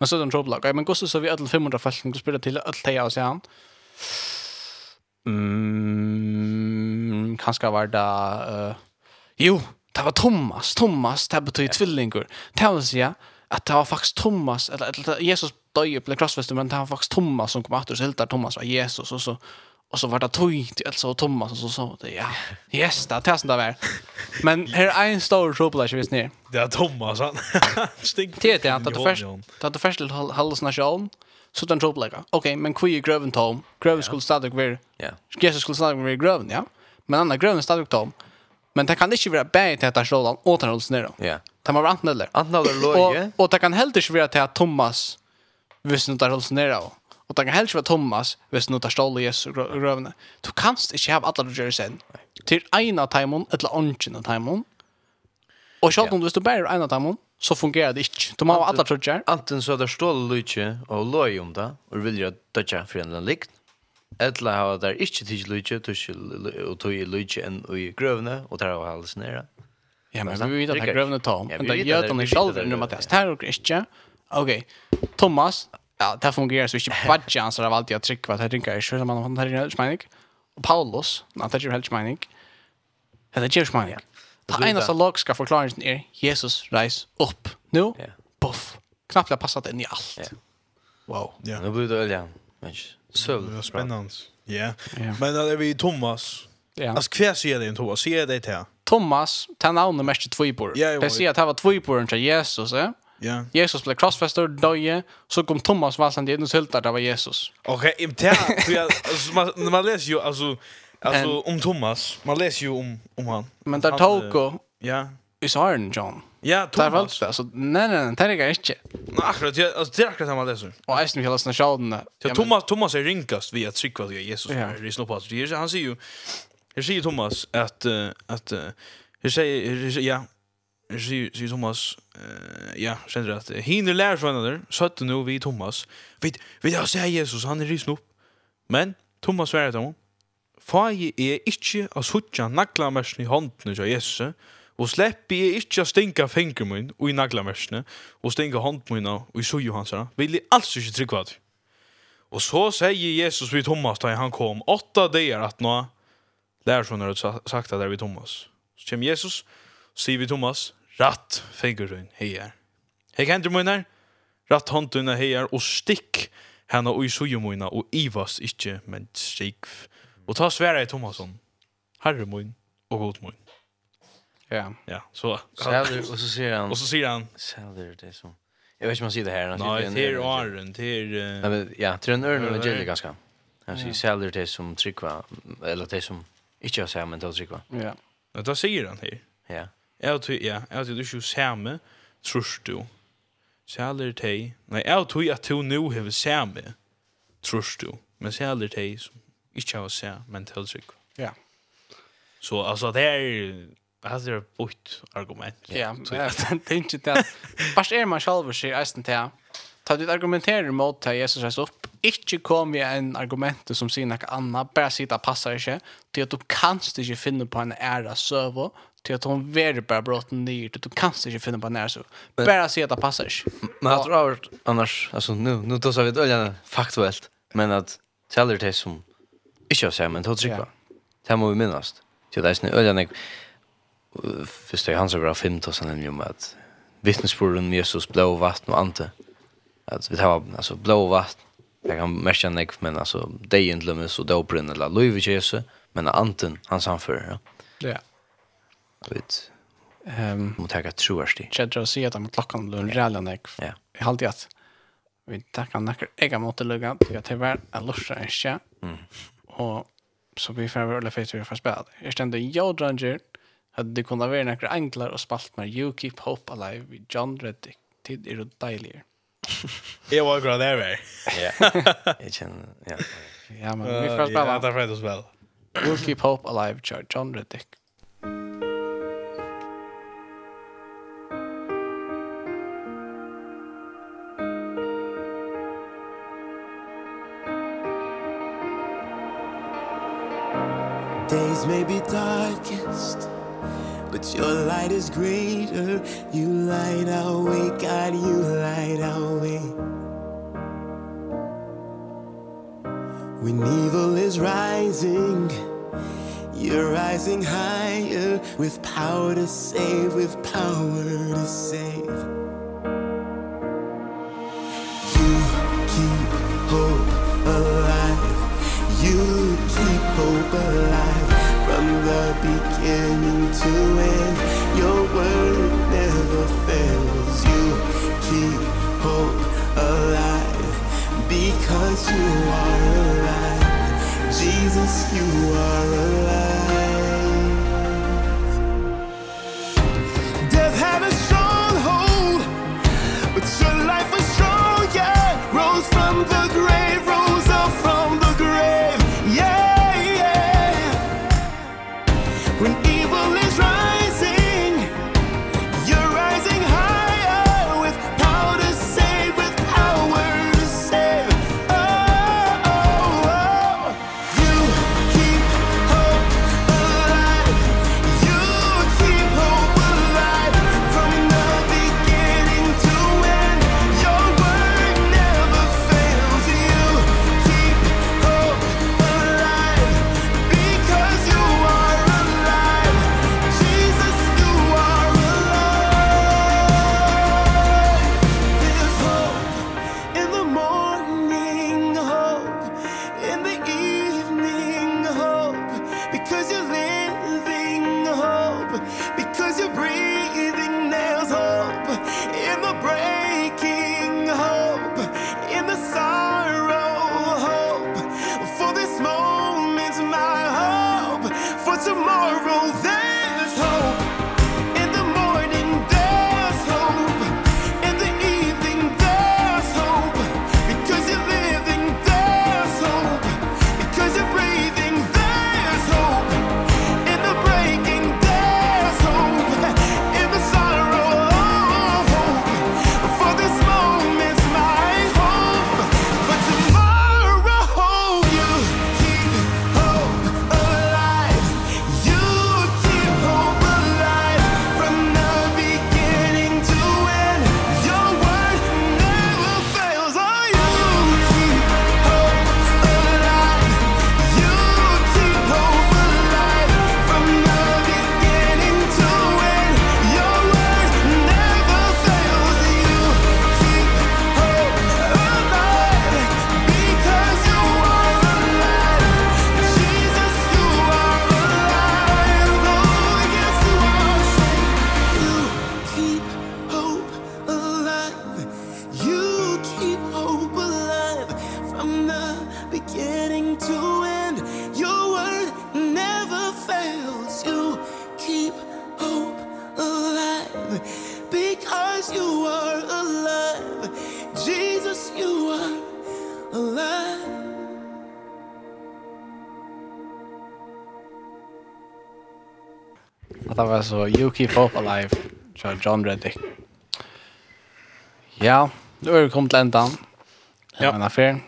Men så er det en. Men gusse så vi alle 500 folk som du spiller til alle teia og. Mm, kanskje var det... Uh, jo, det var Thomas. Thomas, det betyr tvillinger. Det vil si at det var faktisk Thomas, eller, eller Jesus døg på i krossfesten, men det var faktisk Thomas som kom etter, så helt der Thomas var Jesus, og så Och så var det tog till Elsa och Thomas och så sa det ja. Yes, det är sånt där väl. Men här är en stor trouble där visst ner. Det är Thomas han. Stink. Det är att det först. Det är det först till Hallas nation. Så den trouble. Okej, men Queen Groven Tom. Groven skulle stadig vara. Ja. Jesus skulle stadig vara Groven, ja. Men andra Groven stadig Tom. Men det kan inte vara bättre till att det den åt Hallas ner. Ja. Det var antnöller. Antnöller låg. Och det kan helt inte vara till att Thomas visst inte att Hallas ner. Och det kan helst vara Thomas, hvis nu tar stål i Jesu grövna. Du kanst inte ha alla du gör sen. Till ena timon, eller ånden timon. Och själv om du står bara ena timon, så fungerar det inte. De har alla tröjor. Antingen så där stål lite och loj om det, och vill jag dödja för en likt. Eller har det inte tid lite, och tog lite än i grövna, och tar av halsen nere. Ja, men vi vet att det grövna tar. Men det gör de själva nu, Mattias. Det här är inte. Okej, Thomas, ja, det fungerar så inte budget ansar av alltid att trycka vad det rinkar är så man har här smajning och Paulus han det är helt smajning det är ju smajning det ena så låg ska förklaringen är Jesus reis upp nu puff knappt har passat in i allt wow ja. Nu blir det öliga men så spännande ja. Men då är vi Thomas. Ja. Alltså kvar ser det Thomas? Ser det där. Thomas, ta har mest två i Ja, det ser att det var två i bordet Jesus, eh? Ja. Jesus blev crossfester döje, så kom Thomas valsande in och syltade det var Jesus. Okej, okay, det alltså man, man läser ju alltså alltså om Thomas, man läser ju om om han. Men där tog ja. Is Iron John. Ja, Thomas. Där alltså nej nej, det är inte. Nej, akkurat, jag alltså det är akkurat samma läser. Och Eisen vill läsa själden. Ja, Thomas Thomas är rinkast via tryck vad Jesus är i snoppas. Det är han säger ju. Här säger Thomas att att här säger ja, sier, sier Thomas, uh, ja, kjenner at hiner lærer seg henne, søtte nå vi Thomas, vet, vet jeg, sier Jesus, han er risen opp. Men Thomas sverre til henne, er ikkje a suttja naglamersne i håndene til Jesus, og sleppi er ikkje a stinka fingrum min i naglamersne, og stinka hånden min og i suju hans her, vil jeg alls ikkje tryggva til. Og så sier Jesus vid Thomas da han kom, åtta dagar at nå, lærer sånn har sagt at det er vid Thomas. Så kommer Jesus, sier vi Thomas, Ratt fingeren her. Hei hendur munar, ratt hånduna här og stikk henne og i sujumuna og ivas ikkje, men stikk. Og ta sværa i Thomasson, herre mun og god mun. Ja. Ja, så. Sælder, och så säger han. Og så sier han. Sælder, det er sånn. Jag vet inte om man säger det här. Nej, det är Arren, det är... Ja, det är en örn och en gäller ganska. Han säger säljer det som tryckva, eller det som inte har säger, men det har tryckva. Ja. Men det säger han här. Ja. Jeg tror, ja, jeg tror du ikke samme, tror du. Sæler teg, nei, jeg tror at du nå har samme, tror du. Men sæler teg som ikke har samme mentaltrykk. Ja. Så altså, det er, det er et bort argument. Ja, det er ikke det. Bare er man selv sier eisen til, ta du argumenterer mot til Jesus reis opp, ikke kom vi en argument som sier noe annet, bare sier det passer ikke, til at du kanst ikke finne på en ære søvå, till att hon värde bara brått ner till du kan inte finna på när så bara se att det passar. Men jag tror att annars alltså nu nu då så vet jag faktuellt men att täljer det som inte jag säger men då tycker jag. Det må vi minnas. Till det är snö öljan jag förstår han så bra fint och sen ju med att vittnesbörden Jesus blå vatten och ante. Att vi tar alltså blå vatten Jag kan märka nek, men alltså, det är inte lömmes och det eller lov i Jesus, men anten, han samför. Ja. ja vet. Ehm mot jag tror att det. Jag tror sig att de klockan blir rälan nek. Ja. Jag har alltid att vi tackar nackar jag måste lugga jag det var att lossa en schä. Mm. Och så vi får väl för att för spel. Jag stände jag dranger hade det kunnat vara några enklar och spalt med You Keep Hope Alive vid John Reddick tid är det dejligare. Jag var glad där väl. Ja. Jag känner ja. Ja men vi får spela. Ja, det är för att spela. You Keep Hope Alive John Reddick. days may be darkest But your light is greater. You light our way, God, you light our way. When evil is rising You're rising higher. With power to save, with power to save. You keep hope alive. You keep hope alive the beginning to end. Your word never fails. You keep hope alive. Because you are alive. Jesus you are alive. alltså You Keep Hope Alive av John Reddick. Ja, nu är vi kommit till ändan. Ja. En affär.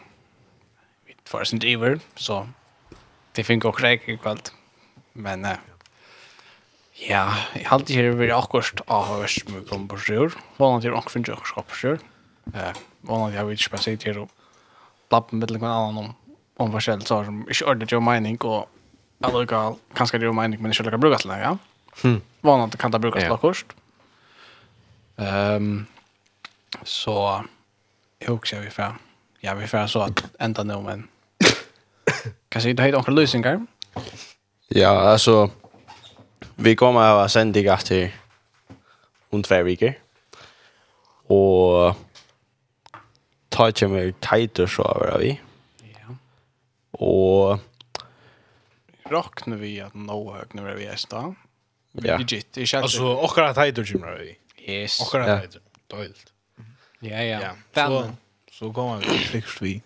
Vi får sin driver, så det finns också räcker kvalt. Men eh, ja, jag har alltid här varit akkurat av oss som vi kommer på sjur. Vanligt är också finns också på sjur. Eh, Vanligt jag vill inte bara sett här och blabba med någon annan om om vad som inte ordentligt gör mening och alltså kanske det gör mening men inte lika brukat längre. Ja. Mm. Vanligt kan det brukas yeah. lockost. Ehm så jag också vi för. Ja, vi för så att ända nu men Kan se det heter onkel lösningar. Ja, alltså vi kommer att sända dig till två veckor. Och ta kommer tighter så över vi. Ja. Och rocknar vi att nå hög nu är vi är Ja. Legit. Det känns alltså och att hejda Jim Roy. Yes. Och att hejda. Dolt. Ja ja. Så så går man flickst vi.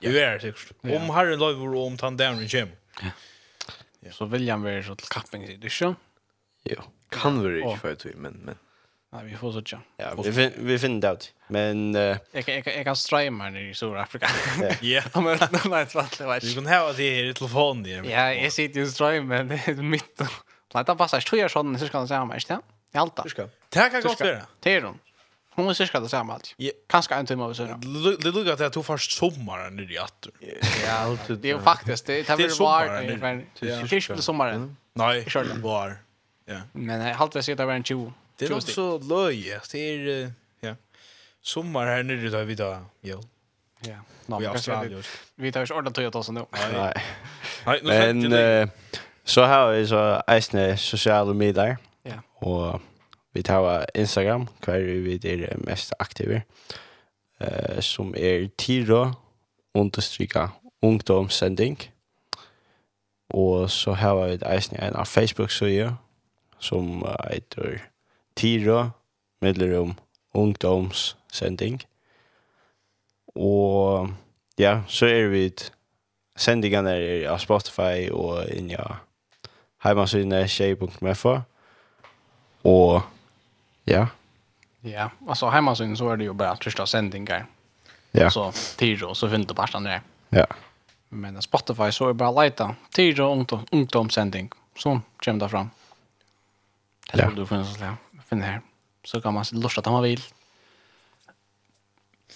Det är sex. Om Harry Love och om Tan Down Jim. Ja. Så vill han vara så till kapping det inte. Jo. Kan vi inte för att men men Nej, vi får så tjå. Ja, vi fin vi finner det ut. Men eh jag jag jag kan streama nu i Sydafrika. Ja. Om jag inte vet vad det är. Du kan ha det i telefonen. Ja, jag sitter ju streamar men det är mitt. Planta passar tror jag sån cirka det samma, inte? I allt. Cirka. Det kan gott vara. Det är hon. Hon är cirka det samma allt. Kanske en timme så. Det lukar att jag tog først sommaren nere i atter. Ja, det är ju faktiskt det tar väl var. Det är ju sommaren. Nej, var. Men jag har alltid sett det var en 20. Det är också löje. Det är ja. Sommar här nere da vi da. Jo. Ja. Nej, vi tar ju ordentligt ta oss nu. Nej. Nej, nu Men Så har vi så eisne sosiale medier. Ja. Og vi tar Instagram, hver vi er mest aktive. Eh, som er Tiro, understryka ungdomssending. Og så har vi eisne en av Facebook-søye, som heter Tiro, middelrom, ungdomssending. Og ja, så er vi sendingene er av Spotify og inja Heimansiden er tjej.mfa. Och ja. Ja, alltså heimansiden så är det ju bara första sändningar. Ja. Så Tiro så finns det bara andra. Ja. Men Spotify så är bara leta Tiro ungdomssändning. Så kommer det fram. Det är ja. du finns att finner här. Så kan man lusta att man vill.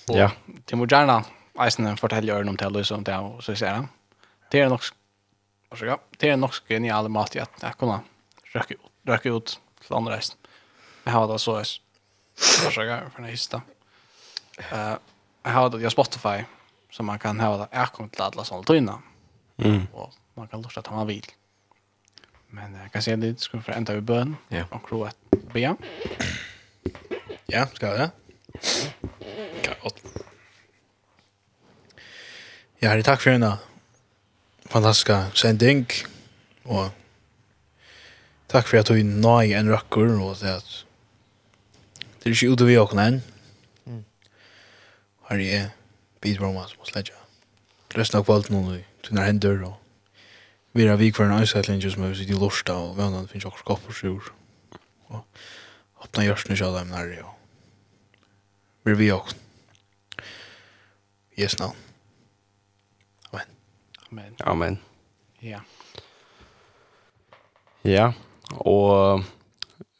Och ja. Det må gärna eisen fortälja om det här och så ser jag. Det är nog Varsågod. det är nog så genial mat att jag kunna röka ut, röka ut till andra resten. Jag har det så är Varsågod för nästa. Eh, jag har det jag Spotify som man kan ha det Jag kommer till alla sånt tyna. Mm. Och man kan lusta att man vill. Men jag kan se det ska för ända vid bön ja. och kro att be. Ja, ska det. Ja, Gott. Ja, det tack för det fantastiska sending. Och tack för att du är i en röcker och det att det är inte ute vi åkna än. Här är bidrag som måste lägga. Resten av kvalt nu i tunna händer och vi är vik för en öjsättling som är i lorsta och vännan finns också koppar sig ur. Och öppna i kjallar ämnar det och blir vi åkna. Yes, now. Amen. Amen. Ja. Ja, og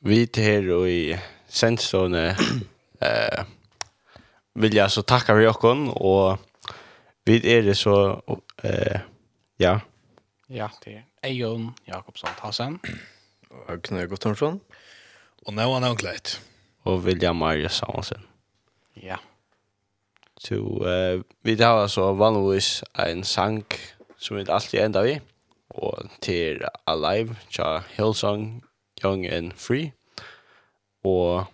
vi til her i sendstående eh, vil jeg så takke for dere, og vi er det så, eh, ja. Ja, det er Eion Jakobsson Tassen. Og Knøy Gottornsson. Og nå er han klart. Og Vilja Maria Samuelsen. Ja. Så eh, vi har altså vanligvis en sang som vi alltid enda vi, og til Alive, tja Hillsong, Young and Free, og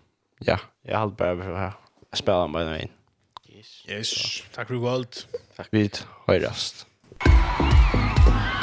ja, jeg har bare å spille den bare inn. Yes, yes. takk for godt. Takk. Vi høyrast. Takk.